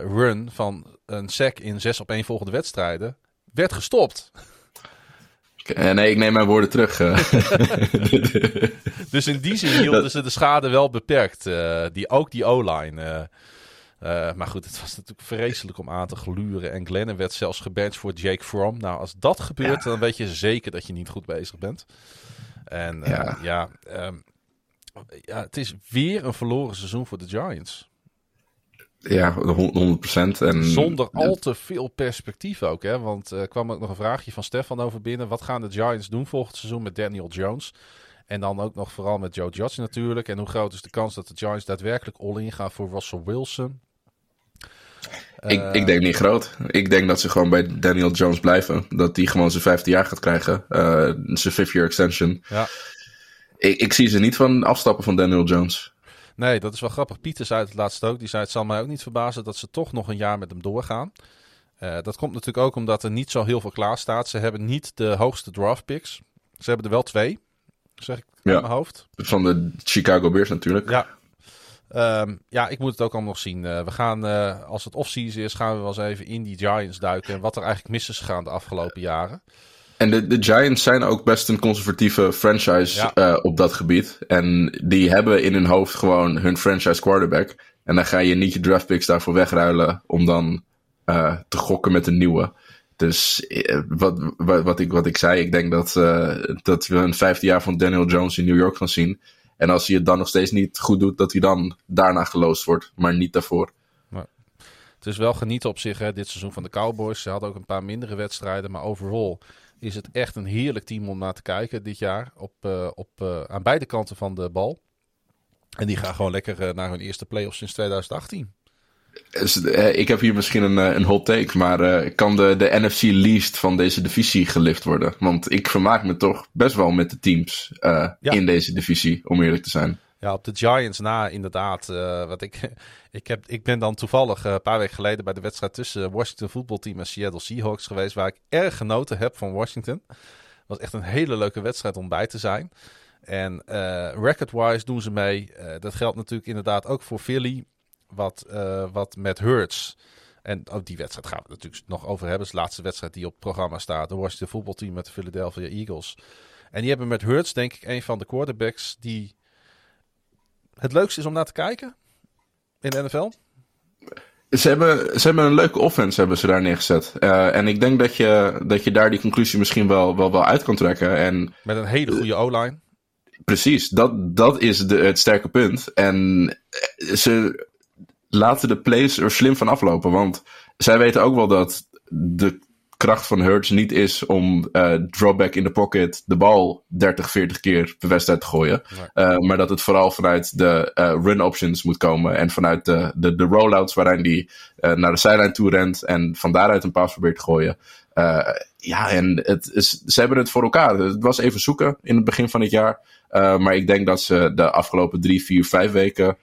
run van een sack in zes op één volgende wedstrijden werd gestopt. Nee, ik neem mijn woorden terug. dus in die zin hielden ze de schade wel beperkt. Uh, die, ook die O-line. Uh, maar goed, het was natuurlijk vreselijk om aan te gluren. En Glennon werd zelfs gebenched voor Jake Fromm. Nou, als dat gebeurt, dan weet je zeker dat je niet goed bezig bent. En ja, ja, um, ja, het is weer een verloren seizoen voor de Giants. Ja, 100%. En, Zonder al te veel perspectief ook. Hè? Want er uh, kwam ook nog een vraagje van Stefan over binnen. Wat gaan de Giants doen volgend seizoen met Daniel Jones? En dan ook nog vooral met Joe Judge natuurlijk. En hoe groot is de kans dat de Giants daadwerkelijk all-in gaan voor Russell Wilson? Ik, ik eh, denk niet groot. Ik denk dat ze gewoon bij Daniel Jones blijven. Dat hij gewoon zijn vijfde jaar gaat krijgen. Uh, zijn fifth year extension. Ja. Ik, ik zie ze niet van afstappen van Daniel Jones. Nee, dat is wel grappig. Pieter zei het laatst ook. Die zei: Het zal mij ook niet verbazen dat ze toch nog een jaar met hem doorgaan. Uh, dat komt natuurlijk ook omdat er niet zo heel veel klaar staat. Ze hebben niet de hoogste draft picks. Ze hebben er wel twee, zeg ik ja. in mijn hoofd. Van de Chicago Bears natuurlijk. Ja, Um, ja, ik moet het ook allemaal nog zien. Uh, we gaan, uh, als het off-season is, gaan we wel eens even in die Giants duiken. En wat er eigenlijk mis is gegaan de afgelopen jaren. En de, de Giants zijn ook best een conservatieve franchise ja. uh, op dat gebied. En die hebben in hun hoofd gewoon hun franchise quarterback. En dan ga je niet je draft picks daarvoor wegruilen om dan te gokken met een nieuwe. Dus wat, wat, wat, ik, wat ik zei, ik denk dat, dat we een vijfde jaar van Daniel Jones in New York gaan zien. En als hij het dan nog steeds niet goed doet, dat hij dan daarna geloosd wordt, maar niet daarvoor. Maar het is wel genieten op zich, hè, dit seizoen van de Cowboys. Ze hadden ook een paar mindere wedstrijden, maar overal is het echt een heerlijk team om naar te kijken dit jaar. Op, uh, op, uh, aan beide kanten van de bal. En die gaan gewoon lekker uh, naar hun eerste playoffs sinds 2018. Eh, ik heb hier misschien een, eh, een hot take, maar uh, kan de, de NFC least van deze divisie gelift worden? Want ik vermaak me toch best wel met de teams uh, ja. in deze divisie, om eerlijk te zijn. Ja, op de Giants na inderdaad. wat ik, ik, heb, ik ben dan toevallig een paar weken geleden bij de wedstrijd tussen Washington voetbalteam en Seattle Seahawks geweest, waar ik erg genoten heb van Washington. Was echt een hele leuke wedstrijd om bij te zijn. En record-wise doen ze mee. dat geldt natuurlijk inderdaad ook voor Philly wat, uh, wat met Hurts. En ook die wedstrijd gaan we natuurlijk nog over hebben. Het is de laatste wedstrijd die op het programma staat. De Washington voetbalteam met de Philadelphia Eagles. En die hebben met Hurts denk ik een van de quarterbacks die het leukste is om naar te kijken in de NFL. Ze hebben, ze hebben een leuke offense hebben ze daar neergezet. Uh, en ik denk dat je, dat je daar die conclusie misschien wel, wel, wel uit kan trekken. En, Met een hele goede O-line. Precies, dat, dat is de, het sterke punt. En ze, laten de plays er slim van aflopen. Want zij weten ook wel dat de kracht van Hurts niet is om uh, drawback in de pocket de bal 30, 40 keer per wedstrijd te gooien. Uh, maar dat het vooral vanuit de uh, run options moet komen. En vanuit de, de, de rollouts waarin die naar de zijlijn toe rent en van daaruit een pass probeert te gooien. ja, en het is, ze hebben het voor elkaar. Het was even zoeken in het begin van het jaar. maar ik denk dat ze de afgelopen drie, vier, vijf weken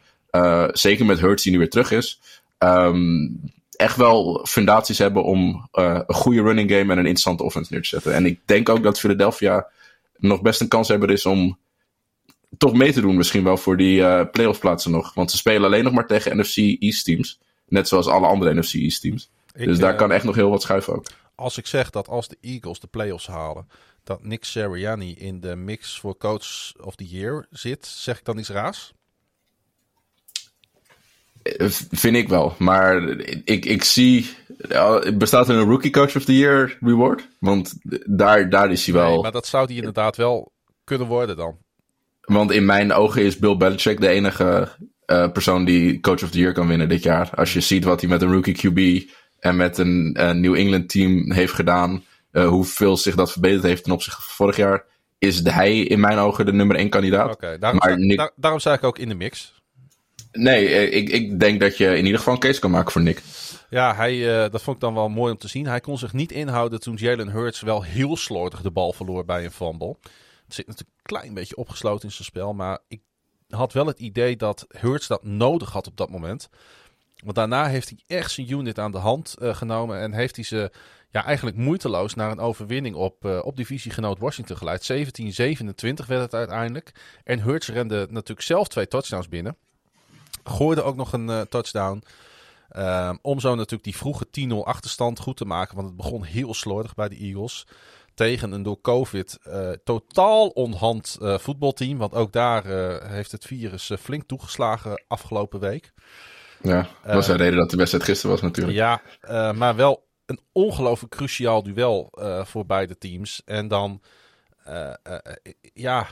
zeker met Hurts die nu weer terug is, um, echt wel fundaties hebben om uh, een goede running game en een interessante offense neer te zetten. En ik denk ook dat Philadelphia nog best een kans hebben is om toch mee te doen misschien wel voor die uh, playoff plaatsen nog. Want ze spelen alleen nog maar tegen NFC East teams. Net zoals alle andere NFC East teams. dus daar kan echt nog heel wat schuiven ook. Als ik zeg dat als de Eagles de playoffs halen, dat Nick Sirianni in de mix voor Coach of the Year zit, zeg ik dan iets raars? Vind ik wel. Maar ik, ik zie. Bestaat er een Rookie Coach of the Year reward? Want daar, daar is hij wel. Nee, maar dat zou die inderdaad wel kunnen worden dan. Want in mijn ogen is Bill Belichick de enige uh, persoon die Coach of the Year kan winnen dit jaar. Als je ziet wat hij met een rookie QB en met een New England team heeft gedaan. Uh, hoeveel zich dat verbeterd heeft ten opzichte van vorig jaar. Is hij in mijn ogen de nummer 1 kandidaat. Oké, okay, daarom, daar, daarom zei ik ook in de mix. Nee, ik, ik denk dat je in ieder geval een case kan maken voor Nick. Ja, hij, uh, dat vond ik dan wel mooi om te zien. Hij kon zich niet inhouden toen Jalen Hurts wel heel slordig de bal verloor bij een fumble. Het zit natuurlijk een klein beetje opgesloten in zijn spel. Maar ik had wel het idee dat Hurts dat nodig had op dat moment. Want daarna heeft hij echt zijn unit aan de hand uh, genomen. En heeft hij ze ja, eigenlijk moeiteloos naar een overwinning op, op divisiegenoot Washington geleid. 17-27 werd het uiteindelijk. En Hurts rende natuurlijk zelf twee touchdowns binnen. Gooide ook nog een uh, touchdown. Um, om zo natuurlijk die vroege 10-0 achterstand goed te maken. Want het begon heel slordig bij de Eagles tegen een door COVID uh, totaal onhand uh, voetbalteam. Want ook daar uh, heeft het virus flink toegeslagen afgelopen week. Ja, dat was de reden dat de wedstrijd gisteren was natuurlijk. Ja, maar wel een ongelooflijk cruciaal duel voor beide teams. En dan, ja,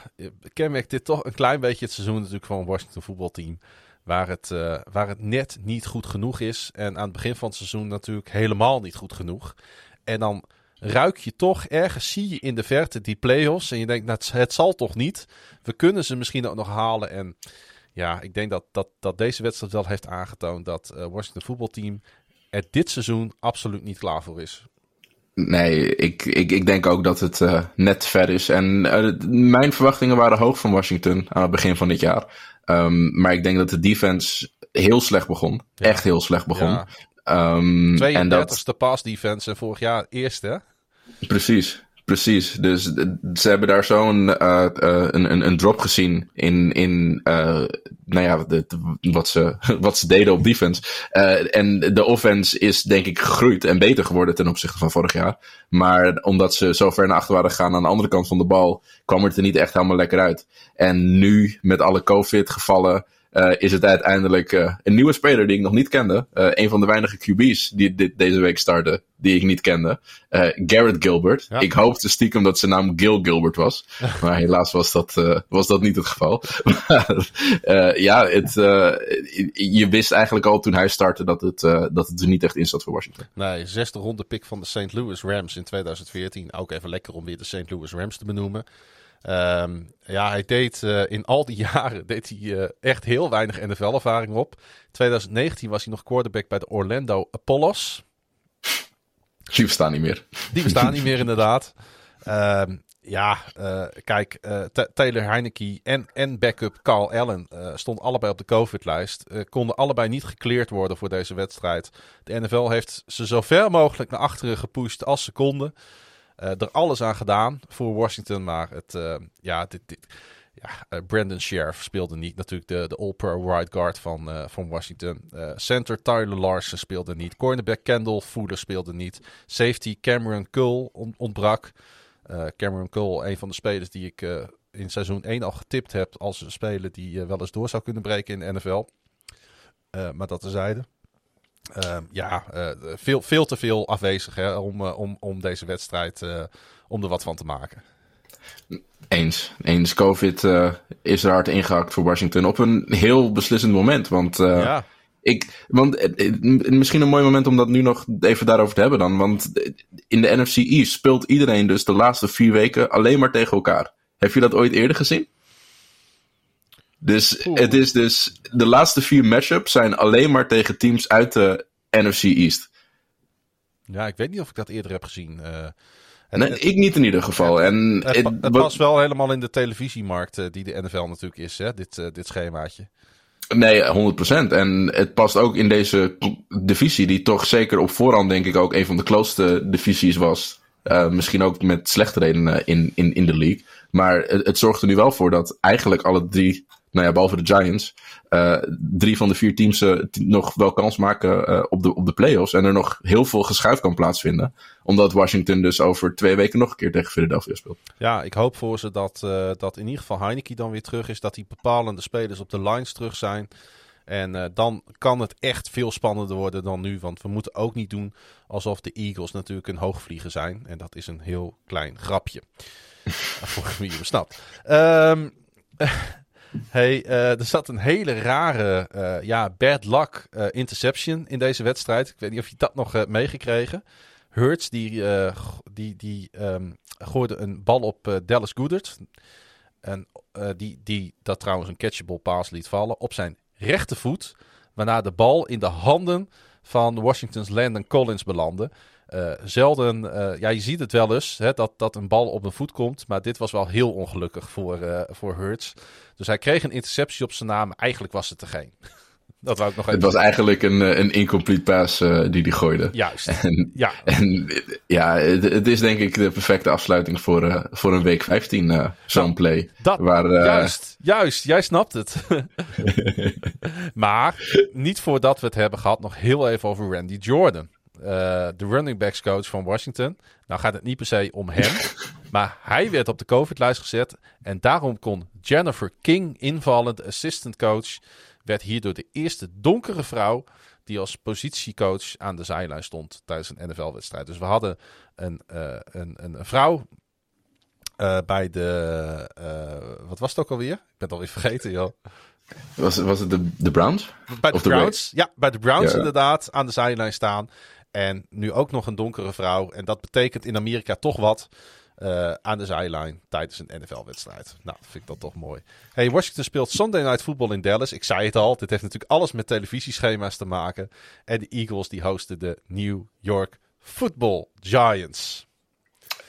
kenmerkt dit toch een klein beetje het seizoen natuurlijk van Washington voetbalteam. Waar het, waar het net niet goed genoeg is. En aan het begin van het seizoen natuurlijk helemaal niet goed genoeg. En dan ruik je toch ergens, zie je in de verte die play-offs. En je denkt, nou, het zal toch niet. We kunnen ze misschien ook nog halen. En ja, ik denk dat, dat, dat deze wedstrijd wel heeft aangetoond dat uh, Washington voetbalteam er dit seizoen absoluut niet klaar voor is. Nee, ik, ik, ik denk ook dat het uh, net ver is. En mijn verwachtingen waren hoog van Washington aan het begin van dit jaar. Um, maar ik denk dat de defense heel slecht begon. Ja. Echt heel slecht begon. Ja. Um, 32e en dat... pass defense en vorig jaar eerste. Precies, precies. Dus ze hebben daar zo'n uh, uh, een, een, een drop gezien in, in uh, nou ja, de, wat, ze, wat ze deden op defense. en de offense is denk ik gegroeid en beter geworden ten opzichte van vorig jaar. Maar omdat ze zo ver naar achter waren gegaan aan de andere kant van de bal, kwam het er niet echt helemaal lekker uit. En nu met alle COVID gevallen uh, is het uiteindelijk uh, een nieuwe speler die ik nog niet kende. Uh, een van de weinige QB's die dit, deze week starten, die ik niet kende. Garrett Gilbert. Ja. Ik hoopte stiekem dat zijn naam Gil Gilbert was. maar helaas was dat, was dat niet het geval. ja, het, je wist eigenlijk al toen hij startte dat het, dat het er niet echt in zat voor Washington. Nee, zesde ronde pick van de St. Louis Rams in 2014. Ook even lekker om weer de St. Louis Rams te benoemen. Um, ja, hij deed uh, in al die jaren deed hij, uh, echt heel weinig NFL-ervaring op. In 2019 was hij nog quarterback bij de Orlando Apollos. Die bestaan niet meer. Die bestaan niet meer, inderdaad. Um, ja, uh, kijk, Taylor Heineke en, en backup Carl Allen stonden allebei op de COVID-lijst. konden allebei niet gekleerd worden voor deze wedstrijd. De NFL heeft ze zo ver mogelijk naar achteren gepusht als ze konden. Uh, er alles aan gedaan voor Washington. Maar het, uh, ja, dit, dit, ja, uh, Brandon Sheriff speelde niet. Natuurlijk de, de All-Pro right guard van, van Washington. center Tyler Larsen speelde niet. Cornerback Kendall Fuller speelde niet. Safety Cameron on, ontbrak. Cameron Cull, een van de spelers die ik in seizoen 1 al getipt heb als een speler die wel eens door zou kunnen breken in de NFL. maar dat terzijde. Uh, ja, uh, veel, veel te veel afwezig hè, om, uh, om, om deze wedstrijd uh, om er wat van te maken. Eens. Eens. COVID is er hard ingehakt voor Washington op een heel beslissend moment. Want, ja. ik, want misschien een mooi moment om dat nu nog even daarover te hebben dan. Want in de NFC East speelt iedereen dus de laatste vier weken alleen maar tegen elkaar. Heb je dat ooit eerder gezien? Dus het is dus. De laatste vier matchups zijn alleen maar tegen teams uit de NFC East. Ja, ik weet niet of ik dat eerder heb gezien. Uh, en, nee, ik niet in ieder geval. Het, en, het, het, het past wel helemaal in de televisiemarkt uh, die de NFL natuurlijk is, hè? Dit, uh, dit schemaatje. Nee, 100%. En het past ook in deze divisie, die toch zeker op voorhand, denk ik, ook een van de closeste divisies was. Uh, misschien ook met slechte redenen in, in, in de league. Maar het, het zorgt er nu wel voor dat eigenlijk alle drie nou ja, behalve de Giants, uh, drie van de vier teams uh, nog wel kans maken uh, op, de, op de playoffs. En er nog heel veel geschuif kan plaatsvinden. Omdat Washington dus over twee weken nog een keer tegen Philadelphia speelt. Ja, ik hoop voor ze dat, dat in ieder geval Heineke dan weer terug is. Dat die bepalende spelers op de lines terug zijn. En dan kan het echt veel spannender worden dan nu. Want we moeten ook niet doen alsof de Eagles natuurlijk een hoogvlieger zijn. En dat is een heel klein grapje. voor wie je hem snapt. Um, Hey, er zat een hele rare, ja, bad luck interception in deze wedstrijd. Ik weet niet of je dat nog hebt meegekregen. Hurts, die, die, die um, gooide een bal op Dallas Goedert. En die, die dat trouwens een catchable pass liet vallen op zijn rechtervoet. Waarna de bal in de handen van Washington's Landon Collins belandde. Uh, zelden, uh, ja, je ziet het wel eens hè, dat, dat een bal op een voet komt. Maar dit was wel heel ongelukkig voor, uh, voor Hurts. Dus hij kreeg een interceptie op zijn naam. Eigenlijk was het er geen. Dat wou ik nog even. Het was eigenlijk een, eh, een incomplete pass die hij gooide. Juist. En, ja, en, ja het, het, is denk ik de perfecte afsluiting voor, voor een week 15 uh, zo'n play. Dat, waar, juist, juist. Jij snapt het. maar niet voordat we het hebben gehad, nog heel even over Randy Jordan. De running backs coach van Washington. Nou gaat het niet per se om hem. maar hij werd op de COVID-lijst gezet. En daarom kon Jennifer King invallen, de assistant coach werd hierdoor de eerste donkere vrouw die als positiecoach aan de zijlijn stond tijdens een NFL-wedstrijd. Dus we hadden een, uh, een, een, vrouw uh, bij de. Uh, wat was het ook alweer? Ik ben het alweer vergeten, joh. Was, was het de, de Browns? Bij de Browns, ja, bij de Browns ja. inderdaad aan de zijlijn staan. En nu ook nog een donkere vrouw. En dat betekent in Amerika toch wat. Uh, aan de zijlijn tijdens een NFL-wedstrijd. Nou, vind ik dat toch mooi. Hey, Washington speelt Sunday Night Football in Dallas. Ik zei het al, dit heeft natuurlijk alles met televisieschema's te maken. En de Eagles die hosten de New York Football Giants.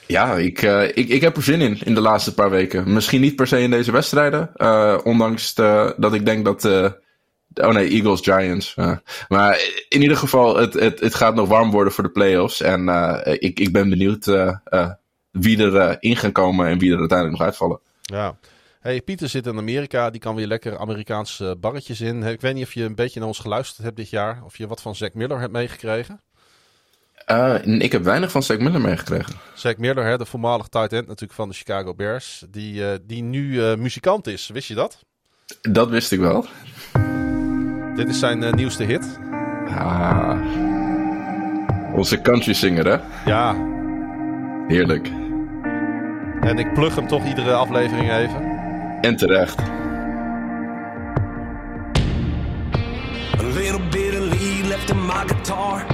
Ja, ik, uh, ik, ik heb er zin in in de laatste paar weken. Misschien niet per se in deze wedstrijden. Uh, ondanks dat ik denk dat... Oh nee, Eagles, Giants. maar in ieder geval, het, het, het gaat nog warm worden voor de playoffs. En ik, ik ben benieuwd wie er in gaan komen en wie er uiteindelijk nog uitvallen. Ja. Hey, Pieter zit in Amerika, die kan weer lekker Amerikaanse barretjes in. Ik weet niet of je een beetje naar ons geluisterd hebt dit jaar, of je wat van Zack Miller hebt meegekregen. Uh, ik heb weinig van Zack Miller meegekregen. Zack Miller, hè, de voormalig tight end natuurlijk van de Chicago Bears, die, uh, die nu uh, muzikant is. Wist je dat? Dat wist ik wel. Dit is zijn nieuwste hit. Ah, onze country singer, hè? Ja. Heerlijk. En ik plug hem toch iedere aflevering even. En terecht. A little bit of lead left in my guitar.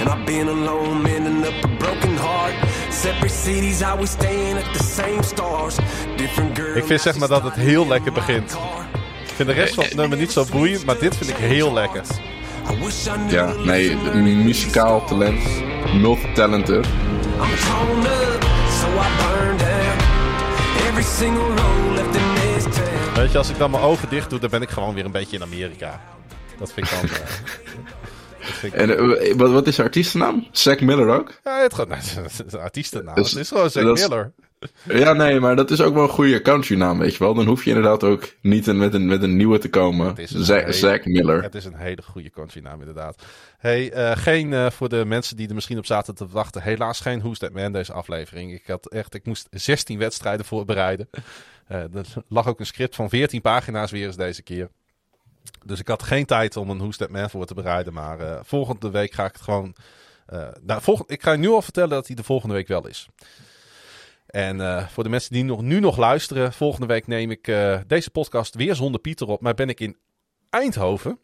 And I've been alone, mending up a broken heart. Separate cities, I was staying at the same stars. Different girls. Ik vind zeg maar dat het heel lekker begint. Ik vind de rest van het nummer niet zo boeiend, maar dit vind ik heel lekker. Ja, nee, muzikaal talent, multitalented. Weet je, als ik dan mijn ogen dicht doe, dan ben ik gewoon weer een beetje in Amerika. Dat vind ik dan... Uh, ik en uh, wat, wat is de artiestennaam? Zack Miller ook? Ja, het gaat... Nou, de artiestennaam. Dus, het is gewoon Zack Miller. Ja, nee, maar dat is ook wel een goede country naam, weet je wel. Dan hoef je inderdaad ook niet met, een, met een nieuwe te komen. Zack Miller. Het is een hele goede country naam, inderdaad. Hey, uh, geen uh, voor de mensen die er misschien op zaten te wachten. Helaas geen Who's That Man deze aflevering. Ik had echt, ik moest 16 wedstrijden voorbereiden. Uh, er lag ook een script van 14 pagina's weer eens deze keer. Dus ik had geen tijd om een Who's That Man voor te bereiden. Maar volgende week ga ik het gewoon... nou, ik ga je nu al vertellen dat hij de volgende week wel is. En uh, voor de mensen die nog, nu nog luisteren, volgende week neem ik uh, deze podcast weer zonder Pieter op. Maar ben ik in Eindhoven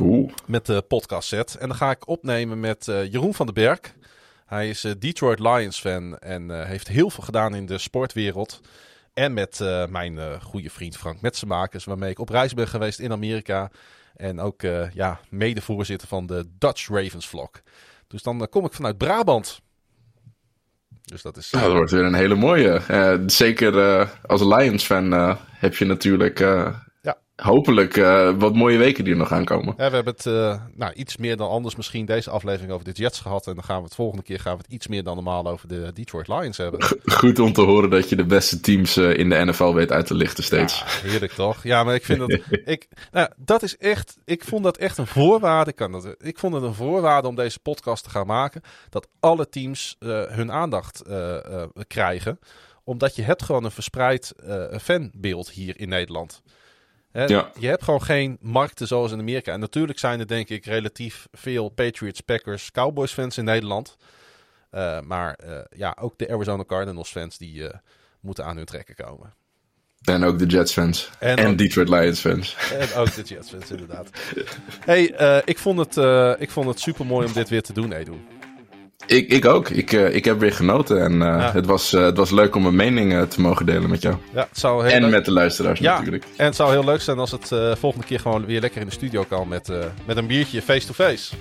Oeh. met de podcast set. En dan ga ik opnemen met uh, Jeroen van den Berg. Hij is Detroit Lions fan en heeft heel veel gedaan in de sportwereld. En met mijn goede vriend Frank Metsenmakers, waarmee ik op reis ben geweest in Amerika. En ook ja, medevoorzitter van de Dutch Ravens vlog. Dus dan kom ik vanuit Brabant. Dus dat is. Ja, dat wordt weer een hele mooie. Uh, zeker uh, als Lions-fan heb je natuurlijk hopelijk wat mooie weken die er nog aankomen. Ja, we hebben het nou, iets meer dan anders misschien deze aflevering over de Jets gehad. En dan gaan we het volgende keer gaan we het iets meer dan normaal over de Detroit Lions hebben. Goed om te horen dat je de beste teams in de NFL weet uit te lichten steeds. Ja, heerlijk toch? Ja, maar ik vind dat. ik, nou, dat is echt. Ik vond dat echt een voorwaarde. Kan dat, ik vond het een voorwaarde om deze podcast te gaan maken. Dat alle teams hun aandacht krijgen. Omdat je hebt gewoon een verspreid fanbeeld hier in Nederland. Hè, ja. Je hebt gewoon geen markten zoals in Amerika. En natuurlijk zijn er denk ik relatief veel Patriots, Packers, Cowboys fans in Nederland. maar ja, ook de Arizona Cardinals fans die moeten aan hun trekken komen. En ook de Jets fans. En En, ook- Detroit Lions fans. En ook de Jets fans, inderdaad. hey, eh, ik, vond het, eh, ik vond het super mooi om dit weer te doen, Edu. Ik, ik ook. Ik, eh, ik heb weer genoten. En eh, Ja. het, was, eh, het was leuk om mijn mening te mogen delen met jou. Ja, het zou heel En leuk- met de luisteraars ja, natuurlijk. En het zou heel leuk zijn als het volgende keer gewoon weer lekker in de studio kan met, met een biertje face-to-face.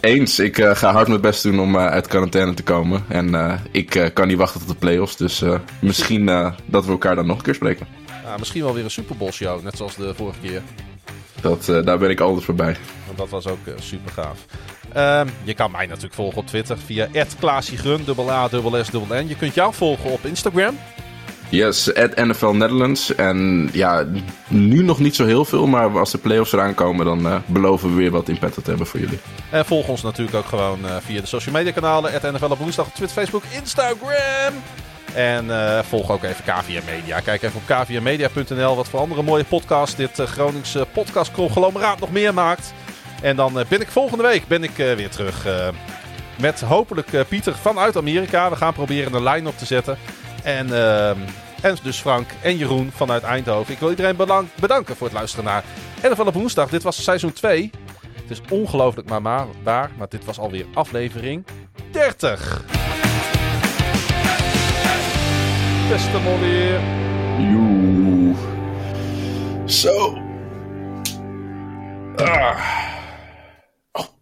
Eens, ik ga hard mijn best doen om uit quarantaine te komen. En ik kan niet wachten tot de playoffs. Dus misschien dat we elkaar dan nog een keer spreken. Ah, misschien wel weer een Super Bowl show, net zoals de vorige keer. Dat, eh, daar ben ik altijd voorbij. Want dat was ook super gaaf. je kan mij natuurlijk volgen op Twitter via @klaasiegrun, dubbel A, dubbel S, dubbel N. Je kunt jou volgen op Instagram. Yes, at NFL Netherlands. En ja, nu nog niet zo heel veel. Maar als de playoffs eraan komen, dan eh, beloven we weer wat in petto te hebben voor jullie. En volg ons natuurlijk ook gewoon eh, via de social media kanalen. Het NFL op woensdag op Twitter, Facebook, Instagram. En eh, volg ook even KVM Media. Kijk even op kvmmedia.nl wat voor andere mooie podcasts dit eh, Groningse podcastconglomeraat nog meer maakt. En dan eh, ben ik volgende week ben ik, weer terug. met hopelijk Pieter vanuit Amerika. We gaan proberen een lijn op te zetten. En, en dus Frank en Jeroen vanuit Eindhoven. Ik wil iedereen bedanken voor het luisteren naar NFL op woensdag. Dit was seizoen 2. Het is ongelooflijk maar waar, maar dit was alweer aflevering 30. Beste weer. Joe. Zo. Ah.